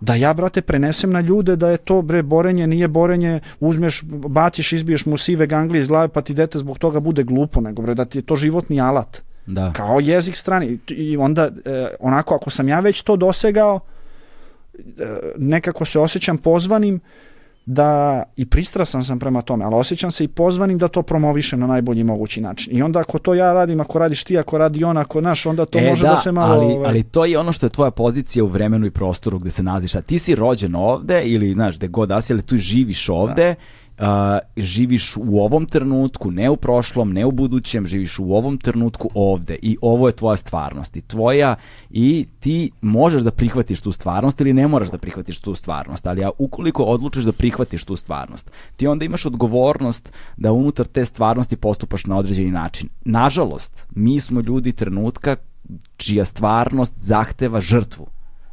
da ja, brate, prenesem na ljude da je to, bre, borenje, nije borenje, uzmeš, baciš, izbiješ mu sive ganglije iz glave, pa ti dete zbog toga bude glupo, nego, bre, da ti je to životni alat. Da. Kao jezik strani. I onda, e, onako, ako sam ja već to dosegao, e, nekako se osjećam pozvanim da i pristrasan sam prema tome, ali osjećam se i pozvanim da to promovišem na najbolji mogući način. I onda ako to ja radim, ako radiš ti, ako radi on, ako naš, onda to e, može da, da se malo... Ali, ovaj... ali to je ono što je tvoja pozicija u vremenu i prostoru gde se nalaziš. A ti si rođen ovde ili, znaš, gde god da si, ali tu živiš ovde da živiš u ovom trenutku, ne u prošlom, ne u budućem, živiš u ovom trenutku ovde i ovo je tvoja stvarnost i tvoja i ti možeš da prihvatiš tu stvarnost ili ne moraš da prihvatiš tu stvarnost, ali ja ukoliko odlučiš da prihvatiš tu stvarnost, ti onda imaš odgovornost da unutar te stvarnosti postupaš na određeni način. Nažalost, mi smo ljudi trenutka čija stvarnost zahteva žrtvu.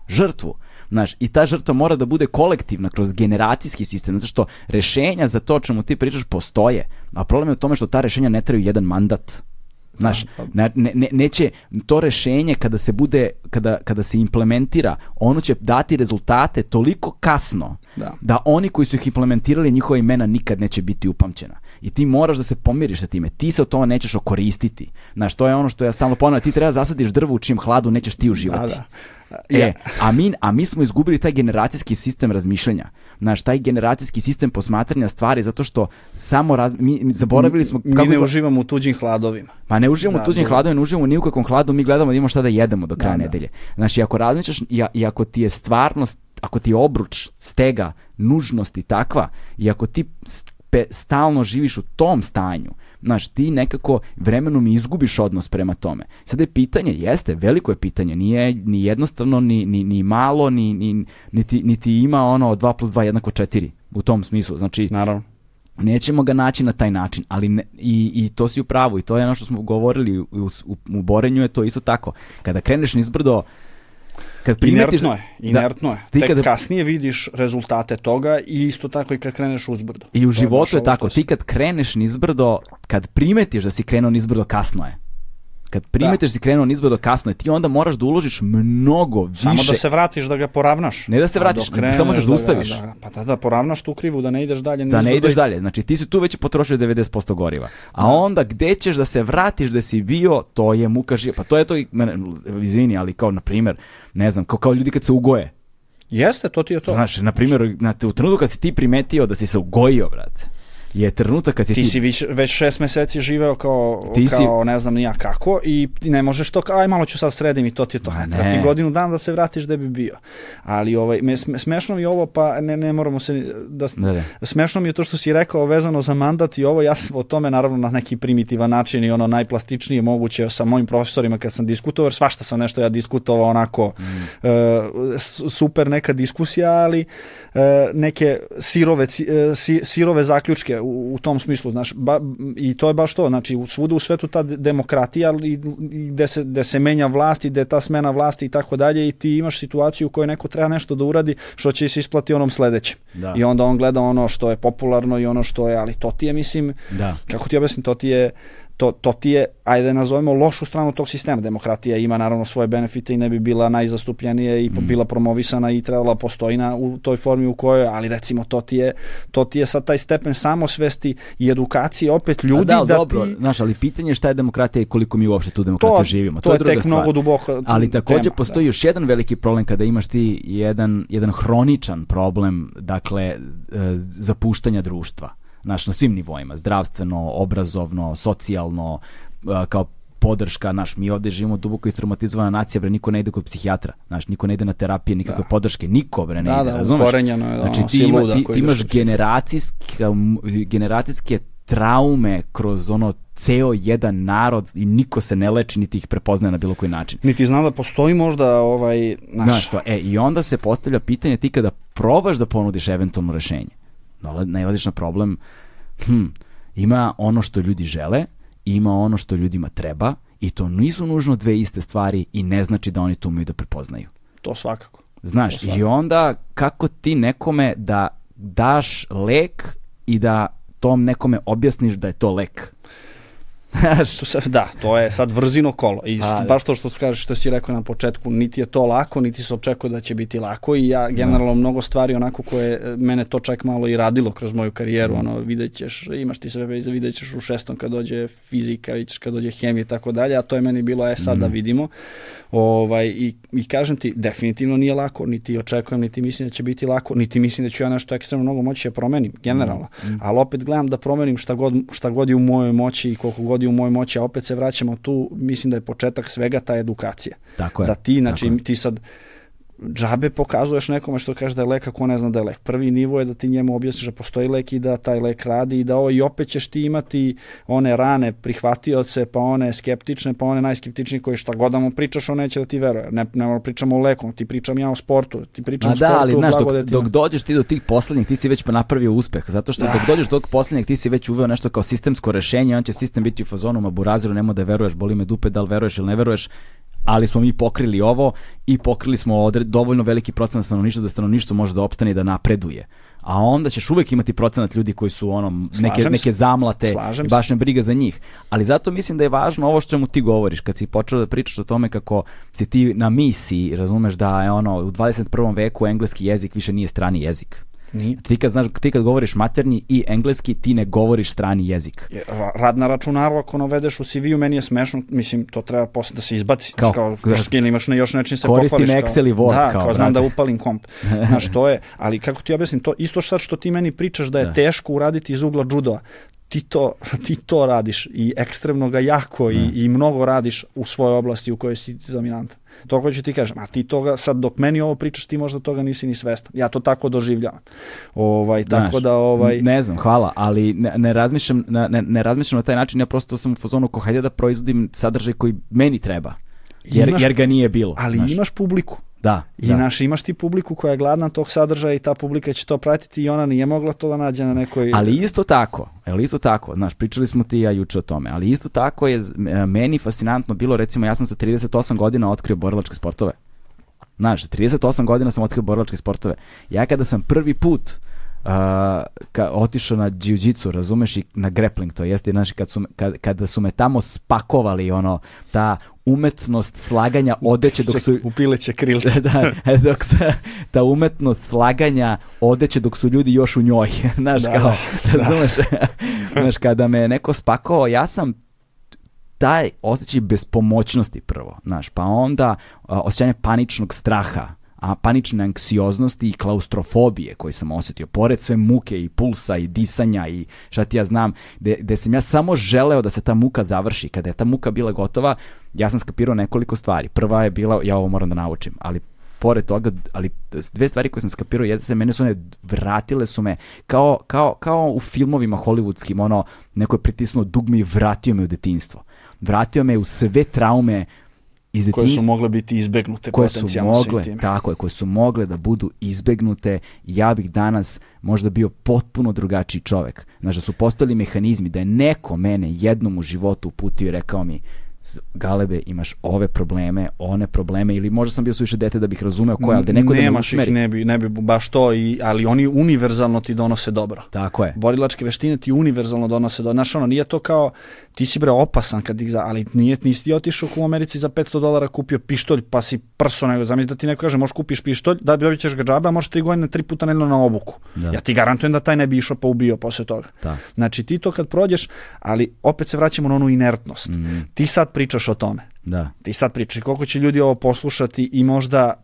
Žrtvu. Znaš, i ta žrtva mora da bude kolektivna kroz generacijski sistem, zato što rešenja za to čemu ti pričaš postoje, a problem je u tome što ta rešenja ne traju jedan mandat. Znaš, pa- ne, ne, neće to rešenje kada se bude, kada, kada se implementira, ono će dati rezultate toliko kasno da. da oni koji su ih implementirali, njihova imena nikad neće biti upamćena. I ti moraš da se pomiriš sa time. Ti se od toga nećeš okoristiti. Znaš, to je ono što ja stalno ponavljam. Ti treba da zasadiš drvo u čijem hladu nećeš ti uživati. Da, da. E, a mi, a mi smo izgubili taj generacijski sistem razmišljanja. Znaš, taj generacijski sistem posmatranja stvari zato što samo raz, mi, mi zaboravili smo... Mi kako ne uživamo u tuđim hladovima. Pa ne uživamo da, u tuđim hladovima, ne uživamo ni u kakvom hladu, mi gledamo da imamo šta da jedemo do kraja da, da. nedelje. Znači, ako razmišljaš i, i ako ti je stvarnost, ako ti je obruč, stega, nužnosti takva i ako ti stalno živiš u tom stanju, znaš, ti nekako vremenom izgubiš odnos prema tome. Sada je pitanje, jeste, veliko je pitanje, nije ni jednostavno, ni, ni, ni malo, ni, ni, niti, niti ima ono 2 plus 2 jednako 4 u tom smislu. Znači, Naravno nećemo ga naći na taj način, ali ne, i, i to si u pravu i to je ono što smo govorili u, u, u borenju je to isto tako. Kada kreneš nizbrdo, kad primetiš... Inertno je, da inertno da, je. Ti Tek kada... kasnije vidiš rezultate toga i isto tako i kad kreneš uzbrdo. I u životu je, je tako, ti kad kreneš nizbrdo, kad primetiš da si krenuo nizbrdo, kasno je kad primetiš da. si krenuo nizbrdo kasno, ti onda moraš da uložiš mnogo više. Samo da se vratiš, da ga poravnaš. Ne da se vratiš, samo se zaustaviš. Da da, pa da, da poravnaš tu krivu, da ne ideš dalje. Da ne ideš dalje, znači ti si tu već potrošio 90% goriva. A da. onda gde ćeš da se vratiš da si bio, to je muka živa. Pa to je to, izvini, ali kao na primjer, ne znam, kao, kao ljudi kad se ugoje. Jeste, to ti je to. Znaš, na primjer, na, u trenutku kad si ti primetio da si se ugojio, brate, je trenutak kad ti... Ti si već, već šest meseci živeo kao, ti kao si... ne znam nija kako i ne možeš to kao, aj malo ću sad sredim i to ti je to. Ne. Treba ti godinu dan da se vratiš da bi bio. Ali ovaj, me, smešno mi je ovo, pa ne, ne moramo se... Da, ne, ne. Smešno mi je to što si rekao vezano za mandat i ovo, ja sam o tome naravno na neki primitivan način i ono najplastičnije moguće sa mojim profesorima kad sam diskutovao, svašta sam nešto ja diskutovao onako mm. uh, super neka diskusija, ali uh, neke sirove, uh, sirove zaključke u, u tom smislu, znaš, ba, i to je baš to, znači svuda u svetu ta demokratija i, i gde, se, gde se menja vlast i gde ta smena vlasti i tako dalje i ti imaš situaciju u kojoj neko treba nešto da uradi što će se isplati onom sledećem. Da. I onda on gleda ono što je popularno i ono što je, ali to ti je, mislim, da. kako ti objasnim, to ti je to, to ti je, ajde da nazovemo, lošu stranu tog sistema. Demokratija ima naravno svoje benefite i ne bi bila najzastupljenija i mm. bila promovisana i trebala postoji na, u toj formi u kojoj, ali recimo to ti je, to ti je sad taj stepen samosvesti i edukacije opet ljudi da, da dobro, ti... Znaš, ali pitanje je šta je demokratija i koliko mi uopšte tu demokratiju to, živimo. To, to je, je tek stvar. mnogo duboko Ali takođe tema, postoji da. još jedan veliki problem kada imaš ti jedan, jedan hroničan problem, dakle, e, zapuštanja društva znaš, na svim nivoima, zdravstveno, obrazovno, socijalno, kao podrška, naš, mi ovde živimo duboko istraumatizovana nacija, bre, niko ne ide kod psihijatra, znaš, niko ne ide na terapije, nikakve da. podrške, niko, bre, ne da, ide, da, razumeš? ukorenjeno je, da, znači, ti, ima, ti, ti imaš ideš u generacijska, generacijske traume kroz ono ceo jedan narod i niko se ne leči niti ih prepoznaje na bilo koji način. Niti zna da postoji možda ovaj naš... Znaš to, e, i onda se postavlja pitanje ti kada probaš da ponudiš eventualno rešenje, najladiš na problem, hm, ima ono što ljudi žele, ima ono što ljudima treba i to nisu nužno dve iste stvari i ne znači da oni to umeju da prepoznaju. To svakako. Znaš, To svakako. i onda kako ti nekome da daš lek i da tom nekome objasniš da je to lek. To se, da, to je sad vrzino kolo. I Pa, što, da. baš to što kažeš, što si rekao na početku, niti je to lako, niti se očekuje da će biti lako i ja generalno mnogo stvari onako koje e, mene to čak malo i radilo kroz moju karijeru, ono vidjet ćeš, imaš ti sve veze, vidjet ćeš u šestom kad dođe fizika, vidjet ćeš kad dođe hemija i tako dalje, a to je meni bilo, e sad da vidimo. Ovaj, i, I kažem ti, definitivno nije lako, niti očekujem, niti mislim da će biti lako, niti mislim da ću ja nešto ekstremno mnogo moći da promenim, generalno. Ali opet gledam da promenim šta god, šta god je u mojoj moći i koliko god je u mojoj moći, a opet se vraćamo tu, mislim da je početak svega ta edukacija. Tako je, Da ti, znači, tako ti sad džabe pokazuješ nekome što kaže da je lek ako ne zna da je lek. Prvi nivo je da ti njemu objasniš da postoji lek i da taj lek radi i da ovo i opet ćeš ti imati one rane prihvatioce, pa one skeptične, pa one najskeptičnije koji šta god da mu pričaš, on neće da ti veruje. Ne, ne pričamo o leku, ti pričam ja o sportu, ti pričam Ma o da, sportu, ali znaš, dok, dok dođeš ti do tih poslednjih, ti si već napravio uspeh. Zato što Da. dok dođeš do tog poslednjeg, ti si već uveo nešto kao sistemsko rešenje, on će sistem biti u fazonu, ma buraziru, nemo da veruješ, boli me dupe, da li veruješ ili ne veruješ, ali smo mi pokrili ovo i pokrili smo odre, dovoljno veliki procenat stanovništva da stanovništvo može da opstane i da napreduje. A onda ćeš uvek imati procenat ljudi koji su ono neke, Slažem neke zamlate Slažem i baš me briga za njih. Ali zato mislim da je važno ovo što čemu ti govoriš, kad si počeo da pričaš o tome kako si ti na misiji, razumeš da je ono u 21. veku engleski jezik više nije strani jezik. Nije. Ti kad, znaš, ti kad govoriš maternji i engleski, ti ne govoriš strani jezik. Je, ra- Rad na računaru ako navedeš u CV-u meni je smešno, mislim to treba posle da se izbaci. Kao- Kao, kao skil, imaš ne, još nečin se Koristim pohvališ. Excel i Word, da, kao, kao, znam da upalim komp. Znaš, to je, ali kako ti objasnim, to isto sad što ti meni pričaš da je Da. teško uraditi iz ugla judoa, ti to, ti to radiš i ekstremno ga jako i, i mnogo radiš u svojoj oblasti u kojoj si dominantan. To hoću ti kažem, a ti toga, sad dok meni ovo pričaš, ti možda toga nisi ni svestan. Ja to tako doživljavam. Ovaj, tako Znaš, da, ovaj, Ne znam, hvala, ali ne, ne, razmišljam, ne, ne razmišljam na taj način, ja prosto sam u fazonu ko hajde da proizvodim sadržaj koji meni treba. Jer, Imaš- jer ga nije bilo. ali znaš. imaš publiku. Da, I da. naš, imaš ti publiku koja je gladna tog sadržaja i ta publika će to pratiti i ona nije mogla to da nađe na nekoj... Ali isto tako, ali isto tako, znaš, pričali smo ti i ja juče o tome, ali isto tako je e, meni fascinantno bilo, recimo, ja sam sa 38 godina otkrio borilačke sportove. Znaš, 38 godina sam otkrio borilačke sportove. Ja kada sam prvi put uh, ka, otišao na jiu-jitsu, razumeš, i na grappling, to jeste, znaš, kad su, kad, kada su me tamo spakovali, ono, ta umetnost slaganja odeće dok su... Upileće krilce. da, dok se, ta umetnost slaganja odeće dok su ljudi još u njoj. Znaš, Da, kao, da. razumeš? Znaš, kada me neko spakovao, ja sam taj osjećaj bespomoćnosti prvo, znaš, pa onda osjećanje paničnog straha, a panične anksioznosti i klaustrofobije koje sam osjetio, pored sve muke i pulsa i disanja i šta ti ja znam, gde, gde sam ja samo želeo da se ta muka završi. Kada je ta muka bila gotova, ja sam skapirao nekoliko stvari. Prva je bila, ja ovo moram da naučim, ali pored toga, ali dve stvari koje sam skapirao, jedne se mene su one vratile su me kao, kao, kao u filmovima hollywoodskim, ono, neko je pritisnuo dugme i vratio me u detinstvo. Vratio me u sve traume iz koje su mogle biti izbegnute koje su mogle, tim. tako je, koje su mogle da budu izbegnute, ja bih danas možda bio potpuno drugačiji čovek. Znaš, da su postali mehanizmi, da je neko mene jednom u životu uputio i rekao mi, "Z- Galebe, imaš ove probleme, one probleme, ili možda sam bio suviše dete da bih razumeo koje, ali da neko da me Nemaš ih, ne bi, ne bi baš to, i, ali oni univerzalno ti donose dobro. Tako je. Borilačke veštine ti univerzalno donose dobro. Znaš, ono, nije to kao, ti si bre opasan kad ih za, ali nije, nisi ti otišao u Americi za 500 dolara kupio pištolj, pa si prso nego, zamisli da ti neko kaže, možeš kupiš pištolj, da dobit ćeš ga džabe, a možeš tri godine tri puta nedeljno na obuku. Da. Ja ti garantujem da taj ne bi išao pa ubio posle toga. Da. Znači ti to kad prođeš, ali opet se vraćamo na onu inertnost. Mhm. Ti sad pričaš o tome. Da. Ti sad pričaš koliko će ljudi ovo poslušati i možda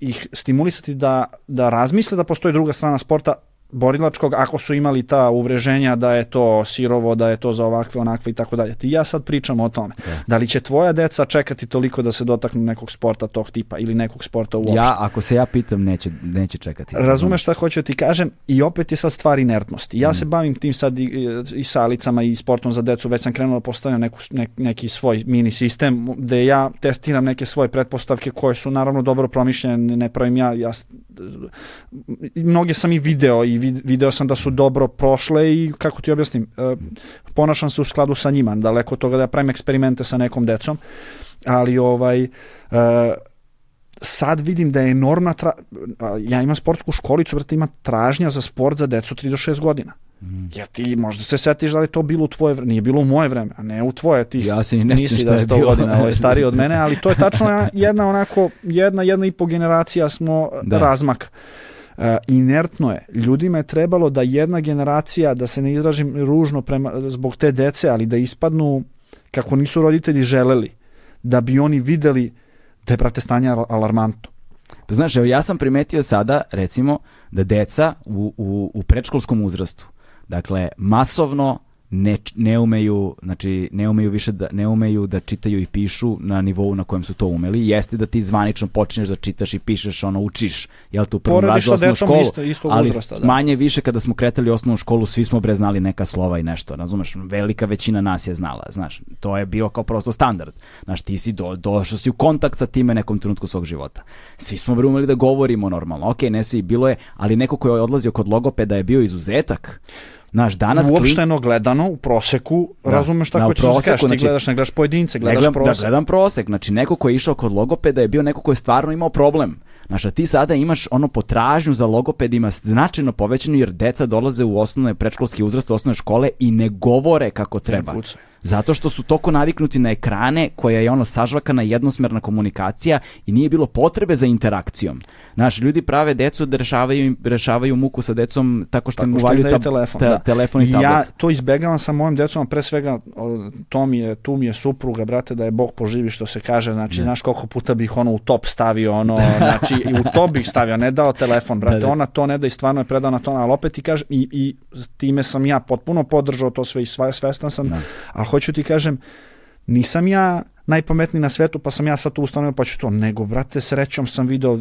ih stimulisati da, da razmisle da postoji druga strana sporta borilačkog ako su imali ta uvreženja da je to sirovo, da je to za ovakve, onakve i tako dalje. Ti ja sad pričam o tome. Da. da li će tvoja deca čekati toliko da se dotaknu nekog sporta tog tipa ili nekog sporta uopšte? Ja, ako se ja pitam, neće, neće čekati. Razumeš šta hoću da ti kažem i opet je sad stvar inertnosti. Ja mm. se bavim tim sad i, i salicama i sportom za decu, već sam krenuo da postavljam neku, ne, neki svoj mini sistem gde ja testiram neke svoje pretpostavke koje su naravno dobro promišljene, ne pravim ja, ja mnoge sam i video i video sam da su dobro prošle i kako ti objasnim, e, ponašam se u skladu sa njima, daleko od toga da ja pravim eksperimente sa nekom decom, ali ovaj e, sad vidim da je enormna tra... ja imam sportsku školicu, vrati ima tražnja za sport za decu 3 do 6 godina. Mm. Ja ti možda se setiš da li to bilo u tvoje vreme, nije bilo u moje vreme, a ne u tvoje, ti ja se ni ne nisi da je 100 godina, ovo je stariji od mene, ali to je tačno jedna onako, jedna, jedna i po generacija smo da. razmak. Uh, inertno je. Ljudima je trebalo da jedna generacija, da se ne izražim ružno prema, zbog te dece, ali da ispadnu kako nisu roditelji želeli, da bi oni videli da je, brate, stanje alarmantno. Pa znaš, evo ja sam primetio sada, recimo, da deca u, u, u predškolskom uzrastu, dakle, masovno ne, ne umeju, znači ne umeju više da ne umeju da čitaju i pišu na nivou na kojem su to umeli. Jeste da ti zvanično počneš da čitaš i pišeš, ono učiš, jel tu u prvom razredu osnovnu školu, isto, isto ali uzrasta, da. manje više kada smo kretali osnovnu školu, svi smo bre znali neka slova i nešto, razumeš? Velika većina nas je znala, znaš. To je bio kao prosto standard. Znaš, ti si do, došao si u kontakt sa time nekom trenutku svog života. Svi smo bre umeli da govorimo normalno. Ok, ne svi, bilo je, ali neko ko je odlazio kod logopeda je bio izuzetak. Znaš, danas Uopšteno klin... gledano, u proseku, da. razumeš šta hoćeš da kažeš, ti znači, gledaš, ne gledaš pojedince, gledaš gledam, prosek. Da, gledam prosek, znači neko ko je išao kod logopeda je bio neko ko je stvarno imao problem. Znaš, a ti sada imaš ono potražnju za logopedima značajno povećanu jer deca dolaze u osnovne predškolski uzrast, u osnovne škole i ne govore kako treba. Ne Zato što su toko naviknuti na ekrane koja je ono sažvakana jednosmerna komunikacija i nije bilo potrebe za interakcijom. Znaš, ljudi prave decu da rešavaju, rešavaju muku sa decom tako što tako im uvaljuju tab, telefon, ta, da. telefon i tablet. Ja to izbegavam sa mojim decom, pre svega to mi je, tu mi je supruga, brate, da je Bog poživi što se kaže, znači, ne. znaš koliko puta bih ono u top stavio, ono, znači, i u top bih stavio, ne dao telefon, brate, da, da. ona to ne da i stvarno je predana to, ali opet ti kaže, i, i time sam ja potpuno podržao to sve i svestan sam, da. a hoću ti kažem, nisam ja najpametniji na svetu, pa sam ja sad tu ustanovio, pa ću to, nego, brate, srećom sam video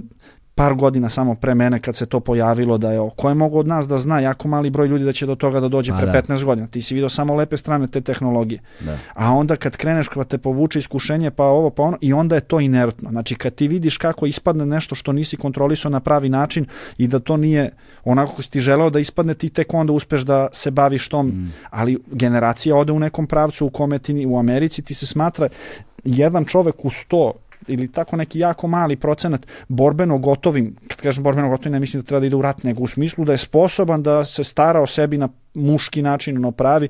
par godina samo pre mene kad se to pojavilo da je ko je mogu od nas da zna jako mali broj ljudi da će do toga da dođe A, pre da. 15 godina. Ti si video samo lepe strane te tehnologije. Da. A onda kad kreneš kad te povuče iskušenje pa ovo pa ono i onda je to inertno. Znači kad ti vidiš kako ispadne nešto što nisi kontrolisao na pravi način i da to nije onako kako si ti želeo da ispadne ti tek onda uspeš da se baviš tom, mm. ali generacija ode u nekom pravcu u kome ti u Americi ti se smatra jedan čovek u 100 ili tako neki jako mali procenat borbeno gotovim, kad kažem borbeno gotovim ne mislim da treba da ide u rat, nego u smislu da je sposoban da se stara o sebi na muški način, ono pravi,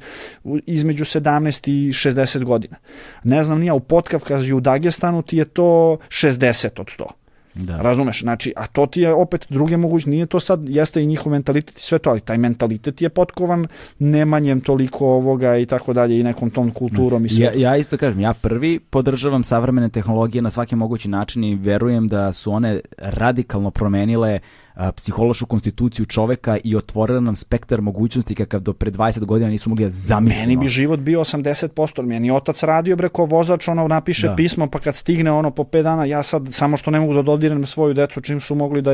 između 17 i 60 godina. Ne znam, nija u Potkavkazu u Dagestanu ti je to 60 od 100. Da. Razumeš, znači, a to ti je opet druge mogućnosti, nije to sad, jeste i njihov mentalitet i sve to, ali taj mentalitet je potkovan nemanjem toliko ovoga i tako dalje i nekom tom kulturom i sve. Ja, ja isto kažem, ja prvi podržavam savremene tehnologije na svaki mogući način i verujem da su one radikalno promenile psihološku konstituciju čoveka i otvorila nam spektar mogućnosti kakav do pre 20 godina nismo mogli da zamislimo. Meni bi život bio 80%, meni otac radio breko vozač, ono napiše da. pismo, pa kad stigne ono po 5 dana, ja sad samo što ne mogu da dodirnem svoju decu čim su mogli da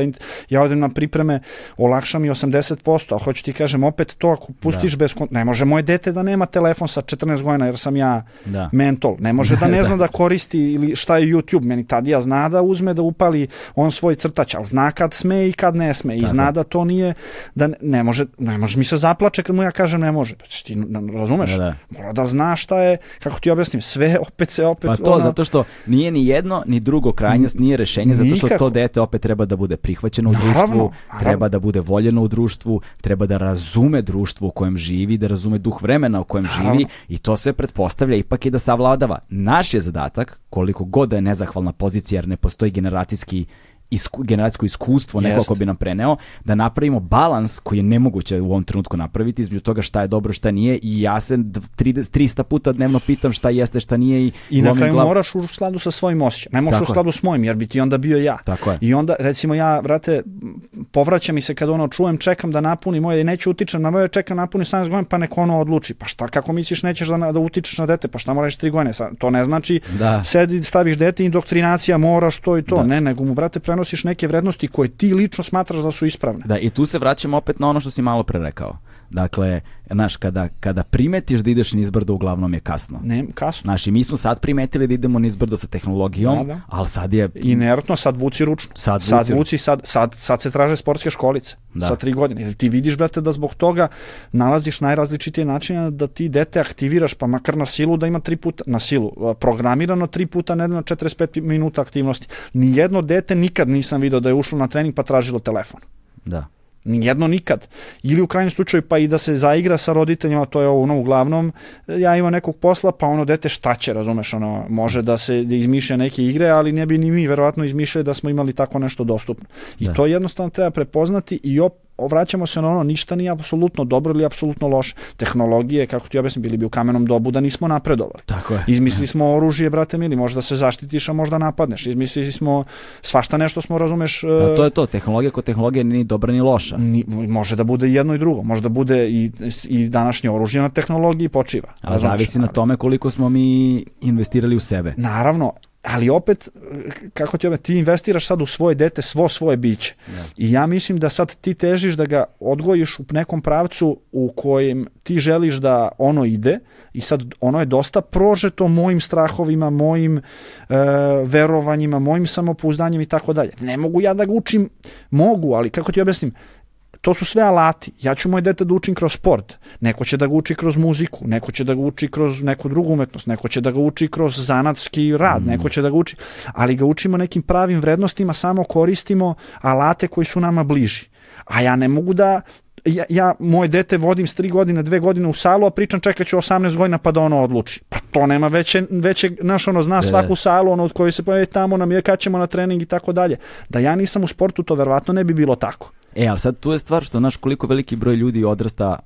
ja odem na pripreme, olakša mi 80%, a hoću ti kažem opet to ako pustiš da. bez ne može moje dete da nema telefon sa 14 godina jer sam ja da. mentol, ne može da ne zna da koristi ili šta je YouTube, meni tad ja zna da uzme da upali on svoj crtač, al zna kad sme i kad ne sme i zna da to nije da ne može ne može mi se zaplače kad mu ja kažem ne može pa ti razumeš da, da. mora da zna šta je kako ti objasnim sve opet se opet pa to ona... zato što nije ni jedno ni drugo krajnost nije rešenje zato što to dete opet treba da bude prihvaćeno u naravno, društvu naravno. treba da bude voljeno u društvu treba da razume društvo u kojem živi da razume duh vremena u kojem naravno. živi i to sve pretpostavlja ipak i da savladava naš je zadatak koliko god da je nezahvalna pozicija jer ne postoji generacijski isku, generacijsko iskustvo neko ko bi nam preneo, da napravimo balans koji je nemoguće u ovom trenutku napraviti između toga šta je dobro, šta nije i ja se 30, 300 puta dnevno pitam šta jeste, šta nije i I na kraju glav... moraš u skladu sa svojim osjećajem. Ne možeš u skladu s mojim, jer bi ti onda bio ja. Tako je. I onda, recimo ja, brate, povraća mi se kad ono čujem, čekam da napuni moje, neću utičem na moje, čekam napuni 18 godina, pa neko ono odluči. Pa šta, kako misliš nećeš da, da utičeš na dete, pa šta moraš 3 godine? To ne znači da. sedi, staviš dete, indoktrinacija, moraš to i to. Da. Ne, nego mu, brate, prenosiš neke vrednosti koje ti lično smatraš da su ispravne. Da, i tu se vraćamo opet na ono što si malo pre rekao. Dakle, znaš, kada, kada primetiš da ideš nizbrdo, uglavnom je kasno. Ne, kasno. Znaš, i mi smo sad primetili da idemo nizbrdo sa tehnologijom, da, da. ali sad je... Inertno, sad vuci ručno. Sad vuci, sad, vuci, sad, sad, sad se traže sportske školice da. sa tri godine. Jer ti vidiš, brate, da zbog toga nalaziš najrazličitije načine da ti dete aktiviraš, pa makar na silu da ima tri puta, na silu, programirano tri puta nedeljno 45 minuta aktivnosti. Nijedno dete nikad nisam video da je ušlo na trening pa tražilo telefon. Da. Nijedno nikad. Ili u krajnjem slučaju pa i da se zaigra sa roditeljima, to je ono uglavnom, ja imam nekog posla, pa ono dete šta će, razumeš, ono, može da se da izmišlja neke igre, ali ne bi ni mi verovatno izmišljali da smo imali tako nešto dostupno. I da. to jednostavno treba prepoznati i op, vraćamo se na ono, ništa nije apsolutno dobro ili apsolutno loše. Tehnologije, kako ti objasnim, bili bi u kamenom dobu da nismo napredovali. Tako je. Izmislili smo oružje, brate mili, možda se zaštitiš, a možda napadneš. Izmislili smo svašta nešto smo, razumeš... Da, to je to, tehnologija kod tehnologije nije ni dobra ni loša. Ni, može da bude jedno i drugo, može da bude i, i današnje oružje na tehnologiji počiva. A zavisi na tome koliko smo mi investirali u sebe. Naravno, ali opet, kako ti ove, ti investiraš sad u svoje dete, svo svoje biće. Ja. I ja mislim da sad ti težiš da ga odgojiš u nekom pravcu u kojem ti želiš da ono ide i sad ono je dosta prožeto mojim strahovima, mojim e, verovanjima, mojim samopouzdanjem i tako dalje. Ne mogu ja da ga učim, mogu, ali kako ti objasnim, to su sve alati. Ja ću moje dete da učim kroz sport, neko će da ga uči kroz muziku, neko će da ga uči kroz neku drugu umetnost, neko će da ga uči kroz zanatski rad, mm. neko će da ga uči, ali ga učimo nekim pravim vrednostima, samo koristimo alate koji su nama bliži. A ja ne mogu da ja, ja moje dete vodim s 3 godine, 2 godine u salu, a pričam čekat ću 18 godina pa da ono odluči. Pa to nema veće, veće naš ono zna svaku salu, ono od koje se pojavi tamo nam je kad ćemo na trening i tako dalje. Da ja nisam u sportu, to verovatno ne bi bilo tako. E, ali sad tu je stvar što, znaš, koliko veliki broj ljudi odrasta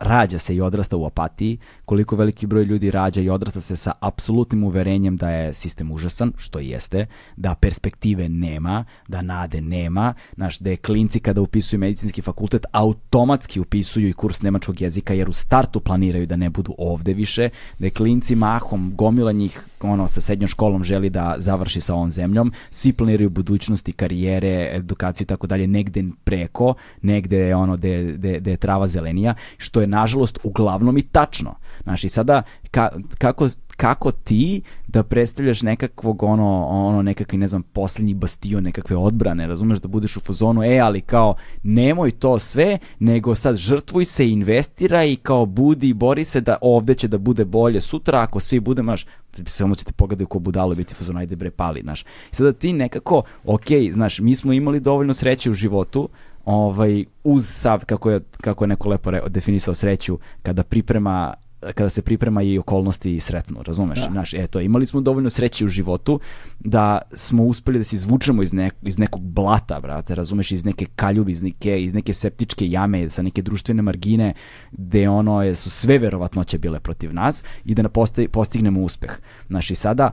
rađa se i odrasta u apatiji, koliko veliki broj ljudi rađa i odrasta se sa apsolutnim uverenjem da je sistem užasan, što jeste, da perspektive nema, da nade nema, znaš, da je klinci kada upisuju medicinski fakultet automatski upisuju i kurs nemačkog jezika jer u startu planiraju da ne budu ovde više, da je klinci mahom, gomila njih ono, sa srednjom školom želi da završi sa ovom zemljom, svi planiraju budućnosti, karijere, edukaciju i tako dalje, negde preko, negde ono, de, de, de je trava zelenija što je nažalost uglavnom i tačno. Znaš, i sada ka, kako, kako ti da predstavljaš nekakvog ono, ono nekakvi, ne znam, poslednji bastion, nekakve odbrane, razumeš, da budeš u fazonu, e, ali kao, nemoj to sve, nego sad žrtvuj se, investira i kao budi i bori se da ovde će da bude bolje sutra, ako svi budemo, znaš, samo ćete pogledati ko budalo biti fazon, ajde bre, pali, znaš. I sada ti nekako, ok, znaš, mi smo imali dovoljno sreće u životu, ovaj, uz sav, kako je, kako je neko lepo re, definisao sreću, kada priprema kada se priprema i okolnosti i sretnu, razumeš? Da. Znaš, eto, imali smo dovoljno sreće u životu da smo uspeli da se izvučemo iz, nek, iz nekog blata, brate, razumeš, iz neke kaljubi, iz neke, iz neke septičke jame, sa neke društvene margine, gde ono je, su sve verovatnoće bile protiv nas i da postignemo uspeh. Znaš, i sada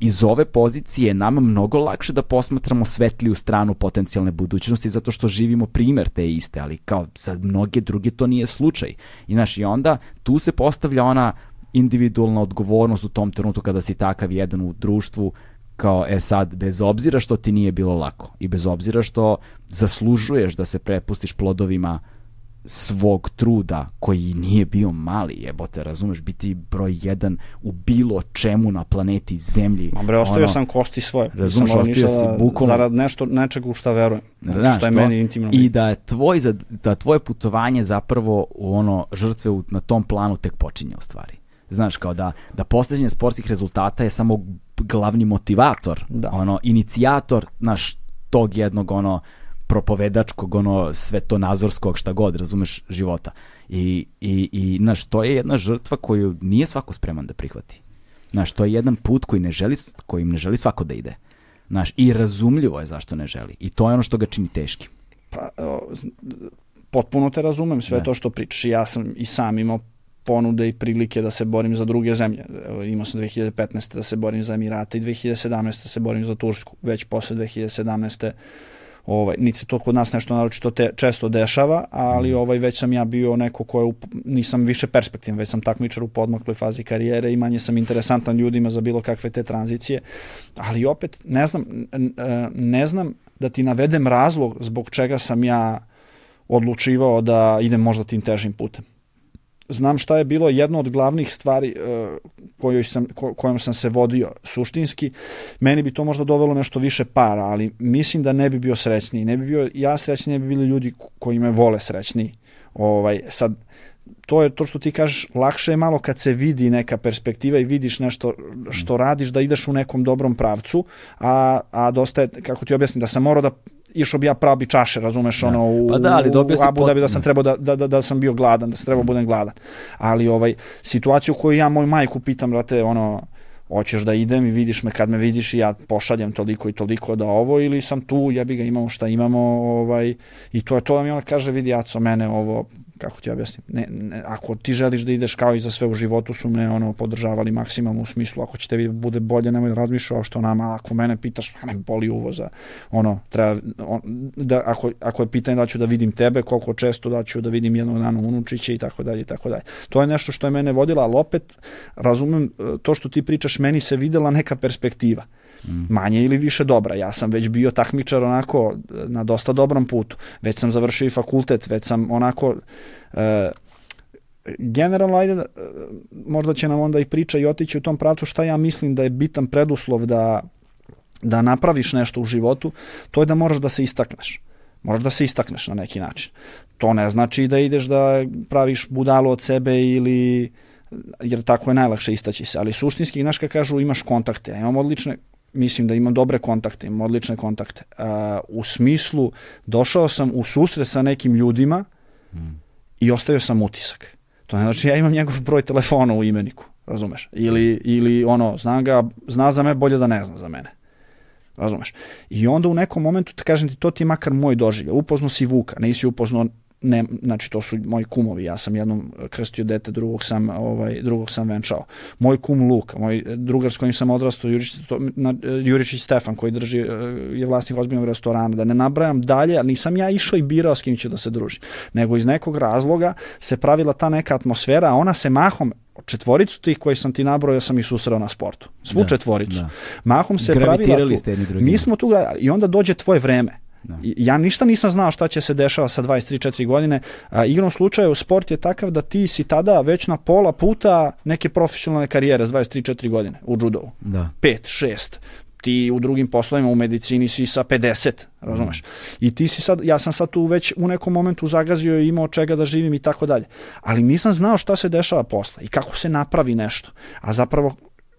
iz ove pozicije nama mnogo lakše da posmatramo svetliju stranu potencijalne budućnosti zato što živimo primer te iste, ali kao za mnoge druge to nije slučaj. I, znaš, i onda tu se postavlja ona individualna odgovornost u tom trenutku kada si takav jedan u društvu kao e sad bez obzira što ti nije bilo lako i bez obzira što zaslužuješ da se prepustiš plodovima uh, svog truda koji nije bio mali, jebote, razumeš, biti broj jedan u bilo čemu na planeti Zemlji. Ma bre, ostavio ono, sam kosti svoje. Razumeš, ostavio si bukvalno. Zarad nešto, nečega u šta verujem. Znači, što je to, meni intimno. I da je tvoj, da tvoje putovanje zapravo u ono žrtve u, na tom planu tek počinje u stvari. Znaš, kao da, da postavljanje sportskih rezultata je samo glavni motivator, da. ono, inicijator, naš, tog jednog, ono, propovedačkog, ono, svetonazorskog, šta god, razumeš, života. I, i, i znaš, to je jedna žrtva koju nije svako spreman da prihvati. Znaš, to je jedan put koji ne želi, kojim ne želi svako da ide. Znaš, i razumljivo je zašto ne želi. I to je ono što ga čini teškim. Pa, o, potpuno te razumem sve da. to što pričaš. Ja sam i sam imao ponude i prilike da se borim za druge zemlje. Imao sam 2015. da se borim za Emirate i 2017. da se borim za Tursku. Već posle 2017 ovaj, niti se to kod nas nešto naročito te, često dešava, ali mm. ovaj, već sam ja bio neko ko je, nisam više perspektivan, već sam takmičar u podmakloj fazi karijere i manje sam interesantan ljudima za bilo kakve te tranzicije, ali opet ne znam, ne znam da ti navedem razlog zbog čega sam ja odlučivao da idem možda tim težim putem znam šta je bilo jedno od glavnih stvari uh, kojoj sam, ko, kojom sam se vodio suštinski. Meni bi to možda dovelo nešto više para, ali mislim da ne bi bio srećniji. Ne bi bio ja srećniji, ne bi bili ljudi koji me vole srećniji. Ovaj, sad, to je to što ti kažeš, lakše je malo kad se vidi neka perspektiva i vidiš nešto što radiš, da ideš u nekom dobrom pravcu, a, a dosta je, kako ti objasnim, da sam morao da išao bi ja pravi čaše, razumeš, da. ono, u, pa da, ali dobio u Abu Dhabi da sam trebao da, da, da, da sam bio gladan, da sam trebao da budem gladan. Ali ovaj, situaciju koju ja moju majku pitam, brate, ono, hoćeš da idem i vidiš me kad me vidiš i ja pošaljem toliko i toliko da ovo ili sam tu, jebi ga imamo šta imamo ovaj, i to je to da mi ona kaže vidi Aco mene ovo kako ti objasnim, ne, ne, ako ti želiš da ideš kao i za sve u životu su me ono podržavali maksimalno u smislu ako će tebi bude bolje nemoj da razmišljaš što nama, ako mene pitaš me boli uvoza, ono treba on, da, ako, ako je pitanje da ću da vidim tebe, koliko često da ću da vidim jednog dana unučiće i tako dalje i tako dalje. To je nešto što je mene vodilo, ali opet razumem e, to što ti pričaš, meni se videla neka perspektiva mm. Manje ili više dobra. Ja sam već bio takmičar onako na dosta dobrom putu. Već sam završio i fakultet, već sam onako e, generalno ajde e, možda će nam onda i priča i otići u tom pravcu šta ja mislim da je bitan preduslov da da napraviš nešto u životu, to je da moraš da se istakneš. Moraš da se istakneš na neki način. To ne znači da ideš da praviš budalu od sebe ili jer tako je najlakše istaći se, ali suštinski, znaš kad kažu imaš kontakte, ja imam odlične mislim da imam dobre kontakte, imam odlične kontakte. Uh, u smislu, došao sam u susret sa nekim ljudima mm. i ostavio sam utisak. To ne znači ja imam njegov broj telefona u imeniku, razumeš? Ili, ili ono, zna ga, zna za me, bolje da ne zna za mene. Razumeš? I onda u nekom momentu, te kažem ti, to ti je makar moj doživlje. Upoznao si Vuka, nisi upoznao ne, znači to su moji kumovi, ja sam jednom krstio dete, drugog sam, ovaj, drugog sam venčao. Moj kum Luka, moj drugar s kojim sam odrastao, Juričić, to, na, Juričić Stefan, koji drži, eh, je vlasnik ozbiljnog restorana, da ne nabrajam dalje, nisam ja išao i birao s kim ću da se družim, nego iz nekog razloga se pravila ta neka atmosfera, a ona se mahom četvoricu tih koji sam ti nabrojao sam i susreo na sportu. Svu da, četvoricu. Da. Mahom se pravila tu. Ste mi smo tu i onda dođe tvoje vreme Da. Ja ništa nisam znao šta će se dešava sa 23-4 godine. A, igrom slučaju, sport je takav da ti si tada već na pola puta neke profesionalne karijere s 23-4 godine u judovu. Da. 5, 6 ti u drugim poslovima u medicini si sa 50, razumeš? Mm. I ti si sad, ja sam sad tu već u nekom momentu zagazio i imao čega da živim i tako dalje. Ali nisam znao šta se dešava posle i kako se napravi nešto. A zapravo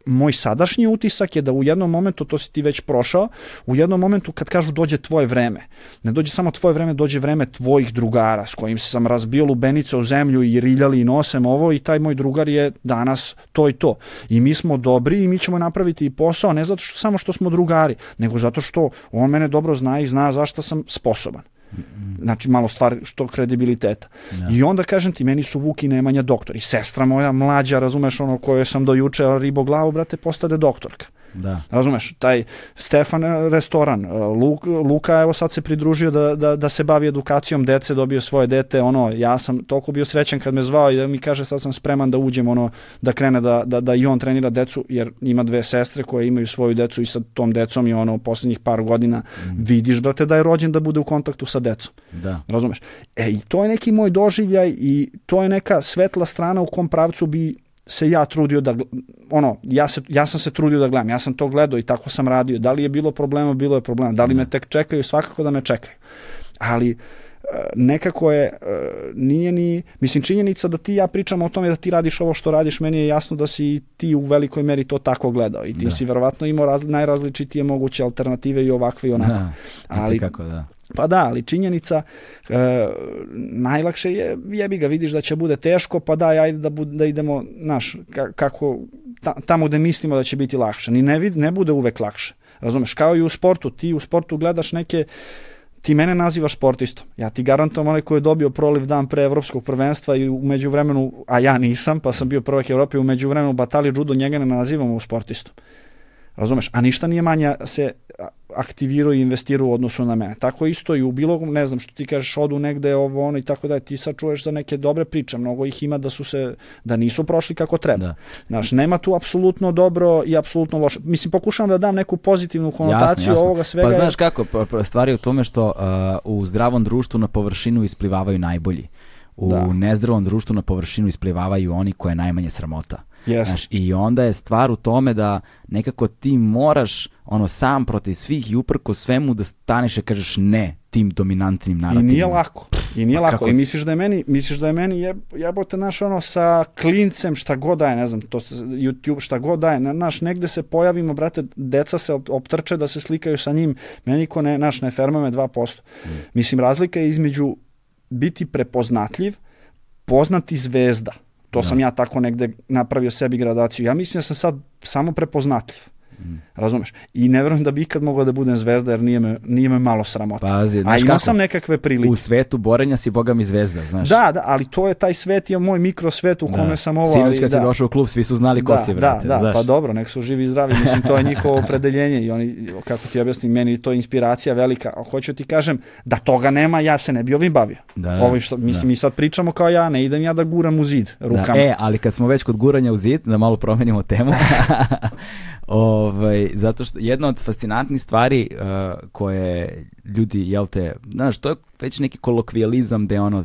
moj sadašnji utisak je da u jednom momentu, to si ti već prošao, u jednom momentu kad kažu dođe tvoje vreme, ne dođe samo tvoje vreme, dođe vreme tvojih drugara s kojim sam razbio lubenice u zemlju i riljali i nosem ovo i taj moj drugar je danas to i to. I mi smo dobri i mi ćemo napraviti i posao, ne zato što samo što smo drugari, nego zato što on mene dobro zna i zna zašto sam sposoban. Znači malo stvar što kredibiliteta. Ja. Da. I onda kažem ti, meni su Vuk i Nemanja doktor. I sestra moja mlađa, razumeš ono koje sam do juče ribo glavu, brate, postade doktorka. Da. Razumeš, taj Stefan e, restoran, e, Luka, Luka evo sad se pridružio da, da, da se bavi edukacijom dece, dobio svoje dete, ono, ja sam toliko bio srećan kad me zvao i da mi kaže sad sam spreman da uđem, ono, da krene da, da, da i on trenira decu, jer ima dve sestre koje imaju svoju decu i sa tom decom i ono, poslednjih par godina mm. vidiš, brate, da je rođen da bude u kontaktu sa decom. Da. Razumeš? E, i to je neki moj doživljaj i to je neka svetla strana u kom pravcu bi se ja trudio da, ono, ja, se, ja sam se trudio da gledam, ja sam to gledao i tako sam radio. Da li je bilo problema, bilo je problema. Da li me tek čekaju, svakako da me čekaju. Ali, e, nekako je, e, nije ni, mislim činjenica da ti ja pričam o tome da ti radiš ovo što radiš, meni je jasno da si ti u velikoj meri to tako gledao i ti da. si verovatno imao raz, najrazličitije moguće alternative i ovakve i onako. Da, ali, kako, da. Pa da, ali činjenica e, najlakše je, jebi ga, vidiš da će bude teško, pa daj, ajde da, bude, da idemo, znaš, kako, ta, tamo gde mislimo da će biti lakše. Ni ne, ne bude uvek lakše. Razumeš, kao i u sportu, ti u sportu gledaš neke, ti mene nazivaš sportistom. Ja ti garantujem onaj koji je dobio proliv dan pre evropskog prvenstva i umeđu vremenu, a ja nisam, pa sam bio prvak Evrope, umeđu vremenu batali judo, njega ne nazivamo sportistom Razumeš? A ništa nije manja se aktivirao i investirao u odnosu na mene. Tako isto i u bilo, ne znam, što ti kažeš, odu negde ovo, ono i tako da ti sad čuješ za neke dobre priče, mnogo ih ima da su se, da nisu prošli kako treba. Da. Znaš, nema tu apsolutno dobro i apsolutno loše. Mislim, pokušavam da dam neku pozitivnu konotaciju jasne, jasne. ovoga svega. Pa znaš kako, pa stvari u tome što uh, u zdravom društvu na površinu isplivavaju najbolji. U da. nezdravom društvu na površinu isplivavaju oni koje je najmanje sramota. Yes. Znaš, I onda je stvar u tome da nekako ti moraš ono sam protiv svih i uprko svemu da staneš i kažeš ne tim dominantnim narativima. I nije lako. I nije lako. Kako? I misliš da je meni, misliš da je meni je, jebote naš ono sa klincem šta god daje, ne znam, to YouTube šta god daje, naš negde se pojavimo, brate, deca se optrče da se slikaju sa njim, meni ko ne, naš ne ferma me 2%. Mm. Mislim, razlika je između biti prepoznatljiv, poznati zvezda, To da. sam ja tako negde napravio sebi gradaciju. Ja mislim da sam sad samo prepoznatljiv. Mm. Razumeš? I ne verujem da bi ikad mogao da budem zvezda jer nije me, nije me malo sramota. Pazi, A imao sam nekakve prilike. U svetu borenja si boga mi zvezda, znaš. Da, da, ali to je taj svet, je moj mikrosvet u da. kome sam ovo... Sinoć kad da. si došao u klub, svi su znali ko da, si, brate. Da, da, znaš. pa dobro, nek su živi i zdravi. Mislim, to je njihovo opredeljenje i oni, kako ti objasnim, meni to je inspiracija velika. A hoću ti kažem, da toga nema, ja se ne bi ovim bavio. Da, da, Ovi što, mislim, da. mi sad pričamo kao ja, ne idem ja da guram u zid rukama. Da, e, ali kad smo već kod guranja u zid, da malo promenimo temu, ovaj, zato što jedna od fascinantnih stvari uh, koje ljudi, jel te, znaš, to je već neki kolokvijalizam gde ono,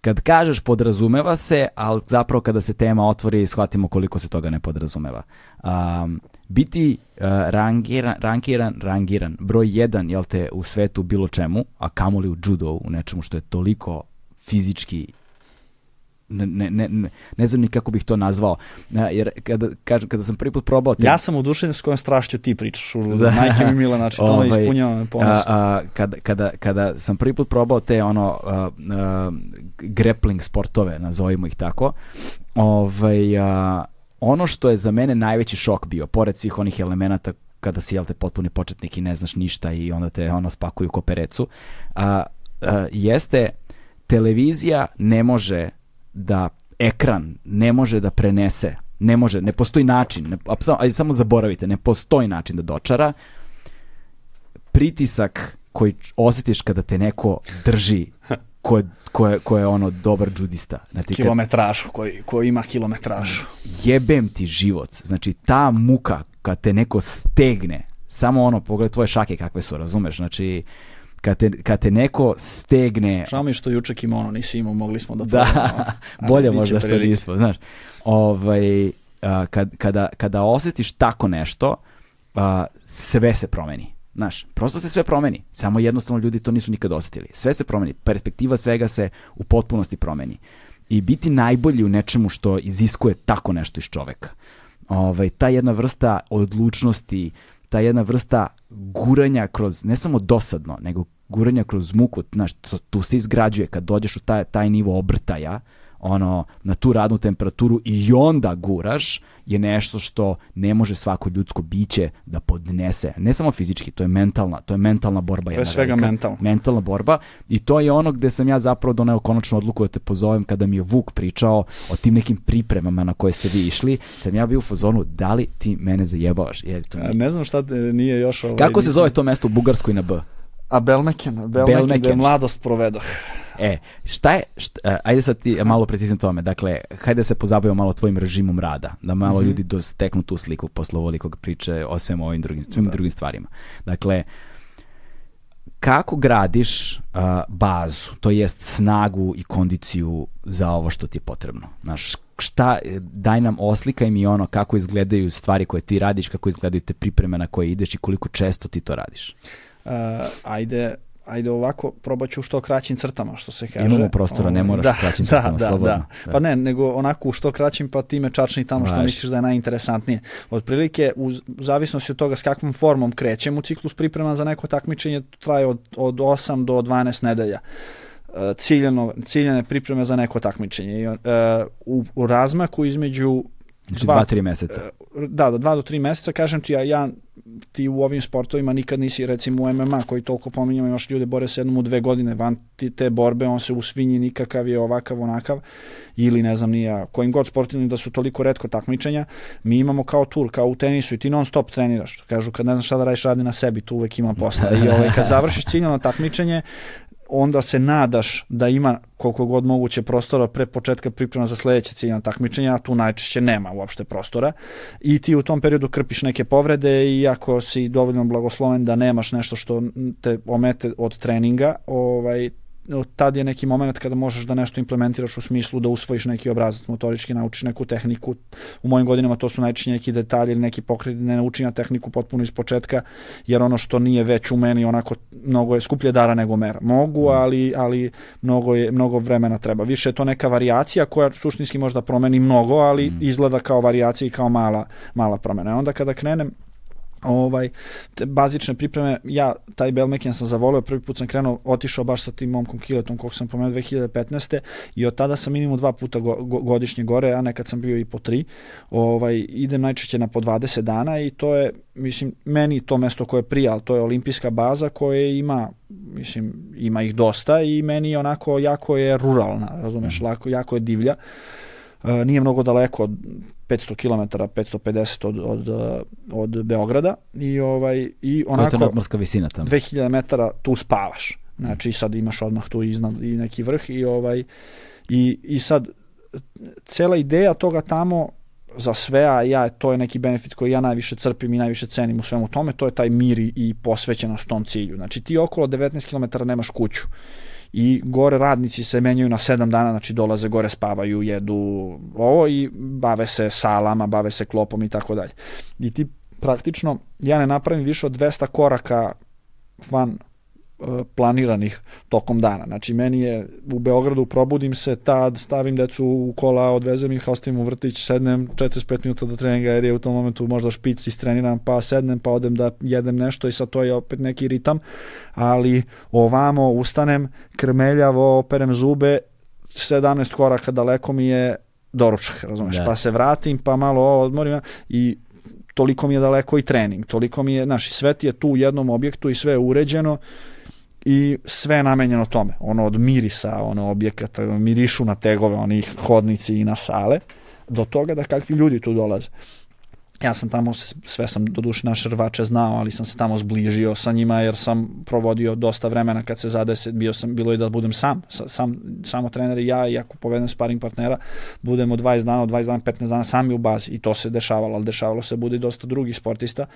kad kažeš podrazumeva se, ali zapravo kada se tema otvori shvatimo koliko se toga ne podrazumeva. Um, biti uh, rangiran, rangiran, rangiran, broj jedan, jel te, u svetu bilo čemu, a kamoli u judo, u nečemu što je toliko fizički ne, ne, ne, ne znam ni kako bih to nazvao. Jer kada, kada, kada sam prvi put probao... Te... Ja sam udušen s kojom strašću ti pričaš. U, da. Majke mi mila, znači to me ovaj, ispunjava ponos. A, a, kada, kada, kada sam prvi put probao te ono a, a, grappling sportove, nazovimo ih tako, ovaj, a, ono što je za mene najveći šok bio, pored svih onih elemenata kada si, jel te, potpuni početnik i ne znaš ništa i onda te ono spakuju ko perecu, a, a, jeste televizija ne može da ekran ne može da prenese, ne može, ne postoji način, ne, ajde samo zaboravite, ne postoji način da dočara pritisak koji osjetiš kada te neko drži ko je, ko je, ko je ono dobar džudista. Znači, kilometražu, koji, koji ima kilometražu. Jebem ti život. Znači, ta muka kad te neko stegne, samo ono, pogledaj tvoje šake kakve su, razumeš? Znači, kad te, kad te neko stegne... Žao mi što juče kimono nisi imao, mogli smo da... Da, bolje možda što nismo, znaš. Ovaj, a, kad, kada, kada osjetiš tako nešto, a, sve se promeni. Znaš, prosto se sve promeni. Samo jednostavno ljudi to nisu nikad osjetili. Sve se promeni. Perspektiva svega se u potpunosti promeni. I biti najbolji u nečemu što iziskuje tako nešto iz čoveka. Ovaj, ta jedna vrsta odlučnosti, ta jedna vrsta guranja kroz, ne samo dosadno, nego guranja kroz muku, znaš, to, tu se izgrađuje kad dođeš u taj, taj nivo obrtaja, ono, na tu radnu temperaturu i onda guraš je nešto što ne može svako ljudsko biće da podnese. Ne samo fizički, to je mentalna, to je mentalna borba. To je svega velika, mentalna. Mentalna borba i to je ono gde sam ja zapravo doneo konačnu odluku da te pozovem kada mi je Vuk pričao o tim nekim pripremama na koje ste vi išli, sam ja bio u fazonu da li ti mene zajebavaš? Je to mi... Ne znam šta te nije još... Ovaj, Kako se zove to mesto u Bugarskoj na B? A Belmeken, Belmeken, Belmeken. gde mladost provedoh. E, šta je, šta, e, ajde sad ti malo preciznije tome, dakle, hajde da se pozabavimo malo tvojim režimom rada, da malo mm -hmm. ljudi dosteknu tu sliku posle ovolikog priče o svem ovim drugim, svim da. drugim stvarima. Dakle, kako gradiš uh, bazu, to jest snagu i kondiciju za ovo što ti je potrebno? Znaš, šta, daj nam oslikaj mi ono kako izgledaju stvari koje ti radiš, kako izgledaju te pripreme na koje ideš i koliko često ti to radiš. Uh, ajde, ajde ovako, probat ću u što kraćim crtama, što se kaže. Imamo prostora, ne ovaj, moraš da, kraćim da, crtama, da, slobodno. Da. da. Pa ne, nego onako u što kraćim, pa ti me čačni tamo što Vaš. misliš da je najinteresantnije. Otprilike, u, u zavisnosti od toga s kakvom formom krećem u ciklus priprema za neko takmičenje, traje od, od 8 do 12 nedelja e, ciljano, ciljane pripreme za neko takmičenje. Uh, u, u razmaku između Znači dva, dva, tri meseca. Da, da, dva do tri meseca, kažem ti, ja, ja ti u ovim sportovima nikad nisi, recimo u MMA koji toliko pominjamo, imaš ljude bore se jednom u dve godine van ti, te borbe, on se usvinji nikakav je ovakav, onakav, ili ne znam nija, kojim god sportovima da su toliko redko takmičenja, mi imamo kao tur, kao u tenisu i ti non stop treniraš. Kažu kad ne znaš šta da radiš, radi na sebi, tu uvek ima posla. I ovaj, kad završiš ciljano takmičenje, onda se nadaš da ima koliko god moguće prostora pre početka priprema za sledeće ciljno takmičenje, a tu najčešće nema uopšte prostora. I ti u tom periodu krpiš neke povrede i ako si dovoljno blagosloven da nemaš nešto što te omete od treninga, ovaj, tad je neki moment kada možeš da nešto implementiraš u smislu da usvojiš neki obrazac motorički, naučiš neku tehniku. U mojim godinama to su najčešće neki detalji ili neki pokret, ne naučim ja tehniku potpuno iz početka, jer ono što nije već u meni onako mnogo je skuplje dara nego mera. Mogu, mm. ali, ali mnogo, je, mnogo vremena treba. Više je to neka varijacija koja suštinski možda promeni mnogo, ali mm. izgleda kao varijacija i kao mala, mala promena. Onda kada krenem ovaj, te bazične pripreme, ja taj Belmekian sam zavolio, prvi put sam krenuo, otišao baš sa tim momkom Kiletom, kog sam pomenuo 2015. i od tada sam minimum dva puta go, go, godišnje gore, a nekad sam bio i po tri. Ovaj, idem najčešće na po 20 dana i to je, mislim, meni to mesto koje prija, ali to je olimpijska baza koja ima, mislim, ima ih dosta i meni onako jako je ruralna, razumeš, mm. lako, jako je divlja. Uh, nije mnogo daleko od 500 km, 550 od, od, od Beograda i ovaj i onako Koja je to visina tamo? 2000 metara tu spavaš. Znači sad imaš odmah tu iznad i neki vrh i ovaj i, i sad cela ideja toga tamo za sve, a ja, to je neki benefit koji ja najviše crpim i najviše cenim u svemu tome, to je taj mir i, i posvećenost tom cilju. Znači ti okolo 19 km nemaš kuću i gore radnici se menjaju na 7 dana, znači dolaze gore, spavaju, jedu ovo i bave se salama, bave se klopom i tako dalje. I ti praktično, ja ne napravim više od 200 koraka van planiranih tokom dana. Znači, meni je u Beogradu, probudim se tad, stavim decu u kola, odvezem ih, ostavim u vrtić, sednem 45 minuta do treninga, jer je u tom momentu možda špic istreniram, pa sednem, pa odem da jedem nešto i sad to je opet neki ritam, ali ovamo ustanem, krmeljavo, operem zube, 17 koraka daleko mi je doručak, razumeš, da. pa se vratim, pa malo odmorim i toliko mi je daleko i trening, toliko mi je, znaš, sve ti je tu u jednom objektu i sve je uređeno i sve je namenjeno tome. Ono od mirisa, ono objekata, mirišu na tegove, onih hodnici i na sale, do toga da kakvi ljudi tu dolaze. Ja sam tamo, sve sam do duše naše rvače znao, ali sam se tamo zbližio sa njima jer sam provodio dosta vremena kad se zadese, bio sam, bilo i da budem sam, sam samo trener i ja i ako povedem sparing partnera, budemo 20 dana, 20 dana, 15 dana sami u bazi i to se dešavalo, ali dešavalo se bude dosta drugih sportista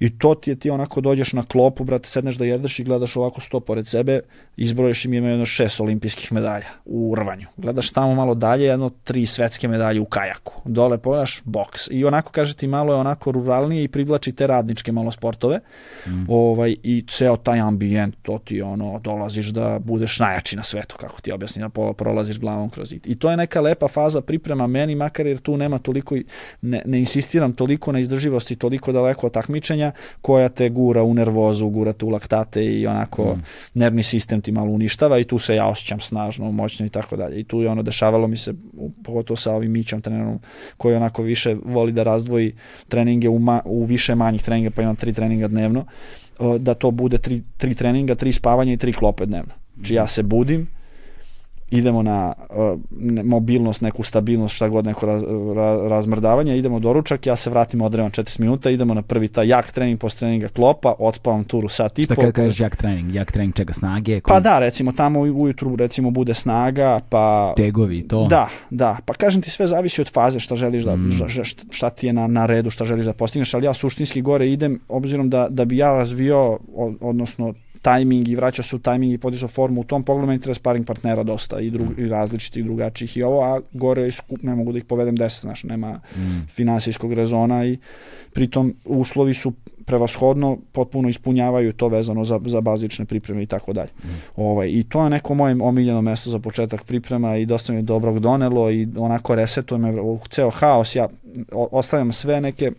I to ti je ti onako dođeš na klopu, brate, sedneš da jedeš i gledaš ovako sto pored sebe, izbrojiš im jedno šest olimpijskih medalja u rvanju. Gledaš tamo malo dalje, jedno tri svetske medalje u kajaku. Dole pogledaš boks. I onako, kaže ti, malo je onako ruralnije i privlači te radničke malo sportove. Mm. Ovaj, I ceo taj ambijent, to ti ono, dolaziš da budeš najjači na svetu, kako ti objasni, da prolaziš glavom kroz it. I to je neka lepa faza priprema meni, makar jer tu nema toliko, ne, ne insistiram toliko na izdrživosti, toliko daleko od takmičenja, koja te gura u nervozu, gura te u laktate i onako mm. nervni sistem ti malo uništava i tu se ja osjećam snažno, moćno i tako dalje. I tu je ono dešavalo mi se, pogotovo sa ovim Mićom trenerom, koji onako više voli da razdvoji treninge u, ma, u više manjih treninga, pa ima tri treninga dnevno, da to bude tri, tri treninga, tri spavanja i tri klope dnevno. Znači ja se budim, idemo na uh, mobilnost, neku stabilnost, šta god, neko raz, ra, razmrdavanje, idemo do ručak, ja se vratim odrevan 40 minuta, idemo na prvi taj jak trening, posle treninga klopa, odspavam turu sat i po. Šta kada kažeš jak trening? Jak trening čega snage? Kom... Pa da, recimo tamo ujutru recimo bude snaga, pa... Tegovi, to? Da, da, pa kažem ti sve zavisi od faze šta želiš da, mm. šta, šta ti je na, na redu, šta želiš da postigneš, ali ja suštinski gore idem, obzirom da, da bi ja razvio, odnosno tajming i vraća se u tajming i podizao formu u tom pogledu meni treba sparing partnera dosta i, drug, mm. i različitih drugačijih i ovo, a gore skup, ne mogu da ih povedem deset, znaš, nema mm. finansijskog rezona i pritom uslovi su prevashodno potpuno ispunjavaju to vezano za, za bazične pripreme i tako dalje. Mm. Ovaj, I to je neko moje omiljeno mesto za početak priprema i dosta mi je dobrog donelo i onako resetuje me u ceo haos. Ja ostavljam sve neke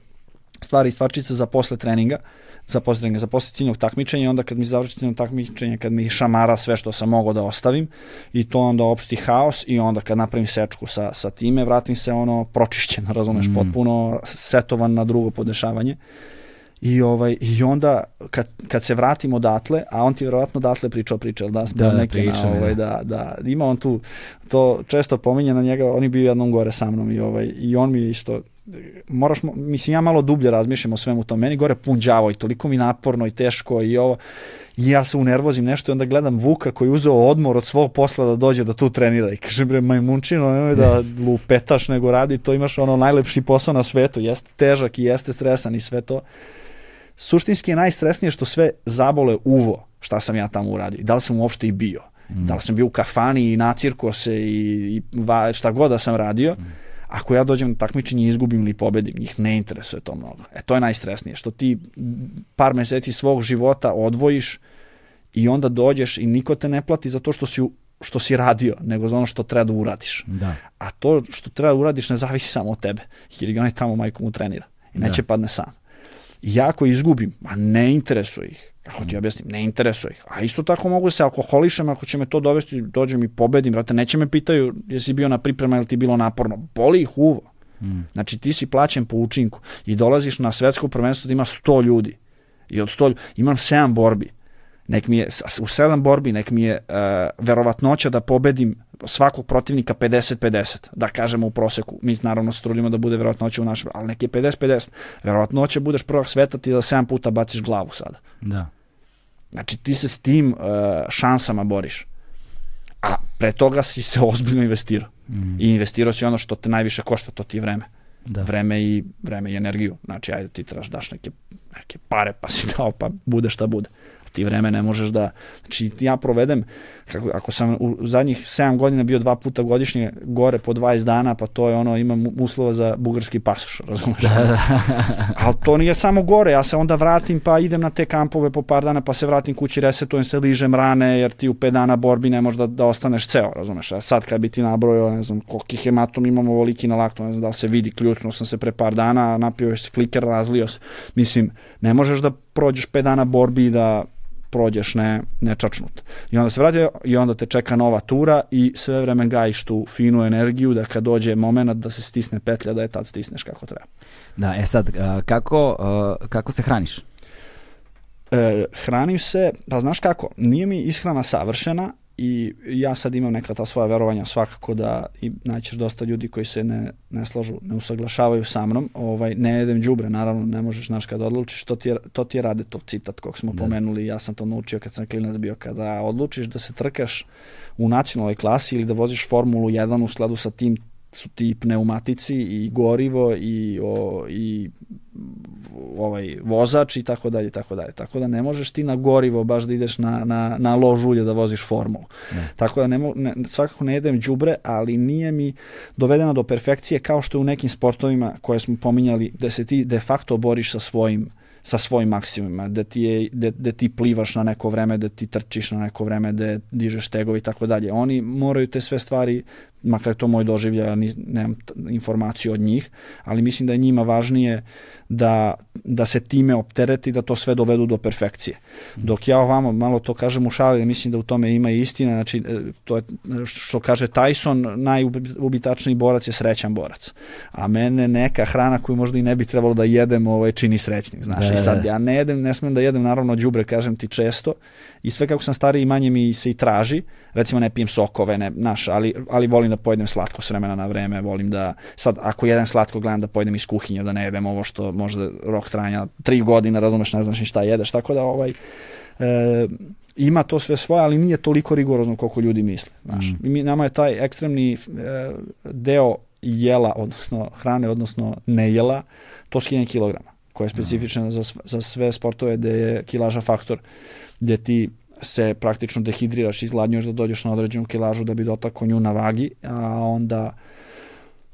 stvari i stvarčice za posle treninga. Uh, za postizanje, za posle ciljnog takmičenja onda kad mi završi ciljnog takmičenja, kad mi šamara sve što sam mogao da ostavim i to onda opšti haos i onda kad napravim sečku sa, sa time, vratim se ono pročišćen, razumeš, mm. potpuno setovan na drugo podešavanje I, ovaj, I onda kad, kad se vratimo odatle, a on ti verovatno odatle pričao priče, da, Da, da, neke priča na, ovaj, da. da, da, ima on tu, to često pominje na njega, on je bio jednom gore sa mnom i, ovaj, i on mi isto, moraš, mo- mislim ja malo dublje razmišljam o svemu tom, meni gore pun đavo i toliko mi naporno i teško i ovo, i ja se unervozim nešto i onda gledam Vuka koji je uzeo odmor od svog posla da dođe da tu trenira i kaže bre majmunčino nemoj da lupetaš nego radi to imaš ono najlepši posao na svetu. Jeste težak i jeste stresan i sve to. Suštinski je najstresnije što sve zabole uvo šta sam ja tamo uradio i da li sam uopšte i bio. Mm. da li sam bio u kafani i nacirko se i, i va, šta god da sam radio. Mm. Ako ja dođem na takmičenje i izgubim ili pobedim njih ne interesuje to mnogo e to je najstresnije što ti par meseci svog života odvojiš i onda dođeš i niko te ne plati za to što si u- što si radio, nego za ono što treba da uradiš. Da. A to što treba da uradiš ne zavisi samo od tebe, jer ga onaj tamo majko mu trenira i neće Da. padne sam. I ja ako izgubim, a ne interesuje ih, kako ti objasnim, ne interesuje ih. A isto tako mogu da se alkoholišem ako će me to dovesti, dođem i pobedim, brate, neće me pitaju jesi bio na priprema ili ti bilo naporno. Boli ih uvo. Mm. Znači ti si plaćen po učinku i dolaziš na svetsko prvenstvo da ima 100 ljudi. I od 100 ljudi, imam 7 borbi. Nek mi je, u 7 borbi, nek mi je uh, verovatnoća da pobedim svakog protivnika 50-50, da kažemo u proseku. Mi naravno se trudimo da bude verovatnoća u našem, ali nek je 50-50. Verovatnoća budeš prvak sveta ti da 7 puta baciš glavu sada. Da. Znači ti se s tim uh, šansama boriš. A pre toga si se ozbiljno investirao. Mm. I investirao si ono što te najviše košta, to ti je vreme Da. vreme i vreme i energiju. Znači, ajde ti trebaš daš neke, neke pare, pa si dao, pa bude šta bude. Ti vreme ne možeš da... Znači, ja provedem, kako, ako sam u zadnjih 7 godina bio dva puta godišnje gore po 20 dana, pa to je ono, imam uslova za bugarski pasoš, razumeš? Da, Ali to nije samo gore, ja se onda vratim pa idem na te kampove po par dana pa se vratim kući, resetujem se, ližem rane jer ti u 5 dana borbi ne možeš da, da ostaneš ceo, razumeš? A sad kad bi ti nabrojao, ne znam, koliki hematom imam ovoliki na laktu, ne znam da se vidi, ključnuo sam se pre par dana, napio se kliker, razlio se. Mislim, ne možeš da prođeš 5 dana borbi i da prođeš ne, ne čačnut. I onda se vrati i onda te čeka nova tura i sve vreme gajiš tu finu energiju da kad dođe moment da se stisne petlja da je tad stisneš kako treba. da, e sad, kako, kako se hraniš? E, hranim se, pa znaš kako, nije mi ishrana savršena i ja sad imam neka ta svoja verovanja svakako da i naćeš dosta ljudi koji se ne, ne slažu, ne usaglašavaju sa mnom, ovaj, ne jedem đubre, naravno ne možeš, znaš, kada odlučiš, to ti je, to ti je Radetov citat kog smo Da. pomenuli, ja sam to naučio kad sam klinac bio, kada odlučiš da se trkaš u nacionalnoj klasi ili da voziš Formulu 1 u skladu sa tim su ti pneumatici i gorivo i, o, i ovaj vozač i tako dalje tako dalje. Tako da ne možeš ti na gorivo baš da ideš na, na, na lož ulje da voziš formulu. Ne. Tako da ne, mo- ne, svakako ne jedem đubre, ali nije mi dovedena do perfekcije kao što je u nekim sportovima koje smo pominjali da se ti de facto boriš sa svojim sa svojim maksimumima, da ti, je, da, da ti plivaš na neko vreme, da ti trčiš na neko vreme, da dižeš tegovi i tako dalje. Oni moraju te sve stvari, makar je to moj doživljaj, ja nemam informaciju od njih, ali mislim da je njima važnije da, da se time optereti, da to sve dovedu do perfekcije. Dok ja ovamo malo to kažem u šali, mislim da u tome ima istina, znači e, to je što kaže Tyson, najubitačniji borac je srećan borac. A mene neka hrana koju možda i ne bi trebalo da jedem ovaj, čini srećnim, znaš. Da, I sad da. ja ne jedem, ne smem da jedem naravno đubre, kažem ti često, i sve kako sam stariji manje mi se i traži, recimo ne pijem sokove, ne, naš, ali, ali volim da pojedem slatko s vremena na vreme, volim da, sad ako jedem slatko gledam da pojedem iz kuhinje, da ne jedem ovo što možda rok trajanja tri godine, razumeš, ne znaš ni šta jedeš, tako da ovaj, e, ima to sve svoje, ali nije toliko rigorozno koliko ljudi misle. Znaš. Mm. Mi, nama je taj ekstremni e, deo jela, odnosno hrane, odnosno nejela, to skine kilograma, koja je specifična za, sv- za sve sportove gde je kilaža faktor, gde ti se praktično dehidriraš, izgladnjuješ da dođeš na određenu kilažu da bi dotakao nju na vagi, a onda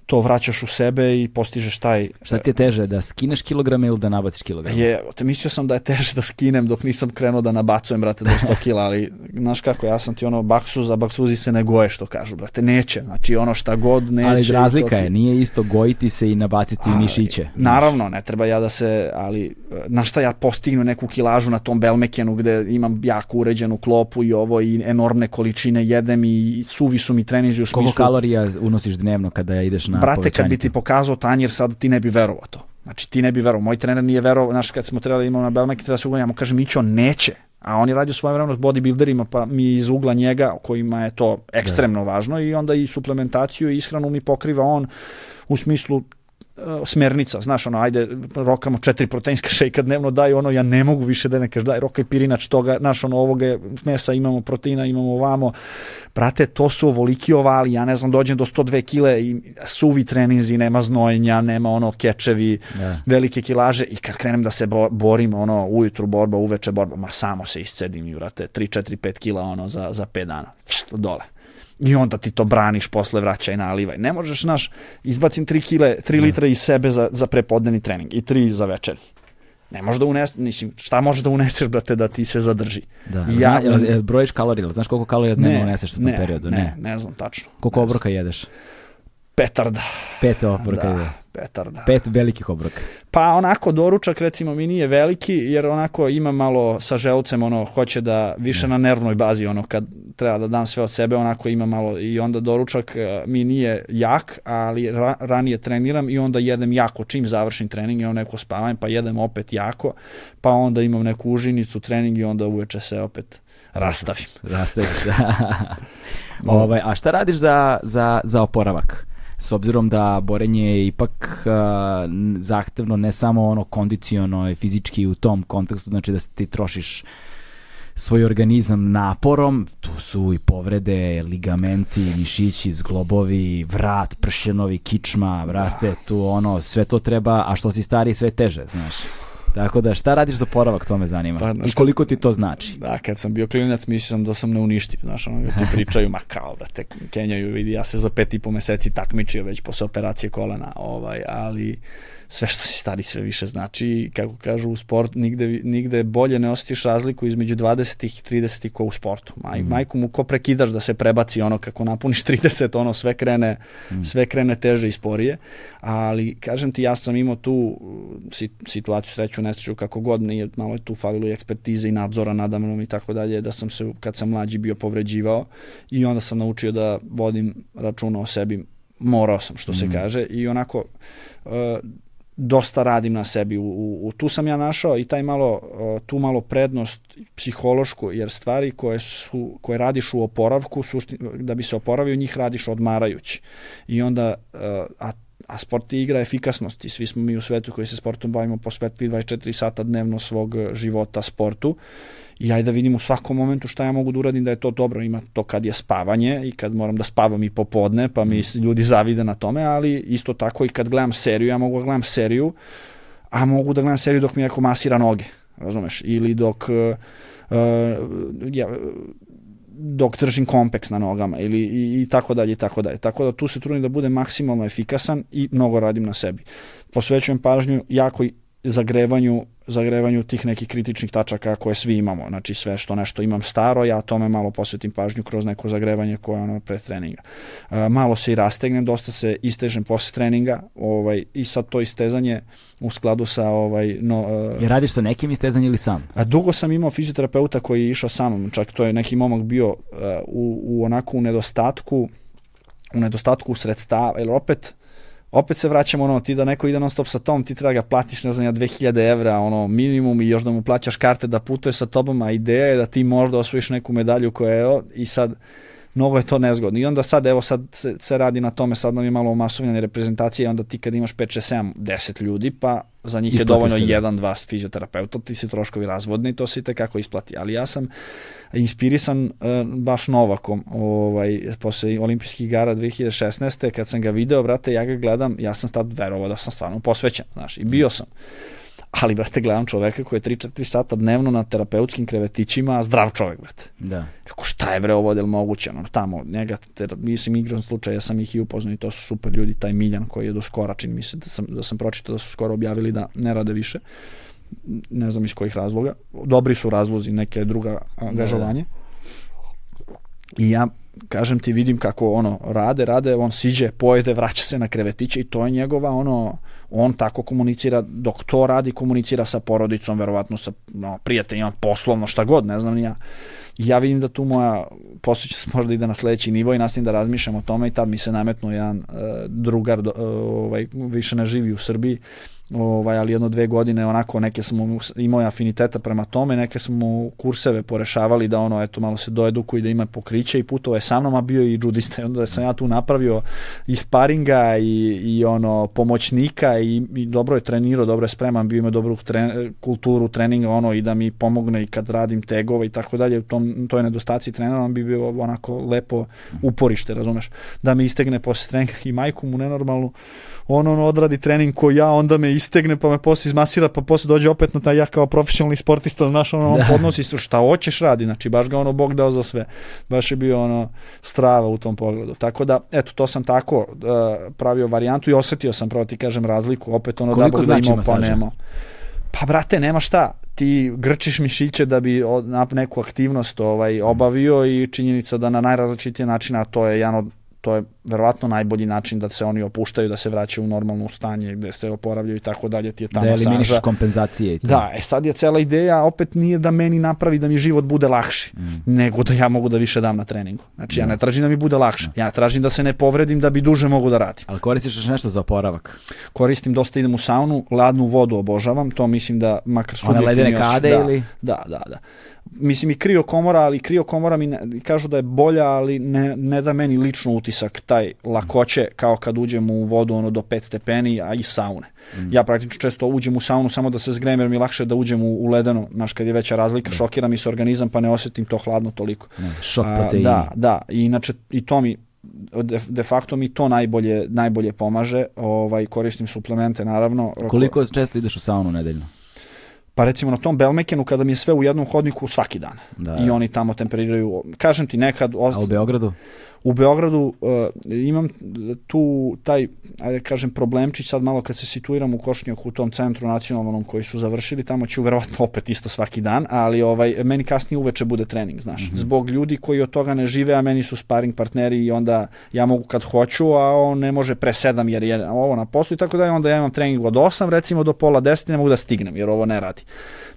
to vraćaš u sebe i postižeš taj Šta ti je teže, da skineš kilograme ili da nabaciš kilograme? je, te mislio sam da je teže da skinem dok nisam krenuo da nabacujem, brate, do 100 kila, ali znaš kako, ja sam ti ono baksuz, a baksuzi se ne goje, što kažu, brate, neće, znači ono šta god neće. Ali razlika ti- je, nije isto gojiti se i nabaciti Ali, mišiće. Naravno, ne treba ja da se, ali e, na šta ja postignu neku kilažu na tom Belmekenu gde imam jako uređenu klopu i ovo i enormne količine jedem i suvi su mi trenizi u smislu... Koliko kalorija unosiš dnevno kada ideš na Brate, kad bi ti pokazao tanjir, sad ti ne bi verovao to. Znači ti ne bi verovao, moj trener nije verovao, znaš kad smo trebali imamo na Belmeki, treba se ugla, ja mu kažem Mićo neće, a oni radi u svoje vremenu s bodybuilderima, pa mi iz ugla njega, kojima je to ekstremno da. važno i onda i suplementaciju i ishranu mi pokriva on u smislu smernica, znaš, ono, ajde, rokamo četiri proteinska šejka dnevno, daj ono, ja ne mogu više da ne kažeš, daj, rokaj pirinač toga, znaš, ono, ovoga mesa imamo, proteina imamo ovamo, brate, to su ovoliki ovali, ja ne znam, dođem do 102 kile i suvi treninzi, nema znojenja, nema ono kečevi, yeah. velike kilaže i kad krenem da se bo borim, ono, ujutru borba, uveče borba, ma samo se iscedim i, brate, 3, 4, 5 kila, ono, za, za 5 dana, dole i onda ti to braniš posle vraćaj nalivaj. Ne možeš, znaš, izbacim 3 kile, 3 litra iz sebe za, za prepodnevni trening i 3 za večeri. Ne možeš da uneseš, mislim, šta možeš da uneseš, brate, da ti se zadrži. Da. Ja, Zna, jel, brojiš kalorije, znaš koliko kalorija dnevno uneseš u tom ne, periodu? Ne, ne, ne znam tačno. Koliko obroka jedeš? Petarda. Pet obroka da, petarda. Pet velikih obroka. Pa onako doručak recimo mi nije veliki jer onako ima malo sa želucem ono hoće da više na nervnoj bazi ono kad treba da dam sve od sebe onako ima malo i onda doručak e, mi nije jak ali ra, ranije treniram i onda jedem jako čim završim trening imam neko spavanje pa jedem opet jako pa onda imam neku užinicu trening i onda uveče se opet rastavim. Rastaviš. ovaj, a šta radiš za, za, za oporavak? S obzirom da borenje je ipak uh, zahtevno ne samo ono kondiciono i fizički u tom kontekstu, znači da ti trošiš svoj organizam naporom, tu su i povrede, ligamenti, mišići, zglobovi, vrat, pršenovi, kičma, vrate, tu ono, sve to treba, a što si stari sve teže, znaš. Tako da šta radiš za poravak, to me zanima. Pa, I koliko ti to znači? Da, kad sam bio klinac, mislio sam da sam neuništiv, znaš, ono, ti pričaju, ma kao, brate, Kenjaju, vidi, ja se za pet i po meseci takmičio već posle operacije kolena, ovaj, ali sve što si stari sve više znači kako kažu u sport nigde, nigde bolje ne osjetiš razliku između 20 i 30 ko u sportu. Maj, mm. Majku mu ko prekidaš da se prebaci ono kako napuniš 30 ono sve krene, mm. sve krene teže i sporije ali kažem ti ja sam imao tu uh, situaciju sreću nesreću kako god nije malo je tu falilo i ekspertize i nadzora nada mnom i tako dalje da sam se kad sam mlađi bio povređivao i onda sam naučio da vodim računa o sebi morao sam što mm. se kaže i onako uh, dosta radim na sebi. U, u, u, tu sam ja našao i taj malo, tu malo prednost psihološku, jer stvari koje, su, koje radiš u oporavku, sušti, da bi se oporavio, njih radiš odmarajući. I onda, a, a sport je igra efikasnosti. Svi smo mi u svetu koji se sportom bavimo posvetili 24 sata dnevno svog života sportu i ajde da vidim u svakom momentu šta ja mogu da uradim da je to dobro. Ima to kad je spavanje i kad moram da spavam i popodne, pa mi mm. ljudi zavide na tome, ali isto tako i kad gledam seriju, ja mogu da gledam seriju, a mogu da gledam seriju dok mi neko masira noge, razumeš? Ili dok uh, ja, dok držim kompeks na nogama ili i, i tako dalje i tako dalje. Tako da tu se trudim da budem maksimalno efikasan i mnogo radim na sebi. Posvećujem pažnju jako zagrevanju zagrevanju tih nekih kritičnih tačaka koje svi imamo. Znači sve što nešto imam staro, ja tome malo posvetim pažnju kroz neko zagrevanje koje ono pre treninga. E, malo se i rastegnem, dosta se istežem posle treninga ovaj, i sad to istezanje u skladu sa ovaj no uh, I radiš sa nekim istezanjem ili sam? A dugo sam imao fizioterapeuta koji je išao sa mnom, čak to je neki momak bio uh, u, u onako u nedostatku u nedostatku sredstava, ili opet opet se vraćamo ono, ti da neko ide non stop sa tom, ti treba da ga platiš, ne znam ja, 2000 evra, ono, minimum i još da mu plaćaš karte da putuje sa tobom, a ideja je da ti možda osvojiš neku medalju koja je, i sad, mnogo je to nezgodno. I onda sad, evo sad se, se radi na tome, sad nam je malo masovljene reprezentacije i onda ti kad imaš 5, 6, 7, 10 ljudi, pa za njih isplati je dovoljno da. jedan, dva fizioterapeuta, ti se troškovi razvodni to se i tekako isplati. Ali ja sam inspirisan uh, baš Novakom, ovaj, posle olimpijskih igara 2016. kad sam ga video, brate, ja ga gledam, ja sam tad verovao da sam stvarno posvećen, znaš, i bio sam ali, brate, gledam čoveka koji je 3-4 sata dnevno na terapeutskim krevetićima, zdrav čovek, brate. Da. Kako, šta je, bre, ovo, je moguće? Ono, tamo, njega, ter, mislim, igran slučaj, ja sam ih i upoznao i to su super ljudi, taj Miljan koji je do skora, čini mi se da sam, da sam pročitao da su skoro objavili da ne rade više. Ne znam iz kojih razloga. Dobri su razlozi, neke druga angažovanje. Da, da. I ja kažem ti vidim kako ono rade, rade, on siđe, pojede, vraća se na krevetiće i to je njegova ono on tako komunicira, dok to radi, komunicira sa porodicom, verovatno sa no, prijateljima, poslovno, šta god, ne znam ni ja. ja vidim da tu moja posvećenost možda ide na sledeći nivo i nastavim da razmišljam o tome i tad mi se nametnu jedan uh, drugar, uh, ovaj, više ne živi u Srbiji, ovaj, ali jedno dve godine onako neke smo imao afiniteta prema tome, neke smo kurseve porešavali da ono eto malo se doeduku i da ima pokriće i putovo je sa mnom, a bio i judista onda sam ja tu napravio i sparinga i, i ono pomoćnika i, i dobro je trenirao, dobro je spreman, bio ima dobru tre, kulturu treninga ono i da mi pomogne i kad radim tegove i tako dalje, u tom, toj nedostaci trenera on bi bio onako lepo uporište, razumeš, da me istegne posle treninga i majku mu nenormalnu on, on odradi trening ko ja, onda me istegne, pa me posle izmasira, pa posle dođe opet na taj ja kao profesionalni sportista, znaš, ono, on da. podnosi šta hoćeš radi, znači baš ga ono Bog dao za sve. Baš je bio ono strava u tom pogledu. Tako da, eto, to sam tako uh, pravio varijantu i osetio sam, pravo ti kažem, razliku, opet ono Koliko da Bog da imao pa nemao. Pa brate, nema šta, ti grčiš mišiće da bi neku aktivnost ovaj obavio i činjenica da na najrazličitije načine, a to je jedan od to je verovatno najbolji način da se oni opuštaju, da se vraćaju u normalno stanje, gde se oporavljaju i tako dalje, ti je ta da eliminiš kompenzacije i to. Da, e sad je cela ideja, opet nije da meni napravi da mi život bude lakši, mm. nego da ja mogu da više dam na treningu. Znači, ja da. ne tražim da mi bude lakše, ja tražim da se ne povredim da bi duže mogu da radim. Ali koristiš nešto za oporavak? Koristim dosta, idem u saunu, ladnu vodu obožavam, to mislim da makar su... One ledene kade da, ili? Da, da, da mislim i krio komora, ali krio komora mi ne, kažu da je bolja, ali ne, ne da meni lično utisak taj lakoće kao kad uđem u vodu ono do 5 stepeni, a i saune. Mm. Ja praktično često uđem u saunu samo da se zgrem jer mi lakše da uđem u, u ledeno, znaš kad je veća razlika, mm. šokira mi se organizam pa ne osetim to hladno toliko. Ne, šok proteini. Da, da, i inače i to mi de, de facto mi to najbolje najbolje pomaže. Ovaj koristim suplemente naravno. Koliko često ideš u saunu nedeljno? Pa recimo na tom Belmekenu kada mi je sve u jednom hodniku svaki dan. Da. I oni tamo temperiraju. Kažem ti nekad... Ost... A u Beogradu? U Beogradu uh, imam tu taj, ajde kažem, problemčić sad malo kad se situiram u Košnjaku u tom centru nacionalnom koji su završili, tamo ću verovatno opet isto svaki dan, ali ovaj, meni kasnije uveče bude trening, znaš. Mm -hmm. Zbog ljudi koji od toga ne žive, a meni su sparing partneri i onda ja mogu kad hoću, a on ne može pre sedam jer je ovo na poslu i tako da onda ja imam trening od 8 recimo do pola 10 ne mogu da stignem jer ovo ne radi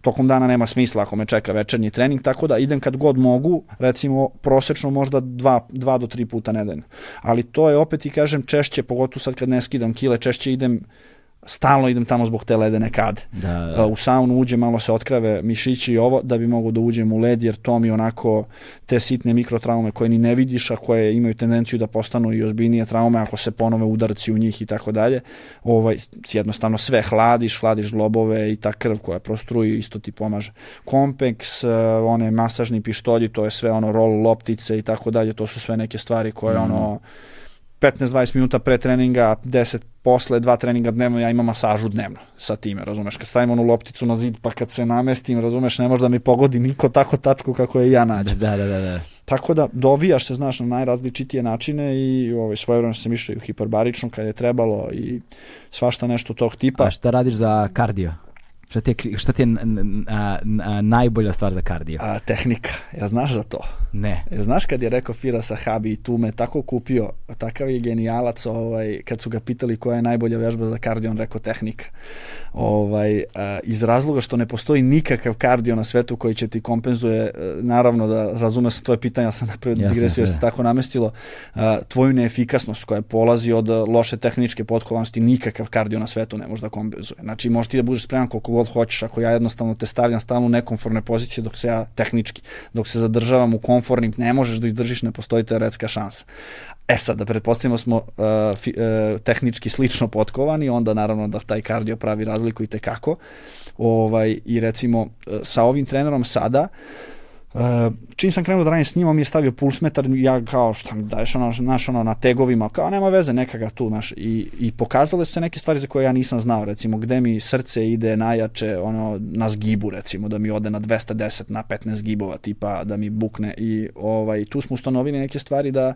tokom dana nema smisla ako me čeka večernji trening, tako da idem kad god mogu, recimo prosečno možda dva, dva do tri puta nedeljno. Ali to je opet i kažem češće, pogotovo sad kad ne skidam kile, češće idem stalno idem tamo zbog te ledene kade. Da, da. U saunu uđe, malo se otkrave mišići i ovo, da bi mogo da uđem u led, jer to mi onako te sitne mikrotraume koje ni ne vidiš, a koje imaju tendenciju da postanu i ozbiljnije traume ako se ponove udarci u njih i tako dalje. Ovaj, jednostavno sve hladiš, hladiš zglobove i ta krv koja prostruji isto ti pomaže. Kompex, eh, one masažni pištolji, to je sve ono roll loptice i tako dalje, to su sve neke stvari koje mm. ono 15-20 minuta pre treninga, 10 posle, dva treninga dnevno, ja imam masažu dnevno sa time, razumeš, kad stavim onu lopticu na zid, pa kad se namestim, razumeš, ne može da mi pogodi niko tako tačku kako je ja nađem. Da, da, da, da. Tako da dovijaš se, znaš, na najrazličitije načine i ovaj, svoje vreme sam išao i u hiperbaričnu kad je trebalo i svašta nešto tog tipa. A šta radiš za kardio? Šta ti je, šta ti je a, a, najbolja stvar za kardio? A, tehnika. Ja znaš za to? Ne. Ja znaš kad je rekao Fira Sahabi i tu me tako kupio, takav je genijalac, ovaj, kad su ga pitali koja je najbolja vežba za kardio, on rekao tehnika. Ovaj, a, iz razloga što ne postoji nikakav kardio na svetu koji će ti kompenzuje, e, naravno da razume se tvoje pitanja, sam napravio digresiju, se tako namestilo, a, tvoju neefikasnost koja polazi od loše tehničke potkovanosti, nikakav kardio na svetu ne može da kompenzuje. Znači, možeš ti da budeš spreman koliko god hoćeš, ako ja jednostavno te stavljam stalno u nekomforne pozicije dok se ja tehnički, dok se zadržavam u komfornim, ne možeš da izdržiš, ne postoji teoretska šansa. E sad, da pretpostavimo smo uh, fi, uh, tehnički slično potkovani, onda naravno da taj kardio pravi razliku i tekako. Ovaj, I recimo, uh, sa ovim trenerom sada, uh, Uh, čim sam krenuo da radim s njim, on mi je stavio pulsmetar, ja kao šta mi daješ ono, naš, ono, na tegovima, kao nema veze, neka ga tu, naš, i, i pokazale su se neke stvari za koje ja nisam znao, recimo, gde mi srce ide najjače, ono, na zgibu, recimo, da mi ode na 210, na 15 zgibova, tipa, da mi bukne i, ovaj, tu smo ustanovili neke stvari da,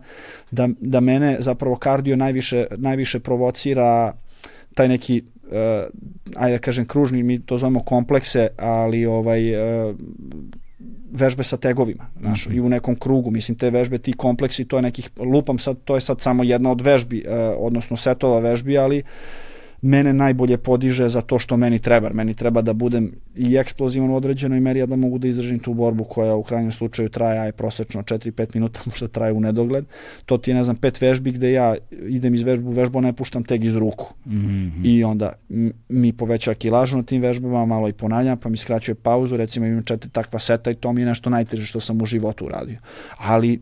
da, da mene zapravo kardio najviše, najviše provocira taj neki uh, ajde da kažem kružni, mi to zovemo komplekse, ali ovaj uh, vežbe sa tegovima, znaš, mm -hmm. i u nekom krugu, mislim, te vežbe, ti kompleksi, to je nekih, lupam sad, to je sad samo jedna od vežbi, uh, odnosno setova vežbi, ali mene najbolje podiže za to što meni treba. Meni treba da budem i eksplozivan u određenoj meri, a da mogu da izdržim tu borbu koja u krajnjem slučaju traje aj prosečno 4-5 minuta, možda traje u nedogled. To ti je, ne znam, pet vežbi gde ja idem iz vežbu u vežbu, ne puštam teg iz ruku. Mm -hmm. I onda mi povećava kilažu na tim vežbama, malo i ponavljam, pa mi skraćuje pauzu, recimo imam četiri takva seta i to mi je nešto najteže što sam u životu uradio. Ali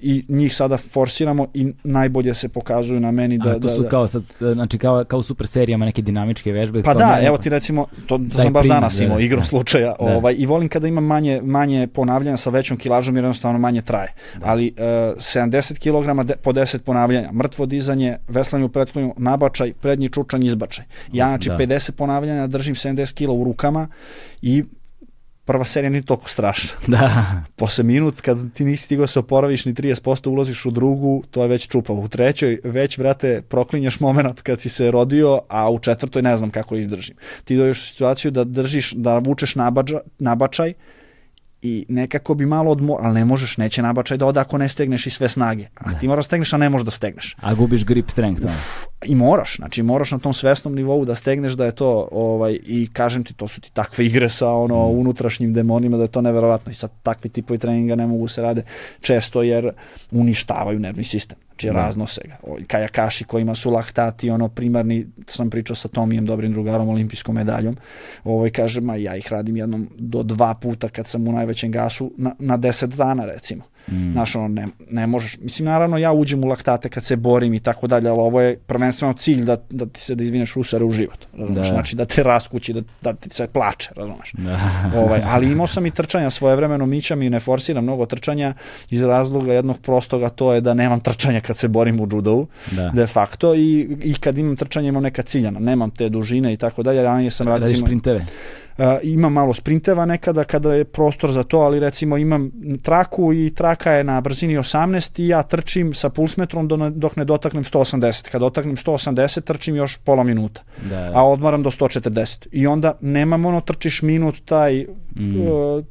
i njih sada forsiramo i najbolje se pokazuju na meni da... A to da, su da, kao, sad, znači kao, kao super serijama neke dinamičke vežbe. Pa da, evo ti recimo, to, to sam baš danas imao, da, igrom da. slučaja, da. ovaj, i volim kada ima manje, manje ponavljanja sa većom kilažom jer jednostavno manje traje. Da. Ali uh, 70 kg de, po 10 ponavljanja, mrtvo dizanje, veslanje u pretklonju, nabačaj, prednji čučanj, izbačaj. Ja znači da. 50 ponavljanja držim 70 kg u rukama i prva serija nije toliko strašna. Da. Posle minut, kad ti nisi stigao da se oporaviš ni 30%, ulaziš u drugu, to je već čupavo. U trećoj već, brate, proklinješ moment kad si se rodio, a u četvrtoj ne znam kako izdržim. Ti dođeš u situaciju da držiš, da vučeš nabača, nabačaj, i nekako bi malo odmor, ali ne možeš, neće nabačaj da ode ako ne stegneš i sve snage. A da. ti moraš da stegneš, a ne možeš da stegneš. A gubiš grip strength. Uf, I moraš, znači moraš na tom svesnom nivou da stegneš da je to, ovaj, i kažem ti, to su ti takve igre sa ono mm. unutrašnjim demonima da je to neverovatno i sad takvi tipovi treninga ne mogu se rade često jer uništavaju nervni sistem znači da. raznose ga. Kajakaši kojima su laktati, ono primarni, sam pričao sa Tomijem, dobrim drugarom, olimpijskom medaljom, ovaj, kaže, ma ja ih radim jednom do dva puta kad sam u najvećem gasu na, na deset dana recimo. Mm. Znaš, ono, ne, ne možeš. Mislim, naravno, ja uđem u laktate kad se borim i tako dalje, ali ovo je prvenstveno cilj da, da ti se, da izvineš usare u život. Razumeš? Da. Znači, da te raskući, da, da ti se plače, razumeš? Da. ovaj, ali imao sam i trčanja svoje vremeno, mićam i ne forsiram mnogo trčanja iz razloga jednog prostoga, to je da nemam trčanja kad se borim u judovu, da. de facto, i, i kad imam trčanje imam neka ciljana, nemam te dužine i tako dalje, ranije sam radio... Radiš sprinteve? Uh, imam malo sprinteva nekada kada je prostor za to, ali recimo imam traku i traka je na brzini 18 i ja trčim sa pulsmetrom dok ne dotaknem 180. Kad dotaknem 180 trčim još pola minuta, da, da. a odmaram do 140. I onda nemam ono trčiš minut taj mm. uh,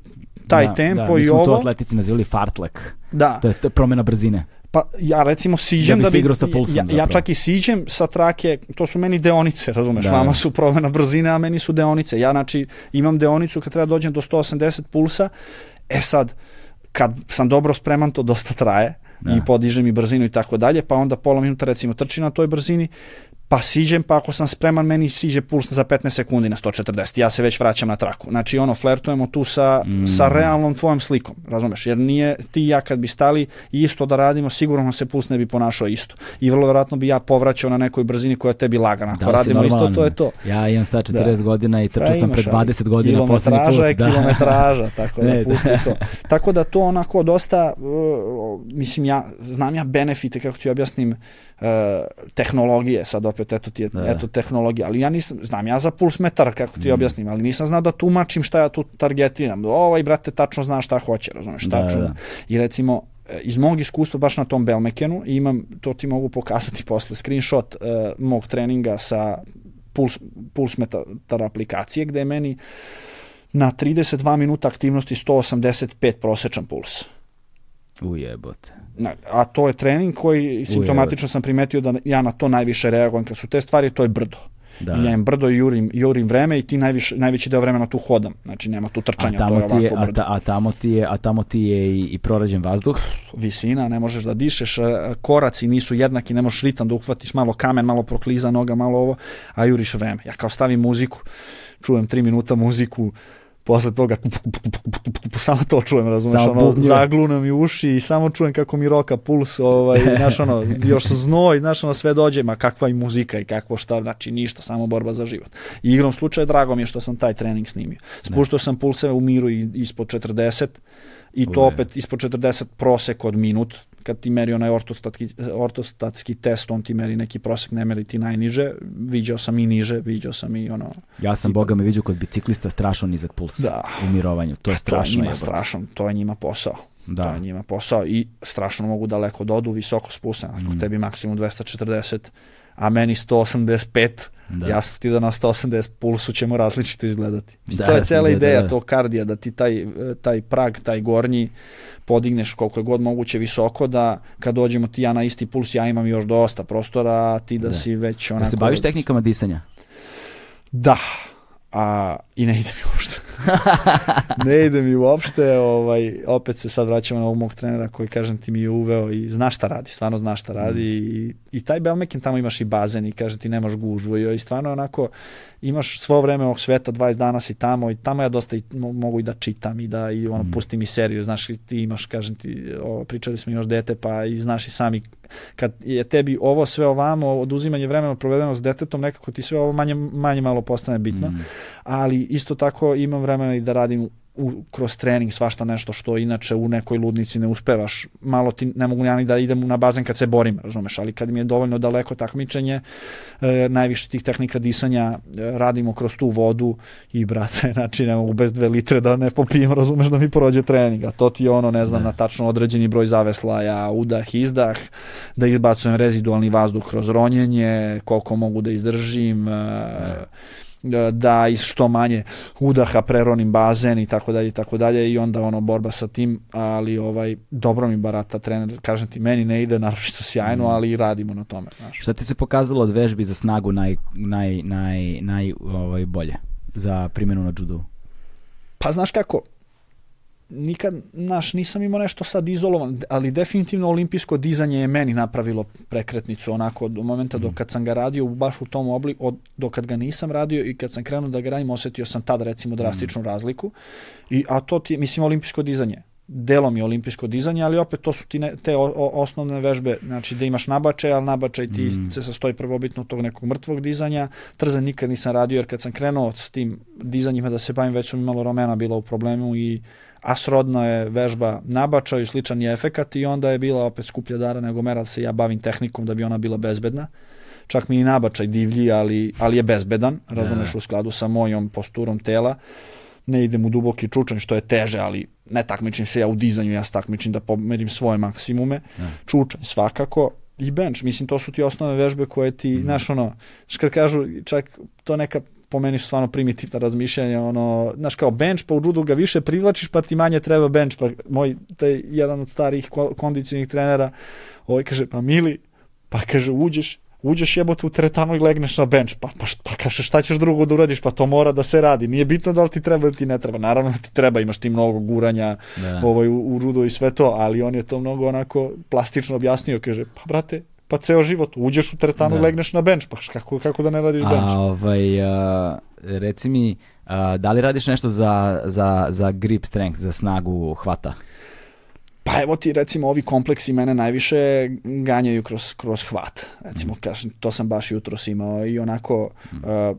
taj da, tempo da, i ovo. Mi smo to atletici nazivali fartlek. Da. To je promena brzine. Pa ja recimo siđem da bi, da bi sa pulsom, ja, ja čak i siđem sa trake, to su meni deonice, razumeš, da. vama su promena brzine, a meni su deonice. Ja znači imam deonicu kad treba da dođem do 180 pulsa, e sad, kad sam dobro spreman, to dosta traje da. i podižem i brzinu i tako dalje, pa onda pola minuta recimo trči na toj brzini, pa siđem, pa ako sam spreman, meni siđe puls za 15 sekundi na 140. Ja se već vraćam na traku. Znači, ono, flertujemo tu sa, mm. sa realnom tvojom slikom, razumeš? Jer nije ti i ja kad bi stali isto da radimo, sigurno se puls ne bi ponašao isto. I vrlo verovatno bi ja povraćao na nekoj brzini koja tebi lagana. Ako da, radimo isto, to je to. Ja imam sad 40 da. godina i trčao pa sam pred 20 godina poslednji put. je da. kilometraža, tako da pusti to. Tako da to onako dosta, uh, mislim, ja znam ja benefite, kako ti objasnim, uh, tehnologije, sad opet eto ti je, da. eto tehnologija, ali ja nisam, znam ja za puls metar, kako ti mm. objasnim, ali nisam znao da tumačim šta ja tu targetiram. Ovaj, brate, tačno zna šta hoće, razumeš, da, tačno. Da. I recimo, e, iz mog iskustva baš na tom Belmekenu imam, to ti mogu pokazati posle, screenshot uh, mog treninga sa puls, puls metar aplikacije, gde je meni na 32 minuta aktivnosti 185 prosečan puls. Ujebote. A to je trening koji simptomatično sam primetio da ja na to najviše reagujem. Kad su te stvari, to je brdo. Da. I ja im brdo jurim, jurim vreme i ti najviše, najveći deo vremena tu hodam. Znači nema tu trčanja, a tamo to je ovako je. A, ta, a, tamo ti je, a tamo ti je i, i prorađen vazduh? Visina, ne možeš da dišeš, koraci nisu jednaki, ne možeš ritam da uhvatiš malo kamen, malo prokliza noga, malo ovo, a juriš vreme. Ja kao stavim muziku, čujem tri minuta muziku, posle toga samo to čujem, razumeš, ono, zaglunem i uši i samo čujem kako mi roka puls, ovaj, znaš, ono, još znoj, znaš, ono, sve dođe, ma kakva i muzika i kakvo šta, znači ništa, samo borba za život. I igrom slučaja, drago mi je što sam taj trening snimio. Spuštao sam pulse u miru ispod 40, i to opet ispod 40 prosek od minut, kad ti meri onaj ortostatski, ortostatski test, on ti meri neki prosek, ne meri ti najniže, viđao sam i niže, viđao sam i ono... Ja sam, tipa, boga me vidio kod biciklista strašno nizak puls da. u mirovanju, to je strašno. To je njima strašno, to je njima posao. Da. To je njima posao i strašno mogu daleko da odu, visoko spusne, ako mm. tebi maksimum 240, a meni 185, Da. da. jasno ti da na 180 pulsu ćemo različito izgledati. Mislim, Da, to je cela da, da, ideja, da. to kardija, da ti taj, taj prag, taj gornji podigneš koliko je god moguće visoko, da kad dođemo ti ja na isti puls, ja imam još dosta prostora, a ti da, Da. si već onako... se baviš tehnikama disanja? Da, a, i ne ide mi uopšte. ne ide mi uopšte, ovaj, opet se sad vraćamo na ovog mog trenera koji, kažem ti, mi je uveo i zna šta radi, stvarno zna šta radi i, i taj Belmekin tamo imaš i bazen i kaže ti nemaš gužvu i, i stvarno onako imaš svo vreme ovog sveta, 20 dana si tamo i tamo ja dosta i, mo- mogu i da čitam i da i ono, pustim i seriju, znaš, ti imaš, kažem ti, o, pričali smo imaš dete pa i znaš i sami kad je tebi ovo sve ovamo, oduzimanje vremena provedeno s detetom, nekako ti sve ovo manje, manje malo postane bitno, Mm. ali isto tako imam vremena i da radim u, kroz trening svašta nešto što inače u nekoj ludnici ne uspevaš. Malo ti ne mogu ja ni da idem na bazen kad se borim, razumeš, ali kad mi je dovoljno daleko takmičenje, e, najviše tih tehnika disanja e, radimo kroz tu vodu i brate, znači ne mogu bez dve litre da ne popijem, razumeš, da mi prođe trening, a to ti je ono, ne znam, Da. na tačno određeni broj zaveslaja, udah, izdah, da izbacujem rezidualni vazduh kroz ronjenje, koliko mogu da izdržim, e, da iz što manje udaha preronim bazen i tako dalje i tako dalje i onda ono borba sa tim, ali ovaj dobro mi barata trener, kažem ti meni ne ide naročito sjajno, ali i radimo na tome, znaš. Šta ti se pokazalo od vežbi za snagu naj, naj, naj, naj ovaj, bolje za primjenu na judu? Pa znaš kako, nikad, znaš, nisam imao nešto sad izolovan, ali definitivno olimpijsko dizanje je meni napravilo prekretnicu, onako, od momenta Mhm. do kad sam ga radio, baš u tom obliku, od, do kad ga nisam radio i kad sam krenuo da ga radim, osetio sam tad, recimo, Mhm. drastičnu razliku, I, a to ti mislim, olimpijsko dizanje, delom je olimpijsko dizanje, ali opet to su ti ne, te o, o, osnovne vežbe, znači da imaš nabačaj, ali nabačaj ti Mm. se sastoji prvobitno tog nekog mrtvog dizanja, trzan nikad nisam radio, jer kad sam krenuo s tim dizanjima da se bavim, već su mi malo romena bila u problemu i a srodno je vežba nabačaju, sličan je efekat i onda je bila opet skuplja dara nego mera da se ja bavim tehnikom da bi ona bila bezbedna. Čak mi i nabačaj divlji, ali, ali je bezbedan, razumeš, Da. u skladu sa mojom posturom tela. Ne idem u duboki čučanj, što je teže, ali ne takmičim se ja u dizanju, ja se takmičim da pomerim svoje maksimume. Da. Čučanj svakako i bench, mislim to su ti osnovne vežbe koje ti, Mhm. znaš ono, kad kažu, čak to neka po meni su stvarno primitivna razmišljanja, ono, znaš kao bench, pa u judu ga više privlačiš, pa ti manje treba bench, pa moj, taj jedan od starih ko- kondicionih trenera, ovaj kaže, pa mili, pa kaže, uđeš, uđeš jebote u teretanu i legneš na bench, pa, pa, pa kaže, šta ćeš drugo da uradiš, pa to mora da se radi, nije bitno da li ti treba ili ti ne treba, naravno da ti treba, imaš ti mnogo guranja, Da. ovaj, u, u judo i sve to, ali on je to mnogo onako plastično objasnio, kaže, pa brate, pa ceo život, uđeš u teretanu Da. legneš na bench, pa kako, kako da ne radiš bench? A, ovaj, a, reci mi, a, da li radiš nešto za, za, za grip strength, za snagu hvata? Pa evo ti recimo ovi kompleksi mene najviše ganjaju kroz, kroz hvat. Recimo, Mhm. kažem, to sam baš jutros imao i onako uh,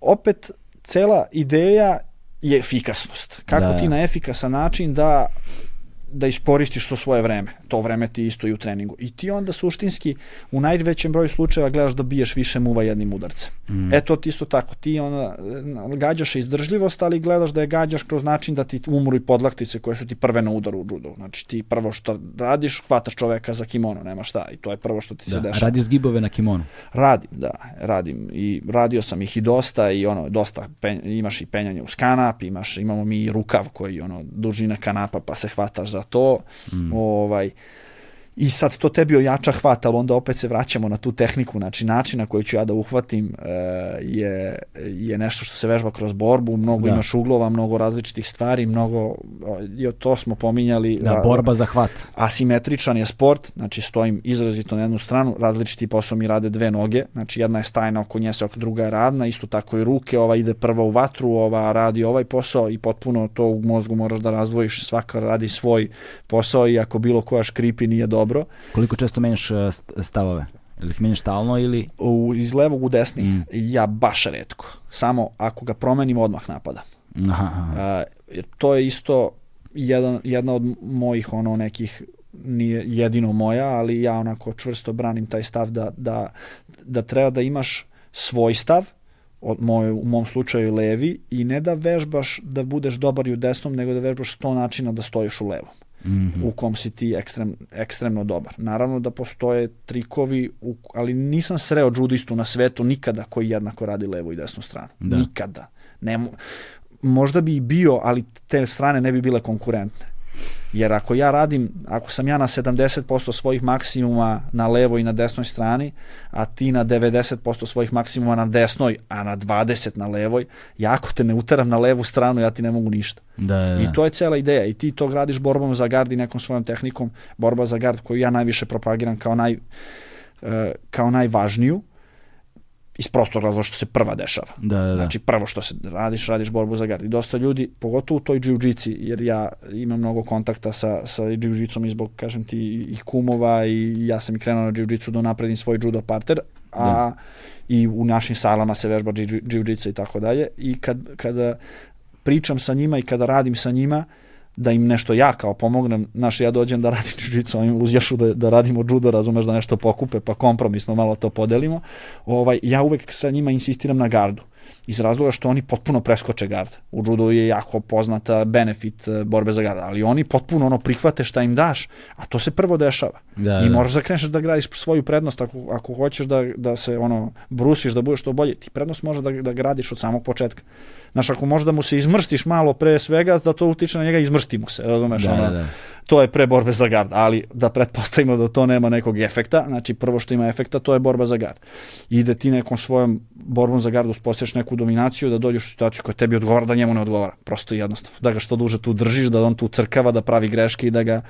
opet cela ideja je efikasnost. Kako Da. ti na efikasan način da da iskoristiš to svoje vreme. To vreme ti isto i u treningu. I ti onda suštinski u najvećem broju slučajeva gledaš da biješ više muva jednim udarcem. Mm. E to ti isto tako. Ti ona, gađaš izdržljivost, ali gledaš da je gađaš kroz način da ti umru i podlaktice koje su ti prve na udaru u judu. Znači ti prvo što radiš, hvataš čoveka za kimono, nema šta. I to je prvo što ti se Da. dešava. Radiš zgibove na kimonu? Radim, da, radim i radio sam ih i dosta i ono dosta pen, imaš i penjanje uz kanap, imaš imamo mi i rukav koji ono dužina kanapa pa se hvataš za to. Mm. Ovaj I sad to tebi ojača hvat, ali onda opet se vraćamo na tu tehniku, znači način na koji ću ja da uhvatim e, je, je nešto što se vežba kroz borbu, mnogo Da. imaš uglova, mnogo različitih stvari, mnogo, i to smo pominjali. Da, borba za hvat. asimetričan je sport, znači stojim izrazito na jednu stranu, različiti posao mi rade dve noge, znači jedna je stajna oko nje se, druga je radna, isto tako i ruke, ova ide prva u vatru, ova radi ovaj posao i potpuno to u mozgu moraš da razvojiš, svaka radi svoj posao i ako bilo koja škripi nije dobro. Koliko često menjaš st- stavove? Ili ih menjaš stalno ili... U, iz levog u desni, Mm. ja baš redko, samo ako ga promenim odmah napada. Aha, aha. A, jer to je isto jedan, jedna od mojih ono nekih nije jedino moja, ali ja onako čvrsto branim taj stav da, da, da treba da imaš svoj stav, od moj, u mom slučaju levi, i ne da vežbaš da budeš dobar i u desnom, nego da vežbaš sto načina da stojiš u levom. Mm -hmm. u kom si ti ekstrem, ekstremno dobar. Naravno da postoje trikovi, u, ali nisam sreo judistu na svetu nikada koji jednako radi levu i desnu stranu. Da. Nikada. Ne, možda bi i bio, ali te strane ne bi bile konkurentne. Jer ako ja radim, ako sam ja na 70% svojih maksimuma na levoj i na desnoj strani, a ti na 90% svojih maksimuma na desnoj, a na 20 na levoj, ja ako te ne uteram na levu stranu, ja ti ne mogu ništa. Da, da. I to je cela ideja. I ti to gradiš borbom za gard i nekom svojom tehnikom, borba za gard koju ja najviše propagiram kao, naj, eh, kao najvažniju iz prostog razloga što se prva dešava. Da, da, da. Znači prvo što se radiš, radiš borbu za gard. I dosta ljudi, pogotovo u toj jiu-jitsi, jer ja imam mnogo kontakta sa, sa jiu-jitsom i zbog, kažem ti, i kumova i ja sam i krenuo na jiu-jitsu da napredim svoj judo parter, a da. i u našim salama se vežba jiu-jitsa i tako dalje. I kad, kada pričam sa njima i kada radim sa njima, uh, da im nešto ja kao pomognem, znaš, ja dođem da radim jiu-jitsu, oni uzjašu da, da radimo judo, razumeš, da nešto pokupe, pa kompromisno malo to podelimo, ovaj, ja uvek sa njima insistiram na gardu iz razloga što oni potpuno preskoče gard. U judu je jako poznata benefit e, borbe za gard, ali oni potpuno ono prihvate šta im daš, a to se prvo dešava. Da, I da. moraš da kreneš da gradiš svoju prednost ako, ako hoćeš da, da se ono brusiš, da budeš što bolje. Ti prednost može da, da gradiš od samog početka. Znaš, ako možda mu se izmrstiš malo pre svega, da to utiče na njega, izmrsti mu se, razumeš? Da, ono, da, da. To je pre borbe za gard, ali da pretpostavimo da to nema nekog efekta, znači prvo što ima efekta, to je borba za gard. I da ti nekom svojom borbom za gard uspostaviš neku dominaciju, da dođeš u situaciju koja tebi odgovara, da njemu ne odgovara. Prosto i jednostavno. Da ga što duže tu držiš, da on tu crkava, da pravi greške i da ga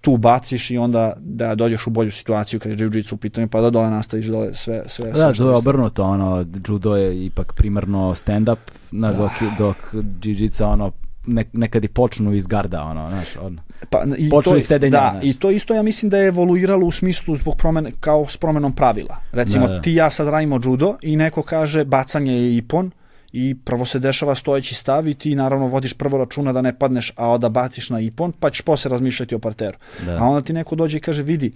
tu baciš i onda da dođeš u bolju situaciju kad je jiu-jitsu u pitanju, pa da dole nastaviš dole sve. sve da, to je obrnuto, ono, judo je ipak primarno stand-up, na, dok, dok jiu-jitsu ono ne, nekad i počnu iz garda, ono, znaš, on, pa, i počnu to, iz sedenja. Da, znaš. i to isto ja mislim da je evoluiralo u smislu zbog promene, kao s promenom pravila. Recimo, da, da. ti ja sad radimo judo i neko kaže bacanje je ipon, i prvo se dešava stojeći stav i ti naravno vodiš prvo računa da ne padneš, a da baciš na ipon, pa ćeš posle razmišljati o parteru. Da. A onda ti neko dođe i kaže, vidi,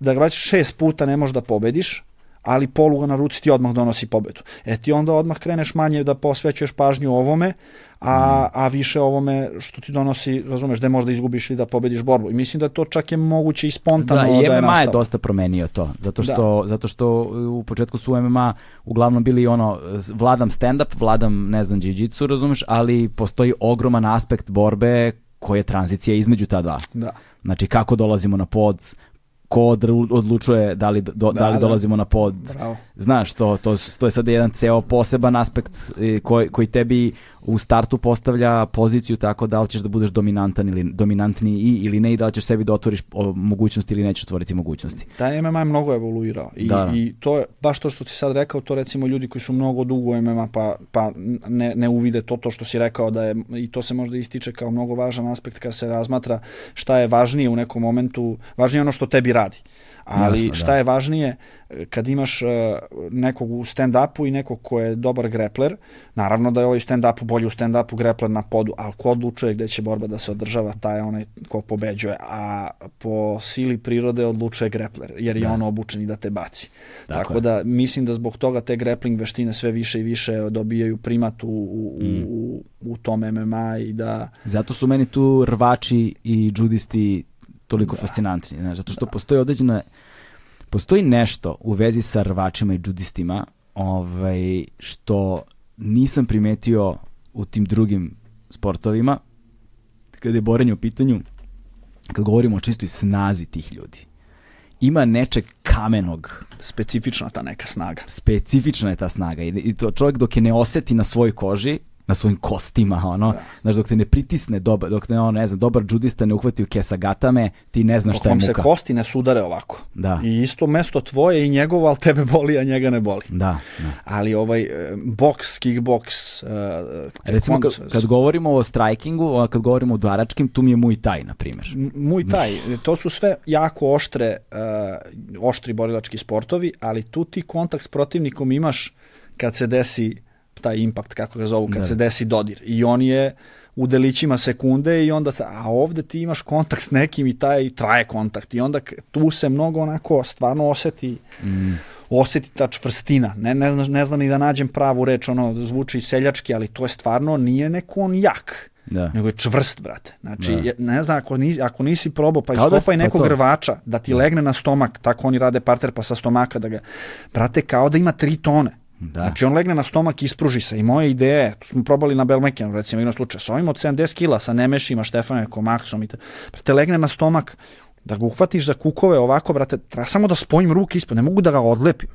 da ga baciš šest puta ne možeš da pobediš, ali poluga na ruci ti odmah donosi pobedu. E ti onda odmah kreneš manje da posvećuješ pažnju ovome, a, a više ovome što ti donosi, razumeš, da možda izgubiš i da pobediš borbu. I mislim da to čak je moguće i spontano da, i da je MMA je dosta promenio to, zato što, da. zato što u početku su u MMA uglavnom bili ono, vladam stand-up, vladam, ne znam, jiu-jitsu, razumeš, ali postoji ogroman aspekt borbe koja je tranzicija između ta dva. Da. Znači kako dolazimo na pod, ko odlučuje da li, do, da, da li da. dolazimo na pod. Bravo. Znaš, to, to, to je sad jedan ceo poseban aspekt koji, koji tebi u startu postavlja poziciju tako da li ćeš da budeš dominantan ili dominantni i ili ne i da li ćeš sebi da otvoriš mogućnosti ili nećeš otvoriti mogućnosti. Taj MMA je mnogo evoluirao i, da. i to je baš to što si sad rekao, to recimo ljudi koji su mnogo dugo u MMA pa, pa ne, ne uvide to, to što si rekao da je i to se možda ističe kao mnogo važan aspekt kad se razmatra šta je važnije u nekom momentu, važnije ono što tebi radi. Ali Jasno, šta da. je važnije, kad imaš uh, nekog u stand-upu i nekog ko je dobar grepler, naravno da je ovaj stand-upu bolji u stand-upu grepler na podu, ali ko odlučuje gde će borba da se održava, taj je onaj ko pobeđuje, a po sili prirode odlučuje grepler, jer je da. on obučen i da te baci. Tako, Tako da mislim da zbog toga te grappling veštine sve više i više dobijaju primat u, u, mm. u, u tom MMA i da... Zato su meni tu rvači i judisti toliko da. fascinantni, znaš, zato što da. postoji određena postoji nešto u vezi sa rvačima i judistima ovaj, što nisam primetio u tim drugim sportovima kada je borenje u pitanju kad govorimo o čistoj snazi tih ljudi ima nečeg kamenog. Specifična ta neka snaga. Specifična je ta snaga i to čovjek dok je ne oseti na svojoj koži na svojim kostima, ono, da. znaš, dok te ne pritisne, dobar, dok te, ono, ne znam, dobar džudista ne uhvati u kesagatame, ti ne znaš šta je muka. se kosti ne sudare ovako. Da. I isto mesto tvoje i njegovo, ali tebe boli, a njega ne boli. Da. da. Ali ovaj, e, boks, kickboks, uh, Recimo, kad, kad govorimo o strikingu, kad govorimo o udaračkim, tu mi je Muay Thai, na primjer. Muay Thai, to su sve jako oštre, uh, oštri borilački sportovi, ali tu ti kontakt s protivnikom imaš kad se desi taj impact, kako ga zovu, kad da. se desi dodir. I on je u delićima sekunde i onda, a ovde ti imaš kontakt s nekim i taj traje kontakt i onda tu se mnogo onako stvarno oseti mm. oseti ta čvrstina. Ne, ne, znam, ne znam ni da nađem pravu reč, ono zvuči seljački, ali to je stvarno, nije neko on jak Da. nego je čvrst, brate. Znači, Da. ne znam, ako nisi, ako nisi probao, pa Kao da iskopaj si- pa nekog to. rvača, da ti legne na stomak, tako oni rade parter, pa sa stomaka da ga... Brate, kao da ima tri tone. Da. Znači, on legne na stomak, ispruži se. I moja ideja je, to smo probali na Belmekenu, recimo, jedno slučaj, sa ovim od 70 kila, sa Nemešima, Štefanekom, Maksom i te, brate, legne na stomak, da ga uhvatiš za kukove ovako, brate, treba samo da spojim ruke ispod, ne mogu da ga odlepim.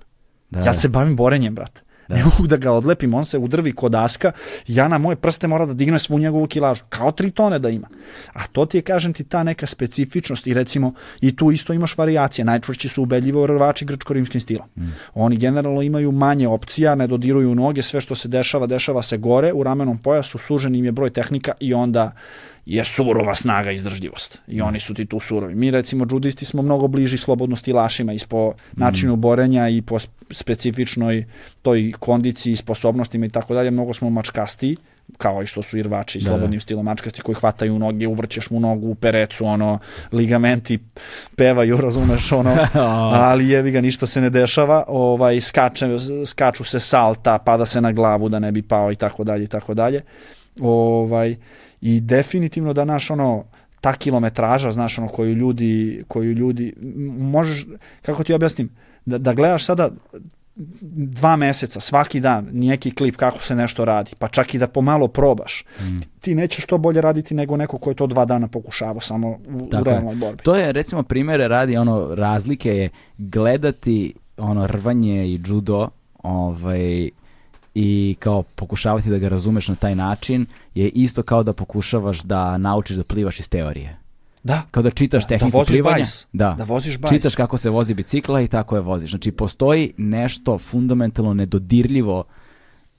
Da, Ja da. se bavim borenjem, brate. Ne mogu da ga odlepim, on se udrvi kod daska, ja na moje prste mora da digne svu njegovu kilažu, kao tri tone da ima. A to ti je, kažem ti, ta neka specifičnost i recimo, i tu isto imaš variacije, najčvršći su ubedljivo rvači grčko-rimskim stilom. Oni generalno imaju manje opcija, ne dodiruju noge, sve što se dešava, dešava se gore, u ramenom pojasu sužen im je broj tehnika i onda je surova snaga i izdržljivost. I oni su ti tu surovi. Mi recimo judisti smo mnogo bliži slobodnosti lašima i po načinu borenja i po specifičnoj toj kondiciji, sposobnostima i tako dalje, mnogo smo mačkastiji kao i što su i rvači Da, slobodnim stilom mačkasti koji hvataju noge, uvrćeš mu nogu u perecu, ono, ligamenti pevaju, razumeš, ono, ali jebi ga, ništa se ne dešava, ovaj, skače, skaču se salta, pada se na glavu da ne bi pao i tako dalje i tako dalje. Ovaj, I definitivno da naš ono, ta kilometraža, znaš, ono, koju ljudi, koju ljudi, možeš, kako ti objasnim, da, da gledaš sada dva meseca, svaki dan, neki klip kako se nešto radi, pa čak i da pomalo probaš, ti, ti nećeš to bolje raditi nego neko ko je to dva dana pokušavao samo u, u Tako realnoj borbi. To je recimo primere radi ono razlike je gledati ono rvanje i judo ovaj i kao pokušavati da ga razumeš na taj način je isto kao da pokušavaš da naučiš da plivaš iz teorije. Da, Kao da čitaš Da, tehniku da voziš plivanja. bajs. Da. Da voziš bajs. Čitaš kako se vozi bicikla i tako je voziš. Znači postoji nešto fundamentalno nedodirljivo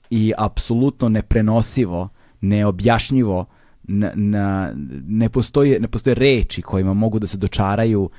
i apsolutno neprenosivo, neobjašnjivo na, na, ne, postoje, ne postoje reči kojima mogu da se dočaraju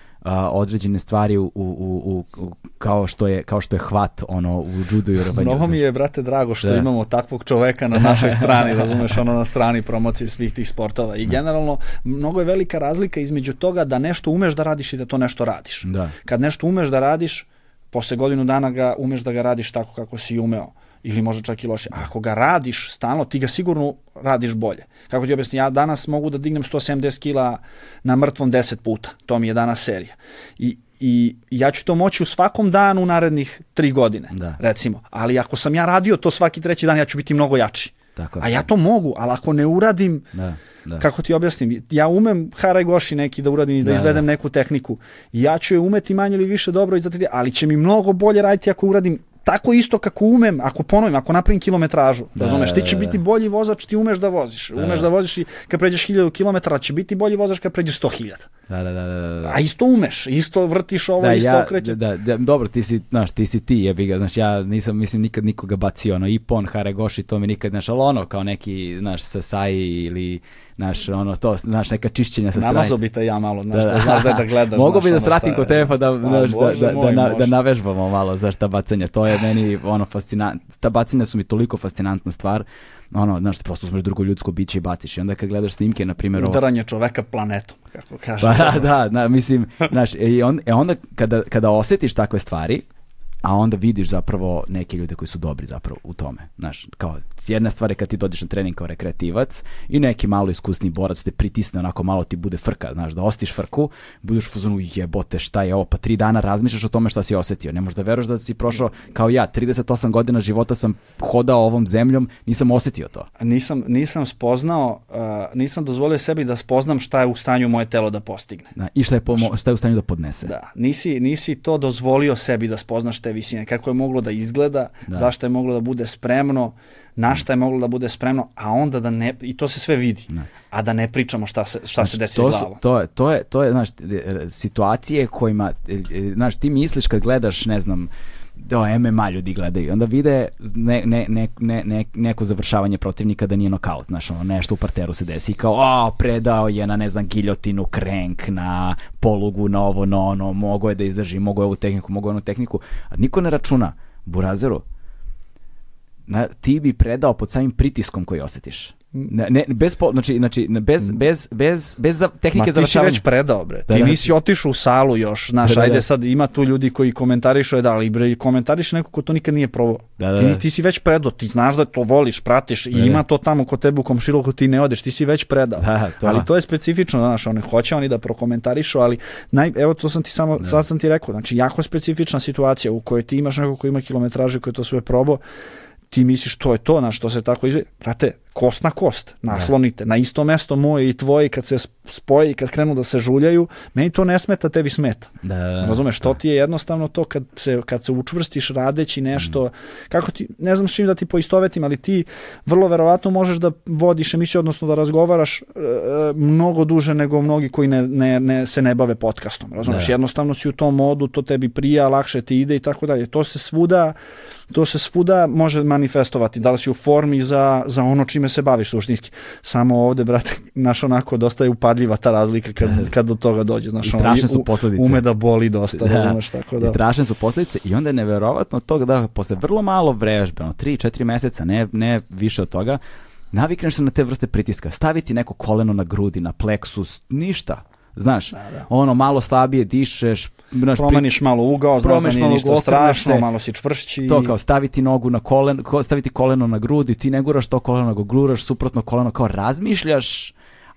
određene stvari u, u, u, u- kao, što je, kao što je hvat ono, u judu i rvanju. Mnogo mi je, brate, drago što Da. imamo takvog čoveka na našoj strani, razumeš, ono na strani promocije svih tih sportova. I generalno, mnogo je velika razlika između toga da nešto umeš da radiš i da to nešto radiš. Da. Kad nešto umeš da radiš, posle godinu dana ga umeš da ga radiš tako kako si umeo ili možda čak i loše. A ako ga radiš stalno, ti ga sigurno radiš bolje. Kako ti objasnim, ja danas mogu da dignem 170 kila na mrtvom 10 puta. To mi je danas serija. I, i ja ću to moći u svakom danu u narednih tri godine, Da. recimo. Ali ako sam ja radio to svaki treći dan, ja ću biti mnogo jači. Tako. A ja to mogu, ali ako ne uradim, Da, da. kako ti objasnim, ja umem haraj goši neki da uradim i da, Da, izvedem neku tehniku. Ja ću je umeti manje ili više dobro ali će mi mnogo bolje raditi ako uradim tako isto kako umem, ako ponovim, ako napravim kilometražu, Da, razumeš, ti će da, da. biti bolji vozač, ti umeš da voziš. umeš da voziš i kad pređeš 1000 km, će biti bolji vozač kad pređeš 100.000. Da, da, da, da, da. A isto umeš, isto vrtiš ovo, Da, isto ja, okreće. da, da, dobro, ti si, znaš, ti si ti, jebi ga, znaš, ja nisam, mislim, nikad nikoga bacio, ono, Ipon, Haregoši, to mi nikad, znaš, ali ono, kao neki, znaš, Sasai ili, znaš, ono, to, znaš, neka čišćenja sa strane. Namazo bi te ja malo, znaš, da, znaš da, da gledaš. Mogu bi da sratim kod tebe pa da, Pa, da, da, da, da navežbamo malo za šta bacanja. To je meni ono fascinantno. Ta bacanja su mi toliko fascinantna stvar. Ono, znaš, prosto uzmeš drugo ljudsko biće i baciš. I onda kad gledaš snimke, na primjer, ovo- Udaranje čoveka planetom, kako kaže. pa da, da, da, mislim, znaš, i on, e onda kada, kada osjetiš takve stvari, a onda vidiš zapravo neke ljude koji su dobri zapravo u tome. Znaš, kao jedna stvar je kad ti dođeš na trening kao rekreativac i neki malo iskusni borac te pritisne onako malo ti bude frka, znaš, da ostiš frku, budeš u fazonu jebote šta je ovo, pa tri dana razmišljaš o tome šta si osjetio. Ne možeš da veruješ da si prošao kao ja, 38 godina života sam hodao ovom zemljom, nisam osjetio to. nisam, nisam spoznao, uh, nisam dozvolio sebi da spoznam šta je u stanju moje telo da postigne. Da, I šta je, pomo- šta je u stanju da podnese. Da, nisi, nisi to dozvolio sebi da spoznaš te visine, kako je moglo da izgleda, zašto je moglo da bude spremno, na šta je moglo da bude spremno, a onda da ne, i to se sve vidi, a da ne pričamo šta se, šta se desi to, su, glavom. to, je, to je, to je, znaš, situacije kojima, e, e, znaš, ti misliš kad gledaš, ne znam, da MMA ljudi gledaju, onda vide ne, ne, ne, ne, ne, neko završavanje protivnika da nije nokaut, znaš, ono, nešto u parteru se desi i kao, a, predao je na, ne znam, giljotinu, krenk, na polugu, na ovo, na ono, mogo je da izdrži, mogo je ovu tehniku, mogo je onu tehniku, a niko ne računa, Burazeru, na, ti bi predao pod samim pritiskom koji osjetiš. Ne, ne, bez, po, znači, znači, bez, bez, bez, bez za, tehnike Ma ti si već predao, bre. Ti Da, da. nisi otišao u salu još. Znaš, Da, da, ajde da. sad, ima tu ljudi koji komentarišu, je da, ali bre, komentariš neko ko to nikad nije probao. Da, da, ti, da. ti si već predao, ti znaš da to voliš, pratiš i Da, da. ima to tamo kod tebe u komšiluku, ti ne odeš, ti si već predao. Da, to. Ali to je specifično, znaš, oni hoće oni da prokomentarišu, ali naj, evo to sam ti samo, sad sam ti rekao, znači jako specifična situacija u kojoj ti imaš neko ko ima kilometraže koji to sve probao, ti misliš to je to, na što se tako izvedi. Brate, kost na kost, naslonite, na isto mesto moje i tvoje, kad se spoje i kad krenu da se žuljaju, meni to ne smeta, tebi smeta. Da, da, da. Razumeš, to ti je jednostavno to kad se, kad se učvrstiš radeći nešto, kako ti, ne znam s čim da ti poistovetim, ali ti vrlo verovatno možeš da vodiš emisiju, odnosno da razgovaraš e, e, mnogo duže nego mnogi koji ne, ne, ne, se ne bave podcastom. Razumeš, Da. jednostavno si u tom modu, to tebi prija, lakše ti ide i tako dalje. To se svuda, to se svuda može manifestovati, da li si u formi za, za ono čime se baviš suštinski. Samo ovde, brate, naš onako dosta je upadljiva ta razlika kad, kad do toga dođe. Znaš, I strašne su posledice. Ume da boli dosta, Da. razumeš, tako I da. strašne su posljedice i onda je neverovatno to da posle vrlo malo vrežbe, ono 3-4 meseca, ne, ne više od toga, navikneš se na te vrste pritiska. Staviti neko koleno na grudi, na pleksus, ništa. Znaš, ono malo slabije dišeš, znaš, pri- Promeniš malo ugao, znaš da nije ništa ugao, strašno, se. malo si čvršći. to kao staviti nogu na koleno, ko- staviti koleno na grudi, ti ne guraš to koleno, nego guraš suprotno koleno, kao razmišljaš,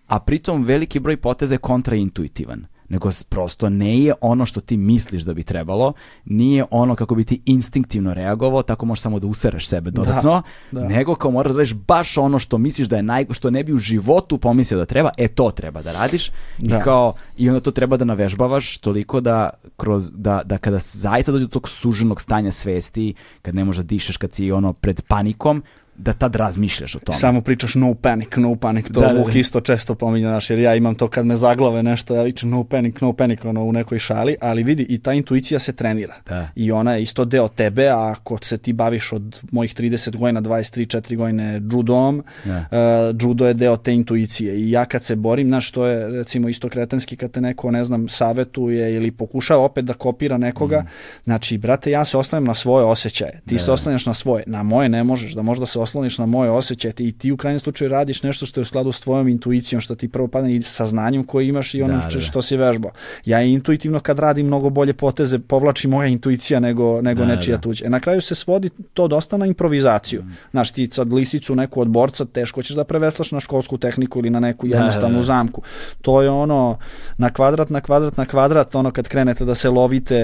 a pritom veliki broj poteza je kontraintuitivan nego prosto ne je ono što ti misliš da bi trebalo, nije ono kako bi ti instinktivno reagovao, tako možeš samo da usereš sebe dodatno, da. nego kao moraš da radiš baš ono što misliš da je naj, što ne bi u životu pomislio da treba, e to treba da radiš Da. i kao i onda to treba da navežbavaš toliko da kroz da, da kada zaista dođe do tog suženog stanja svesti, kad ne možeš da dišeš, kad si ono pred panikom, da tad razmišljaš o tome. Samo pričaš no panic, no panic, to Da, da, Vuk da. isto često pominje, znaš, jer ja imam to kad me zaglave nešto, ja vičem no panic, no panic, ono, u nekoj šali, ali vidi, i ta intuicija se trenira. Da. I ona je isto deo tebe, a ako se ti baviš od mojih 30 godina, 23-4 godine judom, Da. uh, judo je deo te intuicije. I ja kad se borim, znaš, to je recimo isto kretenski kad te neko, ne znam, savetuje ili pokušava opet da kopira nekoga, Mm. znači, brate, ja se ostavljam na svoje osjećaje, ti se oslanjaš na svoje, na moje ne možeš, da možda se osloniš na moje osjećaje i ti u krajnjem slučaju radiš nešto što je u skladu s tvojom intuicijom, što ti prvo padne i saznanjem koje imaš i onim Da, da, da. što si vežbao. Ja intuitivno kad radim mnogo bolje poteze, povlači moja intuicija nego, nego Da, nečija da. tuđa. E, na kraju se svodi to dosta na improvizaciju. Mm. Znaš, ti sad lisicu neku od borca, teško ćeš da preveslaš na školsku tehniku ili na neku Da, jednostavnu da, da. zamku. To je ono na kvadrat, na kvadrat, na kvadrat, ono kad krenete da se lovite,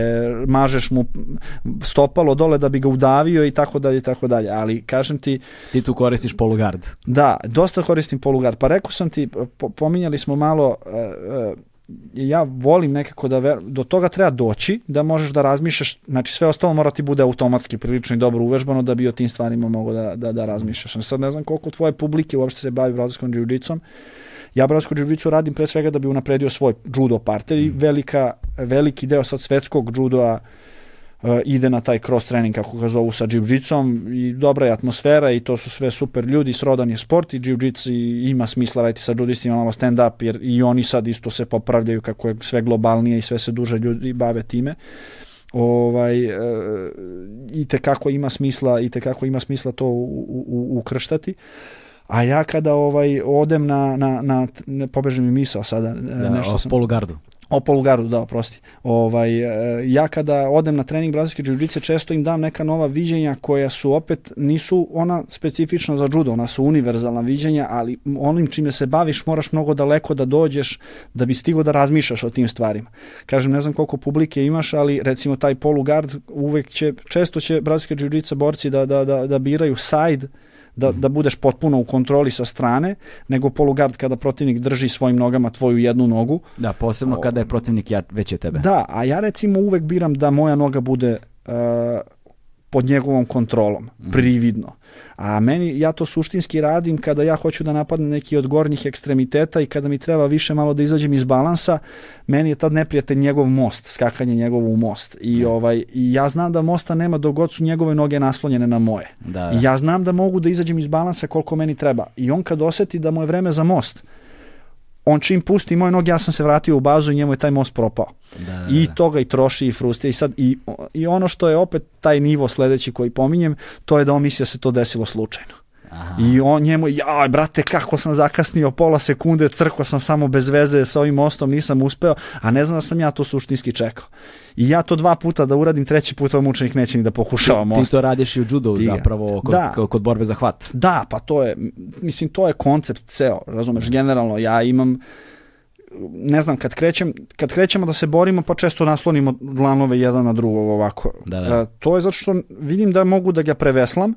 mažeš mu stopalo dole da bi ga udavio i tako dalje i tako dalje. Ali kažem ti, Ti tu koristiš polugard. da, dosta koristim polugard. Pa rekao sam ti, po, pominjali smo malo, e, e, ja volim nekako da, ver, do toga treba doći, da možeš da razmišljaš, znači sve ostalo mora ti bude automatski prilično i dobro uvežbano da bi o tim stvarima mogo da, da, da razmišljaš. Sad ne znam koliko tvoje publike uopšte se bavi brazilskom džiu-džicom. Ja brazilsku džiu radim pre svega da bi unapredio svoj judo parter i velika, veliki deo sad svetskog judoa ide na taj cross trening kako ga zovu sa jiu-jitsom i dobra je atmosfera i to su sve super ljudi, srodan je sport i jiu-jitsu ima smisla raditi sa judistima malo stand up jer i oni sad isto se popravljaju kako je sve globalnije i sve se duže ljudi bave time ovaj e, i te kako ima smisla i te kako ima smisla to u, u, ukrštati a ja kada ovaj odem na, na, na ne pobeže mi misao sada Da, nešto sam polugardu. O polugaru, da, oprosti. Ovaj, e, ja kada odem na trening brazilske jiu često im dam neka nova viđenja koja su opet, nisu ona specifična za judo, ona su univerzalna viđenja, ali onim čime se baviš moraš mnogo daleko da dođeš da bi stigo da razmišljaš o tim stvarima. Kažem, ne znam koliko publike imaš, ali recimo taj polugard uvek će, često će brazilske jiu borci da, da, da, da biraju side, da, da budeš potpuno u kontroli sa strane, nego polugard kada protivnik drži svojim nogama tvoju jednu nogu, Da, posebno kada je protivnik ja, veći od tebe. da, a ja recimo uvek biram da moja noga bude uh, pod njegovom kontrolom, prividno. A meni, ja to suštinski radim kada ja hoću da napadnem neki od gornjih ekstremiteta i kada mi treba više malo da izađem iz balansa, meni je tad neprijatelj njegov most, skakanje njegovu u most. I, ovaj, I ja znam da mosta nema dok god su njegove noge naslonjene na moje. Da, da. I ja znam da mogu da izađem iz balansa koliko meni treba. I on kad oseti da mu je vreme za most, on čim pusti moje noge, ja sam se vratio u bazu i njemu je taj most propao. Da, da, I da. toga i troši i frustrira i sad i, i ono što je opet taj nivo sledeći koji pominjem, to je da on misli da se to desilo slučajno. Aha. I on njemu, jaj, brate, kako sam zakasnio pola sekunde, crkao sam samo bez veze sa ovim mostom, nisam uspeo, a ne znam da sam ja to suštinski čekao. I ja to dva puta da uradim, treći put ovaj mučenik neće ni da pokušava most. Ti to radiš i u judo zapravo, kod, da. kod borbe za hvat. Da, pa to je, mislim, to je koncept ceo, razumeš, generalno, ja imam, ne znam, kad, krećem, kad krećemo da se borimo, pa često naslonimo dlanove jedan na drugog ovako. Da, da. E, to je zato što vidim da mogu da ga preveslam,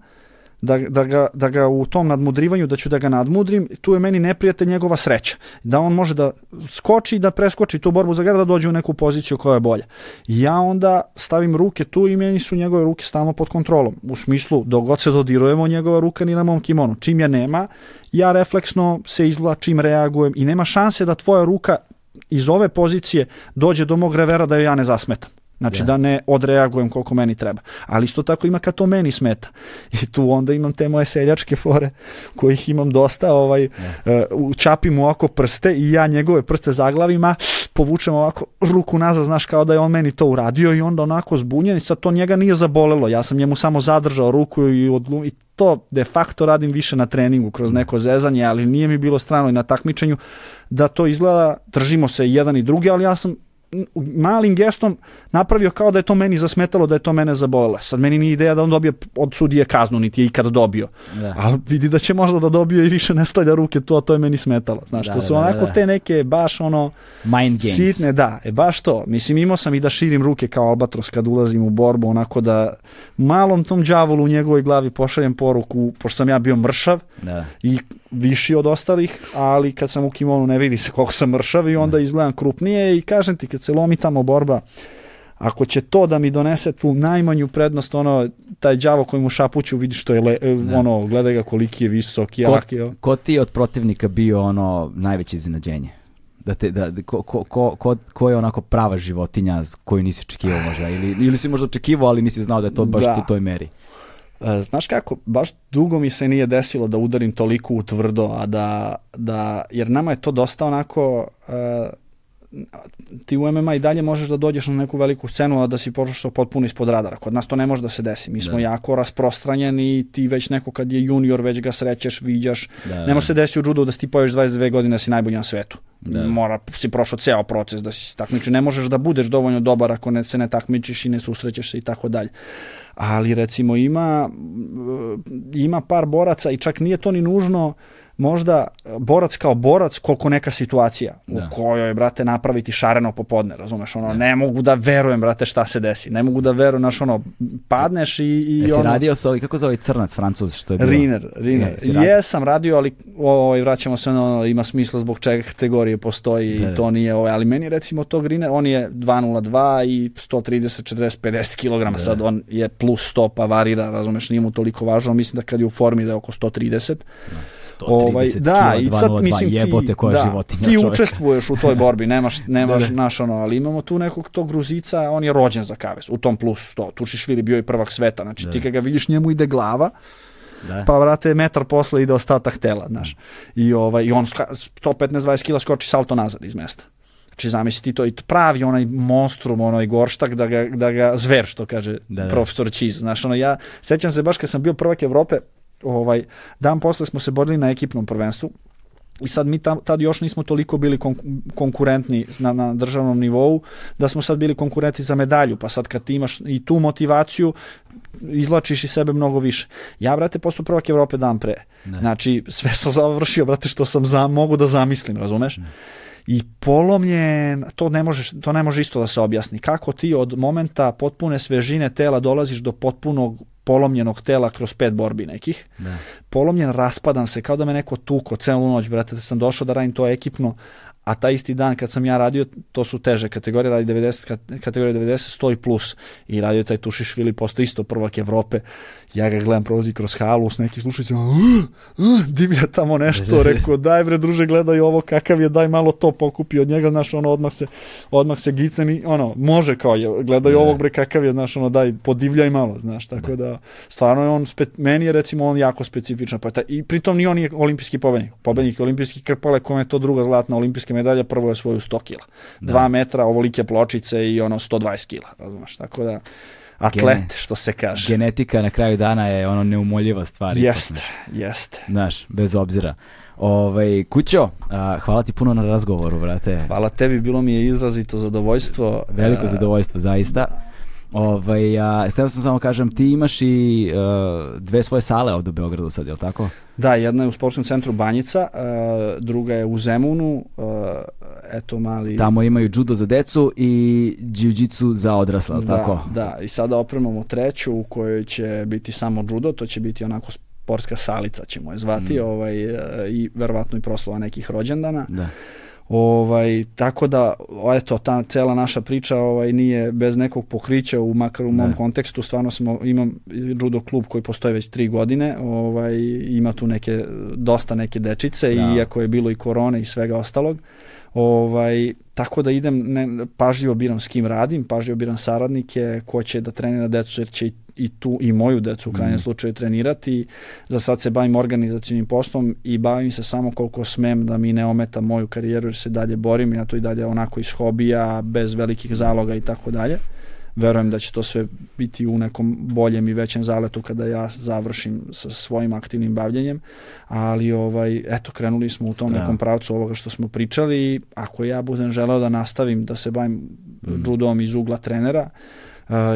da, da, ga, da ga u tom nadmudrivanju, da ću da ga nadmudrim, tu je meni neprijatelj njegova sreća. Da on može da skoči i da preskoči tu borbu za gara da dođe u neku poziciju koja je bolja. Ja onda stavim ruke tu i meni su njegove ruke stalno pod kontrolom. U smislu, dok god se dodirujemo, njegova ruka ni na mom kimonu. Čim je nema, ja refleksno se izvlačim, reagujem i nema šanse da tvoja ruka iz ove pozicije dođe do mog revera da joj ja ne zasmetam. Znači yeah. da ne odreagujem koliko meni treba. Ali isto tako ima kad to meni smeta. I tu onda imam te moje seljačke fore kojih imam dosta, ovaj, yeah. uh, čapim mu oko prste i ja njegove prste zaglavim, a povučem ovako ruku nazad, znaš kao da je on meni to uradio i onda onako zbunjen i sad to njega nije zabolelo. Ja sam njemu samo zadržao ruku i, odlum, i to de facto radim više na treningu kroz neko zezanje, ali nije mi bilo strano i na takmičenju da to izgleda, držimo se jedan i drugi, ali ja sam malim gestom napravio kao da je to meni zasmetalo, da je to mene zabolelo. Sad meni nije ideja da on dobije od sudije kaznu, niti je ikad dobio. Da. Ali vidi da će možda da dobije i više ne stavlja ruke tu, a to je meni smetalo. Znaš, da, to su da, onako da, da. te neke baš ono... Mind games. Sitne, da, e baš to. Mislim, imao sam i da širim ruke kao albatros kad ulazim u borbu, onako da malom tom đavolu u njegovoj glavi pošaljem poruku, pošto sam ja bio mršav da. i viši od ostalih, ali kad sam u kimonu ne vidi se koliko sam mršav i onda izgledam krupnije i kažem ti kad se lomi tamo borba, ako će to da mi donese tu najmanju prednost, ono, taj đavo koji mu šapuću, vidi što je, le, ne. ono, gledaj ga koliki je visok, jak je. Ko ti od protivnika bio ono najveće iznenađenje? Da te, da, ko, ko, ko, ko je onako prava životinja koju nisi očekivao možda? Ili, ili si možda očekivao, ali nisi znao da je to baš da. u toj meri? E, znaš kako, baš dugo mi se nije desilo da udarim toliko u tvrdo, a da, da jer nama je to dosta onako, uh, ti u MMA i dalje možeš da dođeš na neku veliku scenu, a da si pošao potpuno ispod radara. Kod nas to ne može da se desi. Mi smo da. jako rasprostranjeni i ti već neko kad je junior, već ga srećeš, viđaš. Da, ne može se desiti u judu da si ti pojaviš 22 godine da si najbolji na svetu. Da. Mora, si prošao ceo proces da si takmičio. Ne možeš da budeš dovoljno dobar ako ne, se ne takmičiš i ne susrećeš se i tako dalje. Ali recimo ima, ima par boraca i čak nije to ni nužno možda borac kao borac koliko neka situacija da. u kojoj, brate, napraviti šareno popodne, razumeš, ono, da. ne mogu da verujem, brate, šta se desi, ne mogu da verujem, znaš, ono, padneš i, i Jesi ono... radio sa ovaj, kako zove crnac, francuz, što je bilo? Riner, Riner, je, jesam radio, ali ovaj, vraćamo se, ono, ima smisla zbog čega kategorije postoji da, i to nije, ovaj, ali meni recimo tog Riner, on je 202 i 130, 40, 50 kg, da. sad on je plus 100, pa varira, razumeš, nije mu toliko važno, mislim da kad je u formi da je oko 130, da ovaj, da, i sad mislim ti, jebote koja da, životinja ti čovjek. učestvuješ u toj borbi, nemaš, nemaš da, da. naš ono, ali imamo tu nekog tog Gruzica, on je rođen za kavez, u tom plus 100, Tušišvili bio i prvak sveta, znači da. ti kad ga vidiš njemu ide glava, da. pa vrate metar posle ide ostatak tela, znaš. I, ovaj, i on 115-20 kila skoči salto nazad iz mesta. Znači zamisli to i pravi onaj monstrum, onaj gorštak da ga, da ga zver što kaže da, da. profesor Čiz. Znaš, ono ja sećam se baš kad sam bio prvak Evrope, ovaj, dan posle smo se borili na ekipnom prvenstvu i sad mi tam, tad još nismo toliko bili kon, konkurentni na, na državnom nivou, da smo sad bili konkurentni za medalju, pa sad kad ti imaš i tu motivaciju, izlačiš i sebe mnogo više. Ja, brate, posto prvak Evrope dan pre. Ne. Znači, sve sam završio, brate, što sam za, mogu da zamislim, razumeš? Ne. I polomljen, to ne, možeš, to ne može isto da se objasni. Kako ti od momenta potpune svežine tela dolaziš do potpunog polomljenog tela kroz pet borbi nekih. Da. Polomljen, raspadam se, kao da me neko tuko celu noć, brate, da sam došao da radim to ekipno, a taj isti dan kad sam ja radio, to su teže kategorije, radi 90, kategorija 90, 100 i plus, i radio taj Tušišvili, posto isto prvak Evrope, ja ga gledam, prolazi kroz halu s nekim slušajcima, uh, uh, divlja tamo nešto, rekao, daj bre druže, gledaj ovo, kakav je, daj malo to pokupi od njega, znaš, ono, odmah se, odmah se gicem i, ono, može kao, je, gledaj ne. ovog bre, kakav je, znaš, ono, daj, podivljaj malo, znaš, tako da, stvarno je on, spe, meni je, recimo, on jako specifičan, pa i pritom ni on je olimpijski pobednik, pobednik olimpijski krpale, kome je to druga zlatna olimpijska medalja, prvo je svoju 100 kila, 2 da. metra, ovolike pločice i ono 120 kila, razumeš, tako da, atlet, Gene, što se kaže. Genetika na kraju dana je ono neumoljiva stvar. Jeste, jeste. Znaš, bez obzira. Ovaj, Kućo, a, hvala ti puno na razgovoru, brate. Hvala tebi, bilo mi je izrazito zadovoljstvo. Veliko zadovoljstvo, zaista. Ovaj, a, sam samo kažem, ti imaš i uh, dve svoje sale ovde u Beogradu sad, je li tako? Da, jedna je u sportskom centru Banjica, uh, druga je u Zemunu, uh, eto mali... Tamo imaju judo za decu i jiu-jitsu za odrasle, da, tako? Da, i sada opremamo treću u kojoj će biti samo judo, to će biti onako sportska salica ćemo je zvati, mm. ovaj, i verovatno i proslova nekih rođendana. Da. Ovaj, tako da, eto, ta cela naša priča ovaj, nije bez nekog pokrića, u, makar u mom ne. kontekstu, stvarno smo, imam judo klub koji postoji već tri godine, ovaj, ima tu neke, dosta neke dečice, Strava. iako je bilo i korone i svega ostalog. Ovaj, tako da idem, ne, pažljivo biram s kim radim, pažljivo biram saradnike, ko će da trenira decu, jer će i i tu i moju decu u krajnjem mm. slučaju trenirati. Za sad se bavim organizacijnim poslom i bavim se samo koliko smem da mi ne ometa moju karijeru jer se dalje borim, ja to i dalje onako iz hobija, bez velikih zaloga i tako dalje. Verujem da će to sve biti u nekom boljem i većem zaletu kada ja završim sa svojim aktivnim bavljenjem, ali ovaj eto krenuli smo u tom Strano. nekom pravcu ovoga što smo pričali ako ja budem želeo da nastavim da se bavim mm. judom iz ugla trenera, Uh,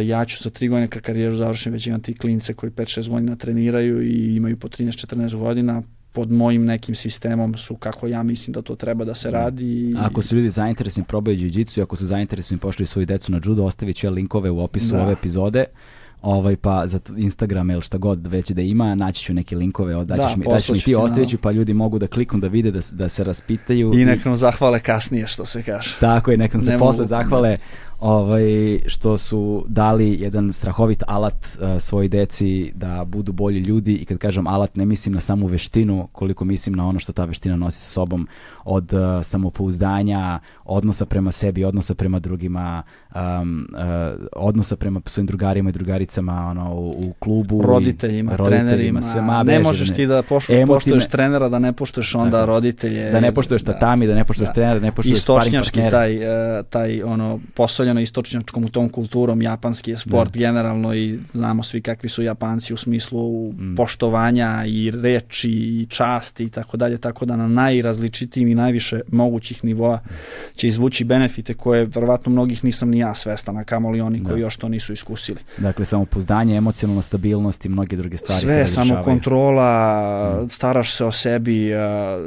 ja ću za tri godine kad karijeru završim već imam ti klince koji 5-6 godina treniraju i imaju po 13-14 godina pod mojim nekim sistemom su kako ja mislim da to treba da se da. radi. I... Ako su ljudi zainteresni probaju jiu-jitsu i ako su zainteresni pošli svoju decu na judo, ostavit ću ja linkove u opisu da. ove epizode ovaj pa za Instagram ili šta god već da ima, naći ću neke linkove, daćeš da, mi, daćeš mi ti ostavit ću pa ljudi mogu da kliknu da vide da, da se raspitaju. I nek nam zahvale kasnije što se kaže. Tako je, nek nam se ne posle mogu, zahvale. Ne ovaj, što su dali jedan strahovit alat uh, svoj deci da budu bolji ljudi i kad kažem alat ne mislim na samu veštinu koliko mislim na ono što ta veština nosi sa sobom od uh, samopouzdanja, odnosa prema sebi, odnosa prema drugima, um, uh, odnosa prema svojim drugarima i drugaricama ono, u, u klubu. Roditeljima, roditeljima trenerima. Sve, ma, ne možeš ti da poštuješ, poštuješ trenera, da ne poštuješ onda dakle, roditelje. Da ne poštuješ da, tatami, da ne poštuješ da, trenera, da ne poštuješ sparing partnere. taj, taj ono, posoljeno istočnjačkom u tom kulturom, japanski je sport da. generalno i znamo svi kakvi su Japanci u smislu mm. poštovanja i reči i časti i tako dalje, tako da na najrazličitijim i najviše mogućih nivoa će izvući benefite koje verovatno mnogih nisam ni ja svestan, a kamoli oni koji da. još to nisu iskusili. Dakle, samopouzdanje, emocionalna stabilnost i mnoge druge stvari Sve, samo kontrola, mm. staraš se o sebi,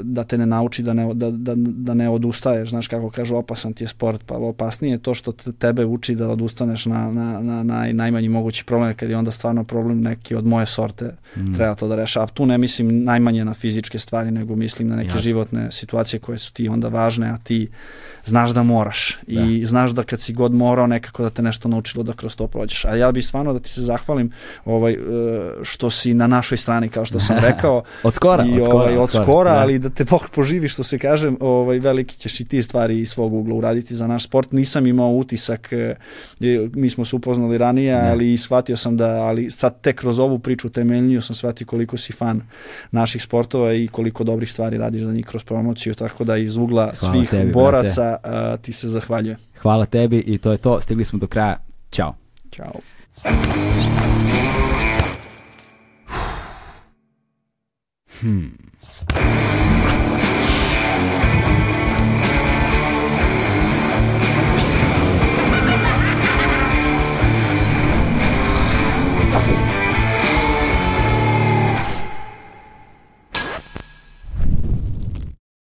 da te ne nauči da ne, da, da, da ne odustaješ, znaš kako kažu, opasan ti je sport, pa opasnije je to što tebe uči da odustaneš na, na, na, na najmanji mogući problem, kad je onda stvarno problem neki od moje sorte, mm. treba to da reša. A tu ne mislim najmanje na fizičke stvari, nego mislim na neke Jasne. životne situacije koje su ti onda važne, a ti znaš da moraš da. i znaš da kad si god morao nekako da te nešto naučilo da kroz to prođeš. A ja bih stvarno da ti se zahvalim ovaj, e, što si na našoj strani, kao što sam rekao. od skora, i, od skora, ovaj, od skora, skora da. ali da te poživi što se kažem, ovaj, veliki ćeš i ti stvari iz svog ugla uraditi za naš sport. Nisam imao utisak, e, mi smo se upoznali ranije, da. ali shvatio sam da, ali sad tek kroz ovu priču temeljniju sam shvatio koliko si fan naših sportova i koliko dobrih stvari radiš za njih kroz promociju, tako da iz ugla Hvala svih tebi, boraca ja a, ti se zahvaljujem. Hvala tebi i to je to. Stigli smo do kraja. Ćao. Ćao. Hmm.